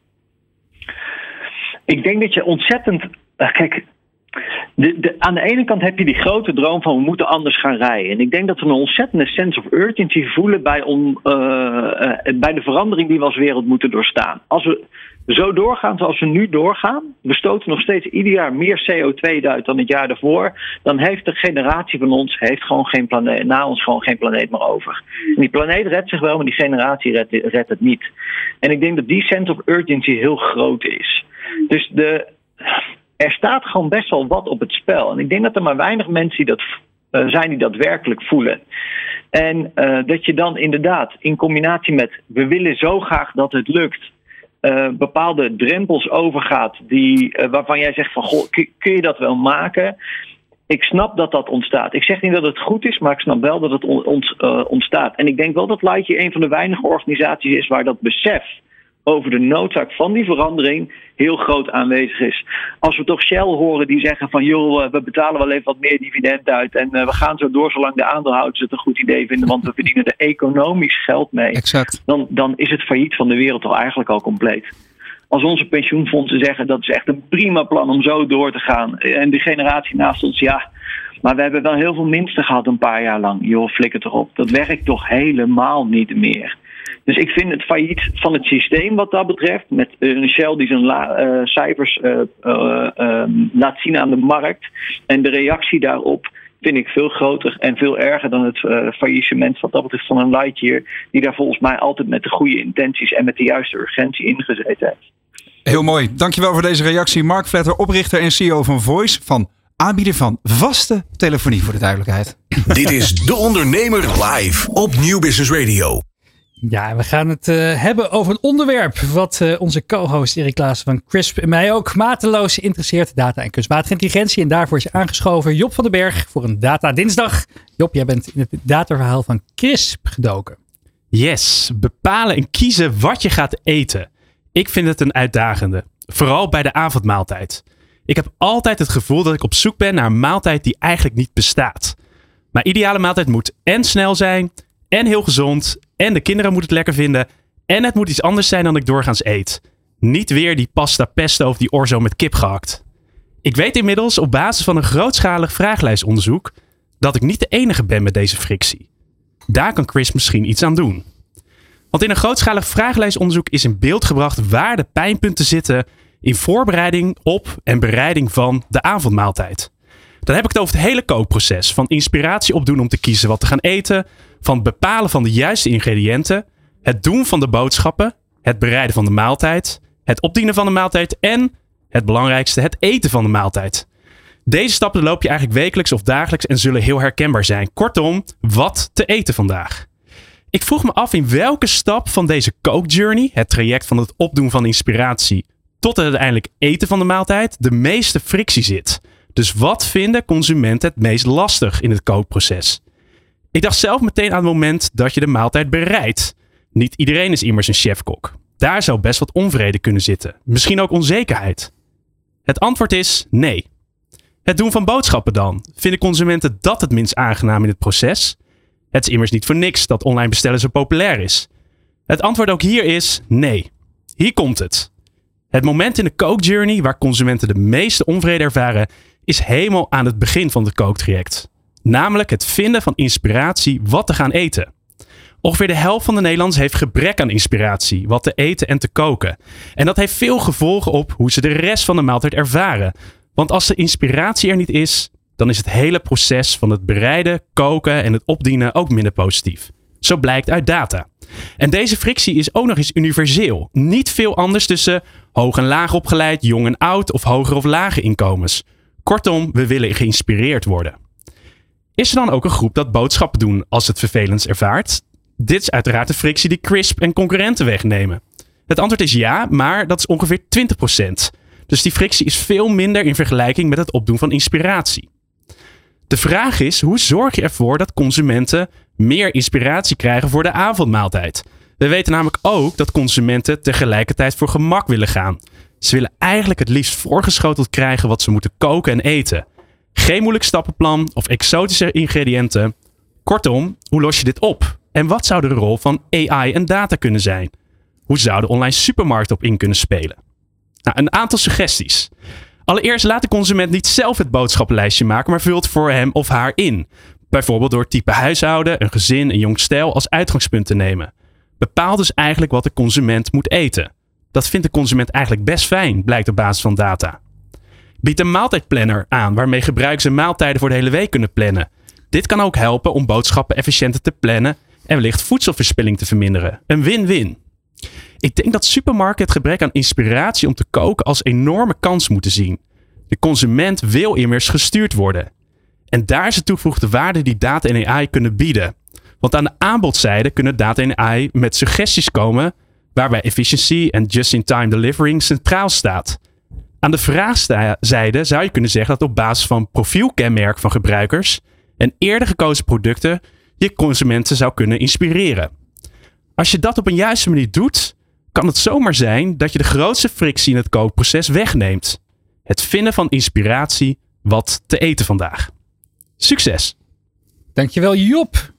Ik denk dat je ontzettend. Kijk, de, aan de ene kant heb je die grote droom van we moeten anders gaan rijden. En ik denk dat we een ontzettende sense of urgency voelen bij, on, eh, eh, bij de verandering die we als wereld moeten doorstaan. Als we zo doorgaan zoals we nu doorgaan, we stoten nog steeds ieder jaar meer CO2 uit dan het jaar daarvoor, dan heeft de generatie van ons heeft gewoon geen planeet, na ons gewoon geen planeet meer over. En die planeet redt zich wel, maar die generatie redt het niet. En ik denk dat die sense of urgency heel groot is. Dus de, er staat gewoon best wel wat op het spel. En ik denk dat er maar weinig mensen die dat, eh, zijn die dat werkelijk voelen. En eh, dat je dan inderdaad in combinatie met we willen zo graag dat het lukt. eh, bepaalde drempels overgaat die, waarvan jij zegt van goh, kun, je dat wel maken? Ik snap dat dat ontstaat. Ik zeg niet dat het goed is, maar ik snap wel dat het on- ont- ontstaat. En ik denk wel dat Lightyear een van de weinige organisaties is waar dat besef over de noodzaak van die verandering heel groot aanwezig is. Als we toch Shell horen die zeggen van joh, we betalen wel even wat meer dividend uit en eh, we gaan zo door zolang de aandeelhouders het een goed idee vinden, want we verdienen er economisch geld mee. Exact. Dan, dan is het failliet van de wereld al eigenlijk al compleet. Als onze pensioenfondsen zeggen dat is echt een prima plan om zo door te gaan. En de generatie naast ons, ja. Maar we hebben wel heel veel minsten gehad een paar jaar lang. Joh, flikker toch op. Dat werkt toch helemaal niet meer. Dus ik vind het failliet van het systeem wat dat betreft. Met een Shell die zijn la- eh, cijfers eh, eh, ehm, laat zien aan de markt. En de reactie daarop vind ik veel groter en veel erger dan het eh, faillissement wat dat betreft van een Lightyear. Die daar volgens mij altijd met de goede intenties en met de juiste urgentie ingezeten heeft. Heel mooi. Dankjewel voor deze reactie. Mark Vletter, oprichter en CEO van Voice. Van aanbieder van vaste telefonie voor de duidelijkheid. Dit is De Ondernemer live op Nieuw Business Radio. Ja, we gaan het eh, hebben over een onderwerp wat eh, onze co-host Erik Klaassen van Crisp en mij ook mateloos interesseert. Data en kunstmatige intelligentie. En daarvoor is aangeschoven Job van den Berg voor een Data Dinsdag. Job, jij bent in het dataverhaal van Crisp gedoken. Yes, bepalen en kiezen wat je gaat eten. Ik vind het een uitdagende. Vooral bij de avondmaaltijd. Ik heb altijd het gevoel dat ik op zoek ben naar een maaltijd die eigenlijk niet bestaat. Mijn ideale maaltijd moet en snel zijn, en heel gezond, en de kinderen moeten het lekker vinden, en het moet iets anders zijn dan ik doorgaans eet. Niet weer die pasta pesto of die orzo met kip gehakt. Ik weet inmiddels op basis van een grootschalig vraaglijstonderzoek dat ik niet de enige ben met deze frictie. Daar kan Chris misschien iets aan doen. Want in een grootschalig vragenlijstonderzoek is in beeld gebracht waar de pijnpunten zitten in voorbereiding op en bereiding van de avondmaaltijd. Dan heb ik het over het hele kookproces. Van inspiratie opdoen om te kiezen wat te gaan eten, van het bepalen van de juiste ingrediënten, het doen van de boodschappen, het bereiden van de maaltijd, het opdienen van de maaltijd en, het belangrijkste, het eten van de maaltijd. Deze stappen loop je eigenlijk wekelijks of dagelijks en zullen heel herkenbaar zijn. Kortom, wat te eten vandaag. Ik vroeg me af in welke stap van deze cook journey, het traject van het opdoen van inspiratie tot het uiteindelijk eten van de maaltijd, de meeste frictie zit. Dus wat vinden consumenten het meest lastig in het kookproces? Ik dacht zelf meteen aan het moment dat je de maaltijd bereidt. Niet iedereen is immers een chefkok. Daar zou best wat onvrede kunnen zitten. Misschien ook onzekerheid. Het antwoord is nee. Het doen van boodschappen dan. Vinden consumenten dat het minst aangenaam in het proces? Het is immers niet voor niks dat online bestellen zo populair is. Het antwoord ook hier is nee. Hier komt het. Het moment in de kookjourney waar consumenten de meeste onvrede ervaren, is helemaal aan het begin van het kooktraject. Namelijk het vinden van inspiratie wat te gaan eten. Ongeveer de helft van de Nederlanders heeft gebrek aan inspiratie, wat te eten en te koken. En dat heeft veel gevolgen op hoe ze de rest van de maaltijd ervaren. Want als de inspiratie er niet is, dan is het hele proces van het bereiden, koken en het opdienen ook minder positief. Zo blijkt uit data. En deze frictie is ook nog eens universeel. Niet veel anders tussen hoog en laag opgeleid, jong en oud of hoger of lage inkomens. Kortom, we willen geïnspireerd worden. Is er dan ook een groep dat boodschappen doen als het vervelend ervaart? Dit is uiteraard de frictie die Crisp en concurrenten wegnemen. Het antwoord is ja, maar dat is ongeveer 20%. Dus die frictie is veel minder in vergelijking met het opdoen van inspiratie. De vraag is, hoe zorg je ervoor dat consumenten meer inspiratie krijgen voor de avondmaaltijd? We weten namelijk ook dat consumenten tegelijkertijd voor gemak willen gaan. Ze willen eigenlijk het liefst voorgeschoteld krijgen wat ze moeten koken en eten. Geen moeilijk stappenplan of exotische ingrediënten. Kortom, hoe los je dit op? En wat zou de rol van AI en data kunnen zijn? Hoe zou de online supermarkt op in kunnen spelen? Nou, een aantal suggesties. Allereerst laat de consument niet zelf het boodschappenlijstje maken, maar vult voor hem of haar in. Bijvoorbeeld door type huishouden, een gezin, een jong stijl als uitgangspunt te nemen. Bepaal dus eigenlijk wat de consument moet eten. Dat vindt de consument eigenlijk best fijn, blijkt op basis van data. Bied een maaltijdplanner aan waarmee gebruikers hun maaltijden voor de hele week kunnen plannen. Dit kan ook helpen om boodschappen efficiënter te plannen en wellicht voedselverspilling te verminderen. Een win-win. Ik denk dat supermarkten het gebrek aan inspiratie om te koken als enorme kans moeten zien. De consument wil immers gestuurd worden. En daar is de toegevoegde waarde die data en AI kunnen bieden. Want aan de aanbodzijde kunnen data en AI met suggesties komen waarbij efficiency en just-in-time delivering centraal staat. Aan de vraagzijde zou je kunnen zeggen dat op basis van profielkenmerk van gebruikers en eerder gekozen producten je consumenten zou kunnen inspireren. Als je dat op een juiste manier doet, kan het zomaar zijn dat je de grootste frictie in het kookproces wegneemt. Het vinden van inspiratie wat te eten vandaag. Succes! Dankjewel Job.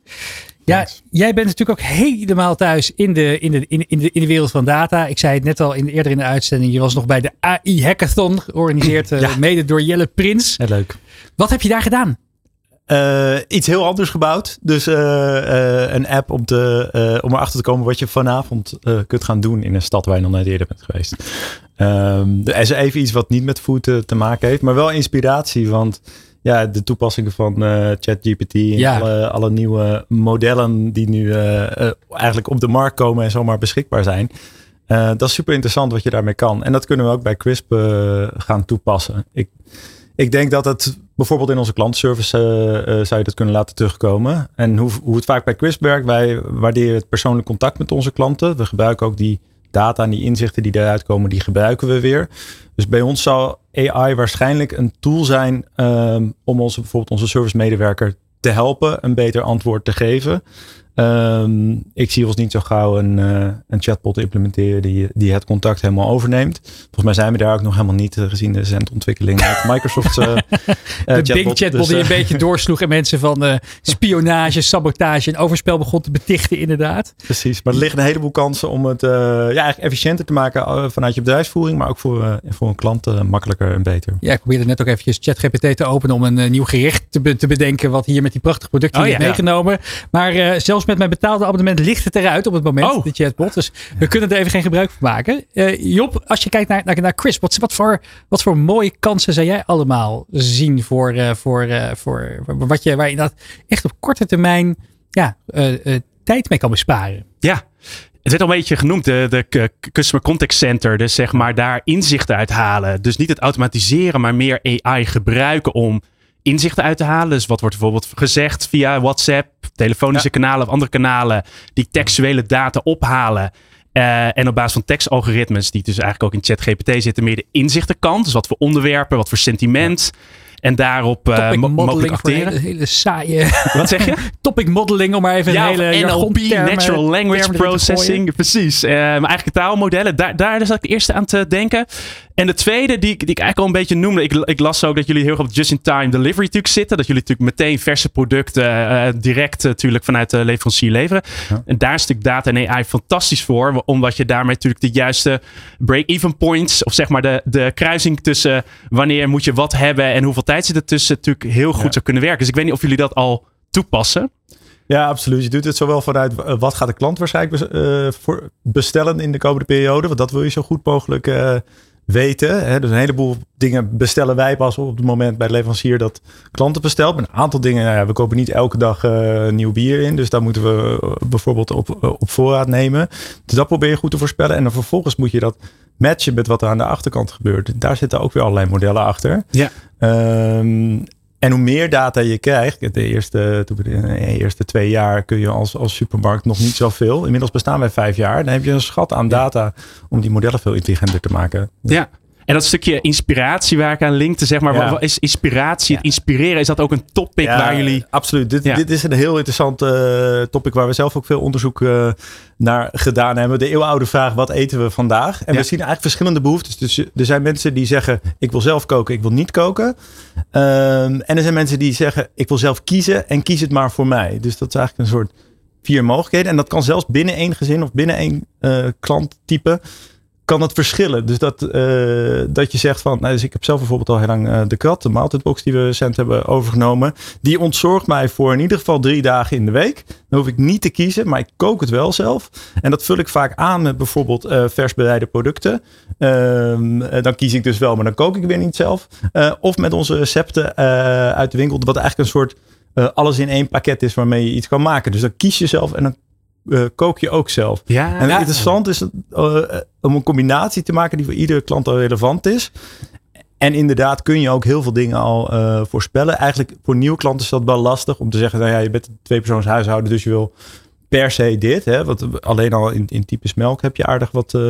Ja, jij bent natuurlijk ook helemaal thuis in de, in, de, in, de, in de wereld van data. Ik zei het net al in, eerder in de uitzending. Je was nog bij de AI Hackathon, georganiseerd eh, mede door Jelle Prins. Heel leuk. Wat heb je daar gedaan? Uh, iets heel anders gebouwd. Dus uh, uh, een app om, te, om erachter te komen wat je vanavond kunt gaan doen in een stad waar je nog nooit eerder bent geweest. Um, er is even iets wat niet met food te maken heeft, maar wel inspiratie. Want ja, de toepassingen van ChatGPT en ja. alle, alle, nieuwe modellen die nu eigenlijk op de markt komen en zomaar beschikbaar zijn. dat is super interessant wat je daarmee kan. En dat kunnen we ook bij Crisp gaan toepassen. Ik, ik denk dat het bijvoorbeeld in onze klantenservice uh, uh, zou je dat kunnen laten terugkomen. En hoe, hoe het vaak bij Crisp werkt, wij waarderen het persoonlijk contact met onze klanten. We gebruiken ook die data en die inzichten die eruit komen, die gebruiken we weer. Dus bij ons zal AI waarschijnlijk een tool zijn um, om onze, bijvoorbeeld onze service medewerker te helpen een beter antwoord te geven. Um, ik zie ons niet zo gauw een, uh, een chatbot implementeren die, die het contact helemaal overneemt. Volgens mij zijn we daar ook nog helemaal niet uh, gezien de recente ontwikkeling met Microsoft. Uh, de big chatbot dus, die een beetje doorsloeg en mensen van spionage, sabotage en overspel begon te betichten inderdaad. Precies, maar er liggen een heleboel kansen om het ja, eigenlijk efficiënter te maken vanuit je bedrijfsvoering, maar ook voor, voor een klant makkelijker en beter. Ja, ik probeerde net ook eventjes ChatGPT te openen om een nieuw gerecht te, be te, bedenken wat hier met die prachtige producten oh, ja, meegenomen. Maar zelfs met mijn betaalde abonnement ligt het eruit op het moment, oh. de chatbot. Dus we kunnen er even geen gebruik van maken. Uh, Job, als je kijkt naar, naar, naar Chris, wat, wat, voor, wat voor mooie kansen zou jij allemaal zien voor, uh, voor, uh, voor wat je, waar je dat echt op korte termijn ja, tijd mee kan besparen? Ja, Het werd al een beetje genoemd, de, de Customer Contact Center. Dus zeg maar daar inzichten uithalen. Dus niet het automatiseren, maar meer AI gebruiken om inzichten uit te halen. Dus wat wordt bijvoorbeeld gezegd via WhatsApp, telefonische kanalen of andere kanalen, die textuele data ophalen. Eh, en op basis van tekstalgoritmes, die dus eigenlijk ook in ChatGPT zitten, meer de inzichtenkant. Dus wat voor onderwerpen, wat voor sentiment. En daarop Topic mo- mogelijk een hele, saaie... Wat zeg je? Topic modeling, om maar even Ja, een hele NLP, Natural Language Processing. Precies. Eh, maar eigenlijk taalmodellen, daar, daar zat ik eerst aan te denken. En de tweede, die, ik- die ik eigenlijk al een beetje noemde. Ik, ik las ook dat jullie heel erg op just-in-time delivery natuurlijk zitten. Dat jullie natuurlijk meteen verse producten eh, direct natuurlijk vanuit de leverancier leveren. En daar is natuurlijk data en AI fantastisch voor. Omdat je daarmee natuurlijk de juiste break-even points. Of zeg maar de, de kruising tussen wanneer moet je wat hebben en hoeveel tijd zit er tussen. Natuurlijk heel goed zou kunnen werken. Dus ik weet niet of jullie dat al toepassen. Ja, absoluut. Je doet het zowel vanuit eh, wat gaat de klant waarschijnlijk eh, bestellen in de komende periode. Want dat wil je zo goed mogelijk eh, weten. Hè. Dus een heleboel dingen bestellen wij pas op het moment bij de leverancier dat klanten bestelt. Maar een aantal dingen, nou ja, we kopen niet elke dag eh, nieuw bier in. Dus daar moeten we eh, bijvoorbeeld op, op voorraad nemen. Dus dat probeer je goed te voorspellen. En dan vervolgens moet je dat matchen met wat er aan de achterkant gebeurt. Daar zitten ook weer allerlei modellen achter. Ja. Ehm, en hoe meer data je krijgt, de eerste, de de eerste twee jaar kun je als, als supermarkt nog niet zoveel. Inmiddels bestaan wij vijf jaar. Dan heb je een schat aan data om die modellen veel intelligenter te maken. Ja. En dat stukje inspiratie waar ik aan linkte, zeg maar, Ja. is inspiratie, het inspireren, is dat ook een topic Ja, waar jullie... Absoluut. Dit, Ja. dit is een heel interessant eh, topic waar we zelf ook veel onderzoek eh, naar gedaan hebben. De eeuwenoude vraag, wat eten we vandaag? En we zien eigenlijk verschillende behoeftes. Dus er zijn mensen die zeggen, ik wil zelf koken, ik wil niet koken. Ehm, en er zijn mensen die zeggen, ik wil zelf kiezen en kies het maar voor mij. Dus dat is eigenlijk een soort vier mogelijkheden. En dat kan zelfs binnen één gezin of binnen één eh, klanttype kan het verschillen. Dus dat, eh, dat je zegt van, nou, dus ik heb zelf bijvoorbeeld al heel lang eh, de krat, de maaltijdbox die we recent hebben overgenomen. Die ontzorgt mij voor in ieder geval drie dagen in de week. Dan hoef ik niet te kiezen, maar ik kook het wel zelf. En dat vul ik vaak aan met bijvoorbeeld eh, vers bereide producten. Ehm, eh, dan kies ik dus wel, maar dan kook ik weer niet zelf. Of met onze recepten uit de winkel, wat eigenlijk een soort alles in één pakket is waarmee je iets kan maken. Dus dan kies je zelf en dan eh, kook je ook zelf. Ja, En het ja. interessant is uh, om een combinatie te maken die voor iedere klant al relevant is. En inderdaad kun je ook heel veel dingen al eh, voorspellen. Eigenlijk voor nieuwe klanten is dat wel lastig om te zeggen, nou ja, je bent een tweepersoons huishouden, dus je wil per se dit. Hè? Want alleen al in, in types melk heb je aardig wat, eh,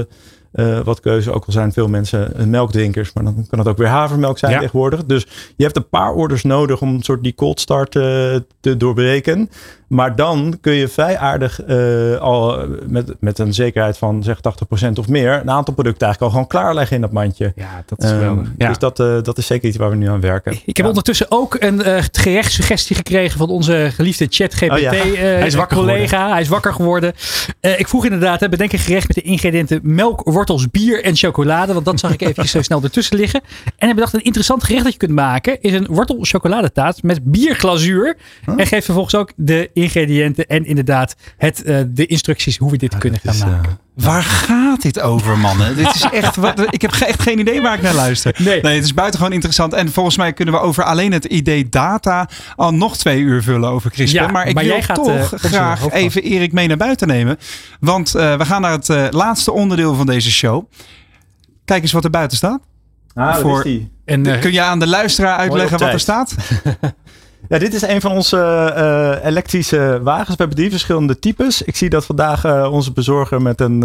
eh, wat keuze. Ook al zijn veel mensen eh, melkdrinkers, maar dan kan het ook weer havermelk zijn Ja. tegenwoordig. Dus je hebt een paar orders nodig om een soort die cold start eh, te doorbreken. Maar dan kun je vrij aardig eh, al met, met een zekerheid van zeg 80% of meer een aantal producten eigenlijk al gewoon klaarleggen in dat mandje. Ja, dat is Ehm, geweldig. Ja. Dus dat, eh, dat is zeker iets waar we nu aan werken. Ik heb ondertussen ook een eh gerechtssuggestie gekregen van onze geliefde ChatGPT Oh ja. eh, Hij is wakker collega. Hij is wakker geworden. Eh, ik vroeg inderdaad, hè, bedenk een gerecht met de ingrediënten melk, wortels, bier en chocolade. Want dat zag ik even zo snel ertussen liggen. En hij bedacht een interessant gerecht dat je kunt maken. Is een wortel chocoladetaart met bierglazuur. En geeft vervolgens ook de ingrediënten en inderdaad het, eh, de instructies hoe we dit kunnen gaan is, maken. Waar gaat dit over, mannen? dit is echt, wat, ik heb echt geen idee waar ik naar luister. Nee. het is buitengewoon interessant. En volgens mij kunnen we over alleen het idee data al nog twee uur vullen over CRISPR. Ja, maar ik maar wil jij gaat, toch eh, graag even Erik mee naar buiten nemen. Want eh, we gaan naar het eh, laatste onderdeel van deze show. Kijk eens wat er buiten staat. Ah, Voor- is die. En, eh, Kun je aan de luisteraar uitleggen wat er staat? Ja, dit is een van onze eh, elektrische wagens. We hebben drie verschillende types. Ik zie dat vandaag eh, onze bezorger met een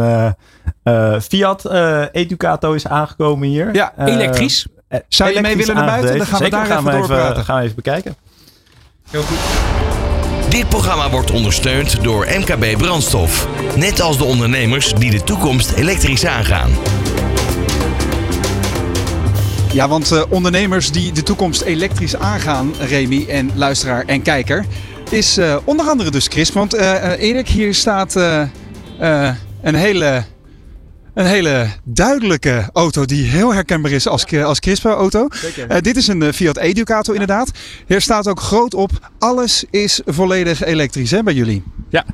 eh, Fiat Educato is aangekomen hier. Ja, elektrisch. Zou je mee elektrisch willen naar buiten? Dan gaan we daar even gaan doorpraten. gaan we even bekijken. Dit programma wordt ondersteund door MKB Brandstof. Net als de ondernemers die de toekomst elektrisch aangaan. Ja, want eh, ondernemers die de toekomst elektrisch aangaan, Remy en luisteraar en kijker, is eh, onder andere dus Chris. Want eh, Erik, hier staat een, hele, een hele duidelijke auto die heel herkenbaar is als, als CRISPR-auto. Eh, dit is een Fiat Educato inderdaad. Hier staat ook groot op, alles is volledig elektrisch hè, bij jullie. Ja,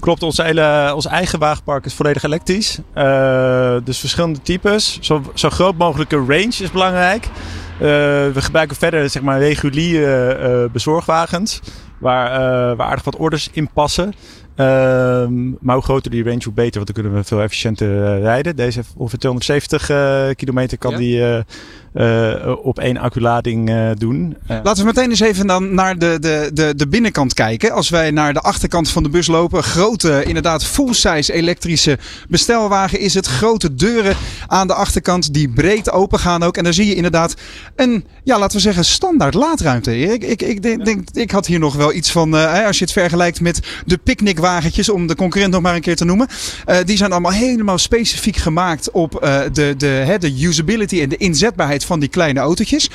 klopt. Ons, hele, ons eigen wagenpark is volledig elektrisch. Eh, dus verschillende types. Zo, zo groot mogelijke range is belangrijk. Eh, we gebruiken verder zeg maar, reguliere eh, bezorgwagens. Waar, waar aardig wat orders in passen. Ehm, maar hoe groter die range, hoe beter. Want dan kunnen we veel efficiënter rijden. Deze heeft ongeveer 270 eh, kilometer kan Ja. die eh, op één acculading eh, doen. Eh, Laten we meteen eens even dan naar de, de, de, de binnenkant kijken. Als wij naar de achterkant van de bus lopen. Grote, inderdaad full-size elektrische bestelwagen is het. Grote deuren aan de achterkant die breed open gaan ook. En daar zie je inderdaad een, ja laten we zeggen, standaard laadruimte. Erik, ik, ik, denk, denk, ik had hier nog wel iets van, hè, als je het vergelijkt met de picknickwagentjes, om de concurrent nog maar een keer te noemen. Eh, die zijn allemaal helemaal specifiek gemaakt op eh, de, de, hè, de usability en de inzetbaarheid van die kleine autootjes.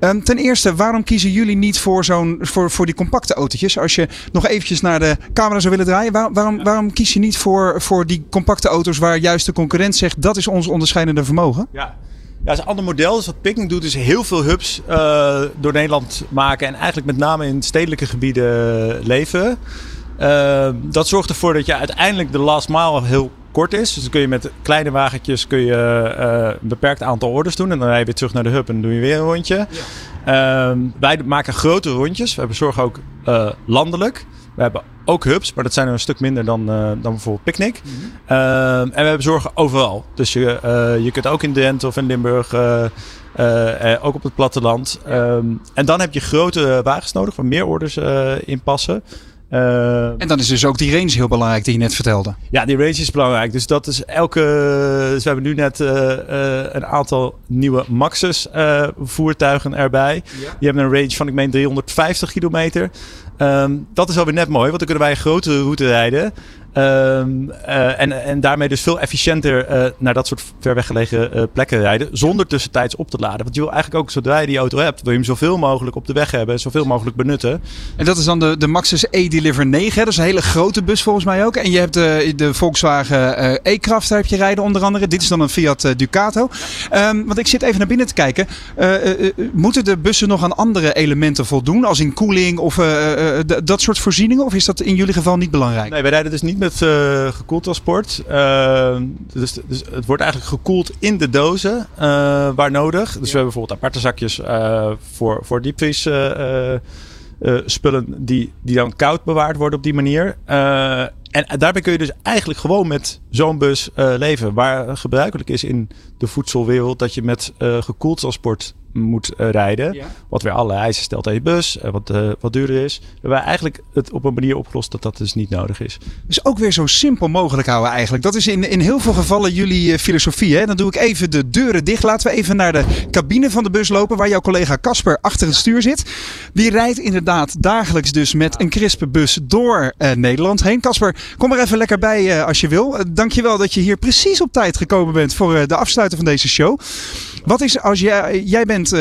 Ehm, ten eerste, waarom kiezen jullie niet voor, zo'n, voor, voor die compacte autootjes? Als je nog eventjes naar de camera zou willen draaien, waar- waarom, waarom kies je niet voor, voor die compacte auto's waar juist de concurrent zegt dat is ons onderscheidende vermogen? Ja. Ja, het is een ander model. Dus wat Picnic doet is heel veel hubs eh, door Nederland maken. En eigenlijk met name in stedelijke gebieden leven. Eh, dat zorgt ervoor dat je uiteindelijk de last mile heel kort is. Dus dan kun je met kleine wagentjes kun je, eh, een beperkt aantal orders doen. En dan rij je weer terug naar de hub en dan doe je weer een rondje. Ehm, wij maken grote rondjes. We bezorgen ook eh, landelijk. We hebben ook hubs, maar dat zijn er een stuk minder dan, eh, dan bijvoorbeeld Picnic. Ehm, en we bezorgen overal. Dus je, je kunt ook in Drenthe of in Limburg, ook op het platteland. Ehm, en dan heb je grote wagens nodig waar meer orders in passen. Ehm, En dan is dus ook die range heel belangrijk die je net vertelde. ja, die range is belangrijk. Dus dat is elke. Dus we hebben nu net eh, eh, een aantal nieuwe Maxus eh, voertuigen erbij. Die hebben een range van, ik meen, 350 kilometer. Ehm, dat is alweer net mooi, want dan kunnen wij een grotere route rijden. Ehm, eh, en, en daarmee dus veel efficiënter eh, naar dat soort ver weggelegen eh, plekken rijden. Zonder tussentijds op te laden. Want je wil eigenlijk ook, zodra je die auto hebt, wil je hem zoveel mogelijk op de weg hebben. en Zoveel mogelijk benutten. En dat is dan de, de Maxus E-Deliver 9. Hè? Dat is een hele grote bus volgens mij ook. En je hebt de, de Volkswagen E-Kraft, daar heb je rijden onder andere. Dit is dan een Fiat Ducato. Ehm, want ik zit even naar binnen te kijken. Moeten de bussen nog aan andere elementen voldoen? Als in koeling of dat soort voorzieningen? Of is dat in jullie geval niet belangrijk? Nee, wij rijden dus niet met eh, gekoeld transport. Ehm, dus, dus het wordt eigenlijk gekoeld in de dozen eh, waar nodig. Dus we hebben bijvoorbeeld aparte zakjes eh, voor, voor diepvries eh, eh, eh, spullen die, die dan koud bewaard worden op die manier. Eh, en daarbij kun je dus eigenlijk gewoon met zo'n bus eh, leven. Waar gebruikelijk is in de voedselwereld dat je met eh, gekoeld transport moet eh, rijden. Wat weer alle eisen stelt aan je bus, wat, eh, wat duurder is. We hebben eigenlijk het op een manier opgelost dat dat dus niet nodig is. Dus ook weer zo simpel mogelijk houden eigenlijk. Dat is in, in heel veel gevallen jullie eh, filosofie. Hè? Dan doe ik even de deuren dicht. Laten we even naar de cabine van de bus lopen. Waar jouw collega Casper achter het stuur zit. Die rijdt inderdaad dagelijks dus met een crispe bus door eh, Nederland heen. Casper, kom er even lekker bij eh, als je wil. Dankjewel dat je hier precies op tijd gekomen bent voor uh, de afsluiten van deze show. Wat is als jij, jij bent uh,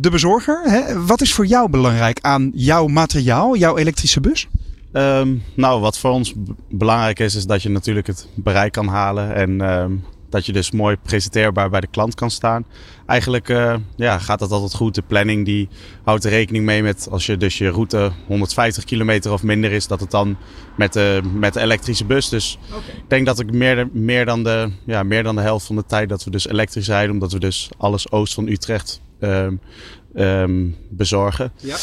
de bezorger. Hè? Wat is voor jou belangrijk aan jouw materiaal, jouw elektrische bus? Um, nou, wat voor ons belangrijk is, is dat je natuurlijk het bereik kan halen. En um, dat je dus mooi presenteerbaar bij de klant kan staan. Eigenlijk uh, ja, gaat dat altijd goed. De planning die houdt er rekening mee met als je dus je route 150 kilometer of minder is, dat het dan met de, met de elektrische bus. Dus okay. ik denk dat ik meer, meer, dan de, ja, meer dan de helft van de tijd dat we dus elektrisch rijden, omdat we dus alles oost van Utrecht um, um, bezorgen. Ja.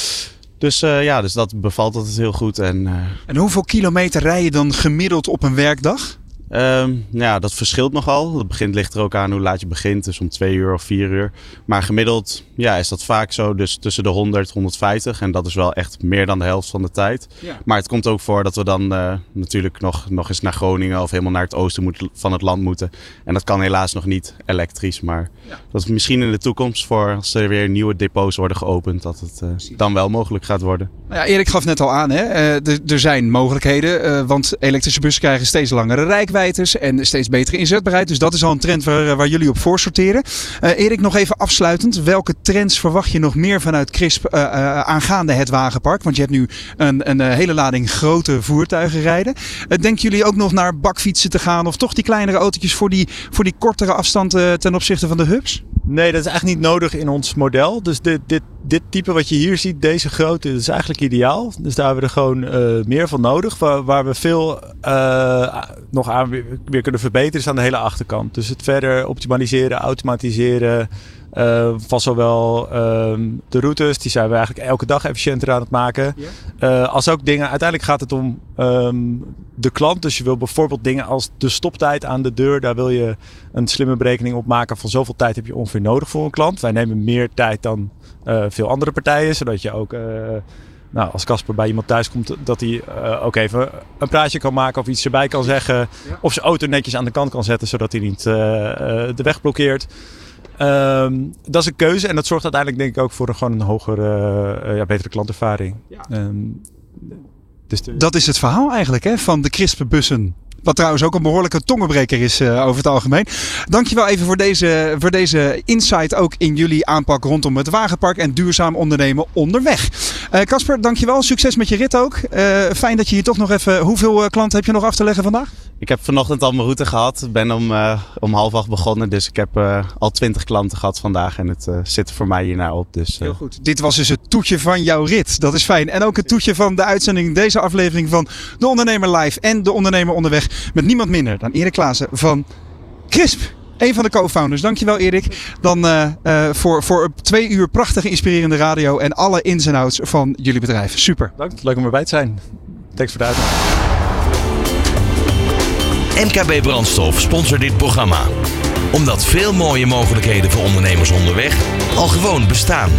Dus uh, ja, dus dat bevalt altijd heel goed. En, uh, en hoeveel kilometer rij je dan gemiddeld op een werkdag? Um, ja, dat verschilt nogal. Het begint ligt er ook aan hoe laat je begint. Dus om twee uur of vier uur. Maar gemiddeld ja, is dat vaak zo. Dus tussen de 100 150. En dat is wel echt meer dan de helft van de tijd. Ja. Maar het komt ook voor dat we dan uh, natuurlijk nog, nog eens naar Groningen. Of helemaal naar het oosten moet, van het land moeten. En dat kan helaas nog niet elektrisch. Maar ja. dat is misschien in de toekomst voor als er weer nieuwe depots worden geopend. Dat het uh, dan wel mogelijk gaat worden. Nou ja, Erik gaf net al aan. Hè? Uh, er zijn mogelijkheden. want elektrische bussen krijgen steeds langere rijkwijde en steeds betere inzetbaarheid. Dus dat is al een trend waar, waar jullie op voor sorteren. Uh, Erik, nog even afsluitend. Welke trends verwacht je nog meer vanuit CRISP uh, aangaande het wagenpark? Want je hebt nu een, een hele lading grote voertuigen rijden. denken jullie ook nog naar bakfietsen te gaan? Of toch die kleinere autootjes voor die, voor die kortere afstand ten opzichte van de hubs? Nee, dat is eigenlijk niet nodig in ons model. Dus dit, dit, dit type wat je hier ziet, deze grootte, is eigenlijk ideaal. Dus daar hebben we er gewoon uh, meer van nodig. Waar, waar we veel uh, nog aan weer, weer, kunnen verbeteren is aan de hele achterkant. Dus het verder optimaliseren, automatiseren. Eh, van zowel ehm, de routes, die zijn we eigenlijk elke dag efficiënter aan het maken. Eh, als ook dingen, uiteindelijk gaat het om ehm, de klant. Dus je wil bijvoorbeeld dingen als de stoptijd aan de deur. Daar wil je een slimme berekening op maken van zoveel tijd heb je ongeveer nodig voor een klant. Wij nemen meer tijd dan eh, veel andere partijen, zodat je ook... eh, nou, als Casper bij iemand thuis komt, dat hij ook even een praatje kan maken of iets erbij kan zeggen. Of zijn auto netjes aan de kant kan zetten, zodat hij niet de weg blokkeert. Ehm, dat is een keuze en dat zorgt uiteindelijk denk ik ook voor een, gewoon een hogere, eh, ja, betere klantervaring. Ehm, dus de- Dat is het verhaal eigenlijk hè, van de CRISP-bussen. Wat trouwens ook een behoorlijke tongenbreker is eh, over het algemeen. Dankjewel even voor deze, voor deze insight ook in jullie aanpak rondom het wagenpark en duurzaam ondernemen onderweg. Eh, Casper, dankjewel. Succes met je rit ook. Eh, fijn dat je hier toch nog even... Hoeveel klanten heb je nog af te leggen vandaag? Ik heb vanochtend al mijn route gehad. Ben om, eh, om half acht begonnen. Dus ik heb eh, al twintig klanten gehad vandaag. En het eh, zit voor mij hierna op. Dus, Heel goed. Dit was dus het toetje van jouw rit. Dat is fijn. En ook het toetje van de uitzending, deze aflevering van De Ondernemer Live en De Ondernemer Onderweg. Met niemand minder dan Erik Klaassen van CRISP. Een van de co-founders. Dankjewel Erik. Dan eh, eh, voor, voor twee uur prachtige inspirerende radio en alle ins en outs van jullie bedrijf. Super. Dank. Leuk om erbij te zijn. Thanks voor de uitnodiging. MKB Brandstof sponsort dit programma. Omdat veel mooie mogelijkheden voor ondernemers onderweg al gewoon bestaan.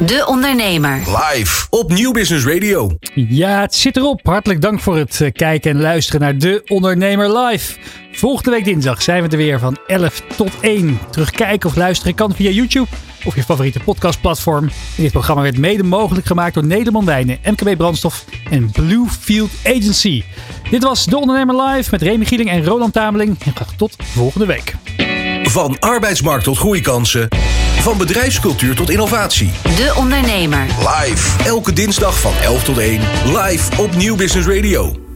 De Ondernemer. Live op Nieuw Business Radio. Ja, het zit erop. Hartelijk dank voor het eh, kijken en luisteren naar De Ondernemer Live. Volgende week dinsdag zijn we er weer van 11 tot 1. Terugkijken of luisteren kan via YouTube of je favoriete podcastplatform. En dit programma werd mede mogelijk gemaakt door Nederland Wijnen, MKB Brandstof en Bluefield Agency. Dit was De Ondernemer Live met Remy Gieling en Roland Tameling. En graag tot volgende week. Van arbeidsmarkt tot groeikansen. Van bedrijfscultuur tot innovatie. De Ondernemer. Live. Elke dinsdag van 11 tot 1. Live op Nieuw Business Radio.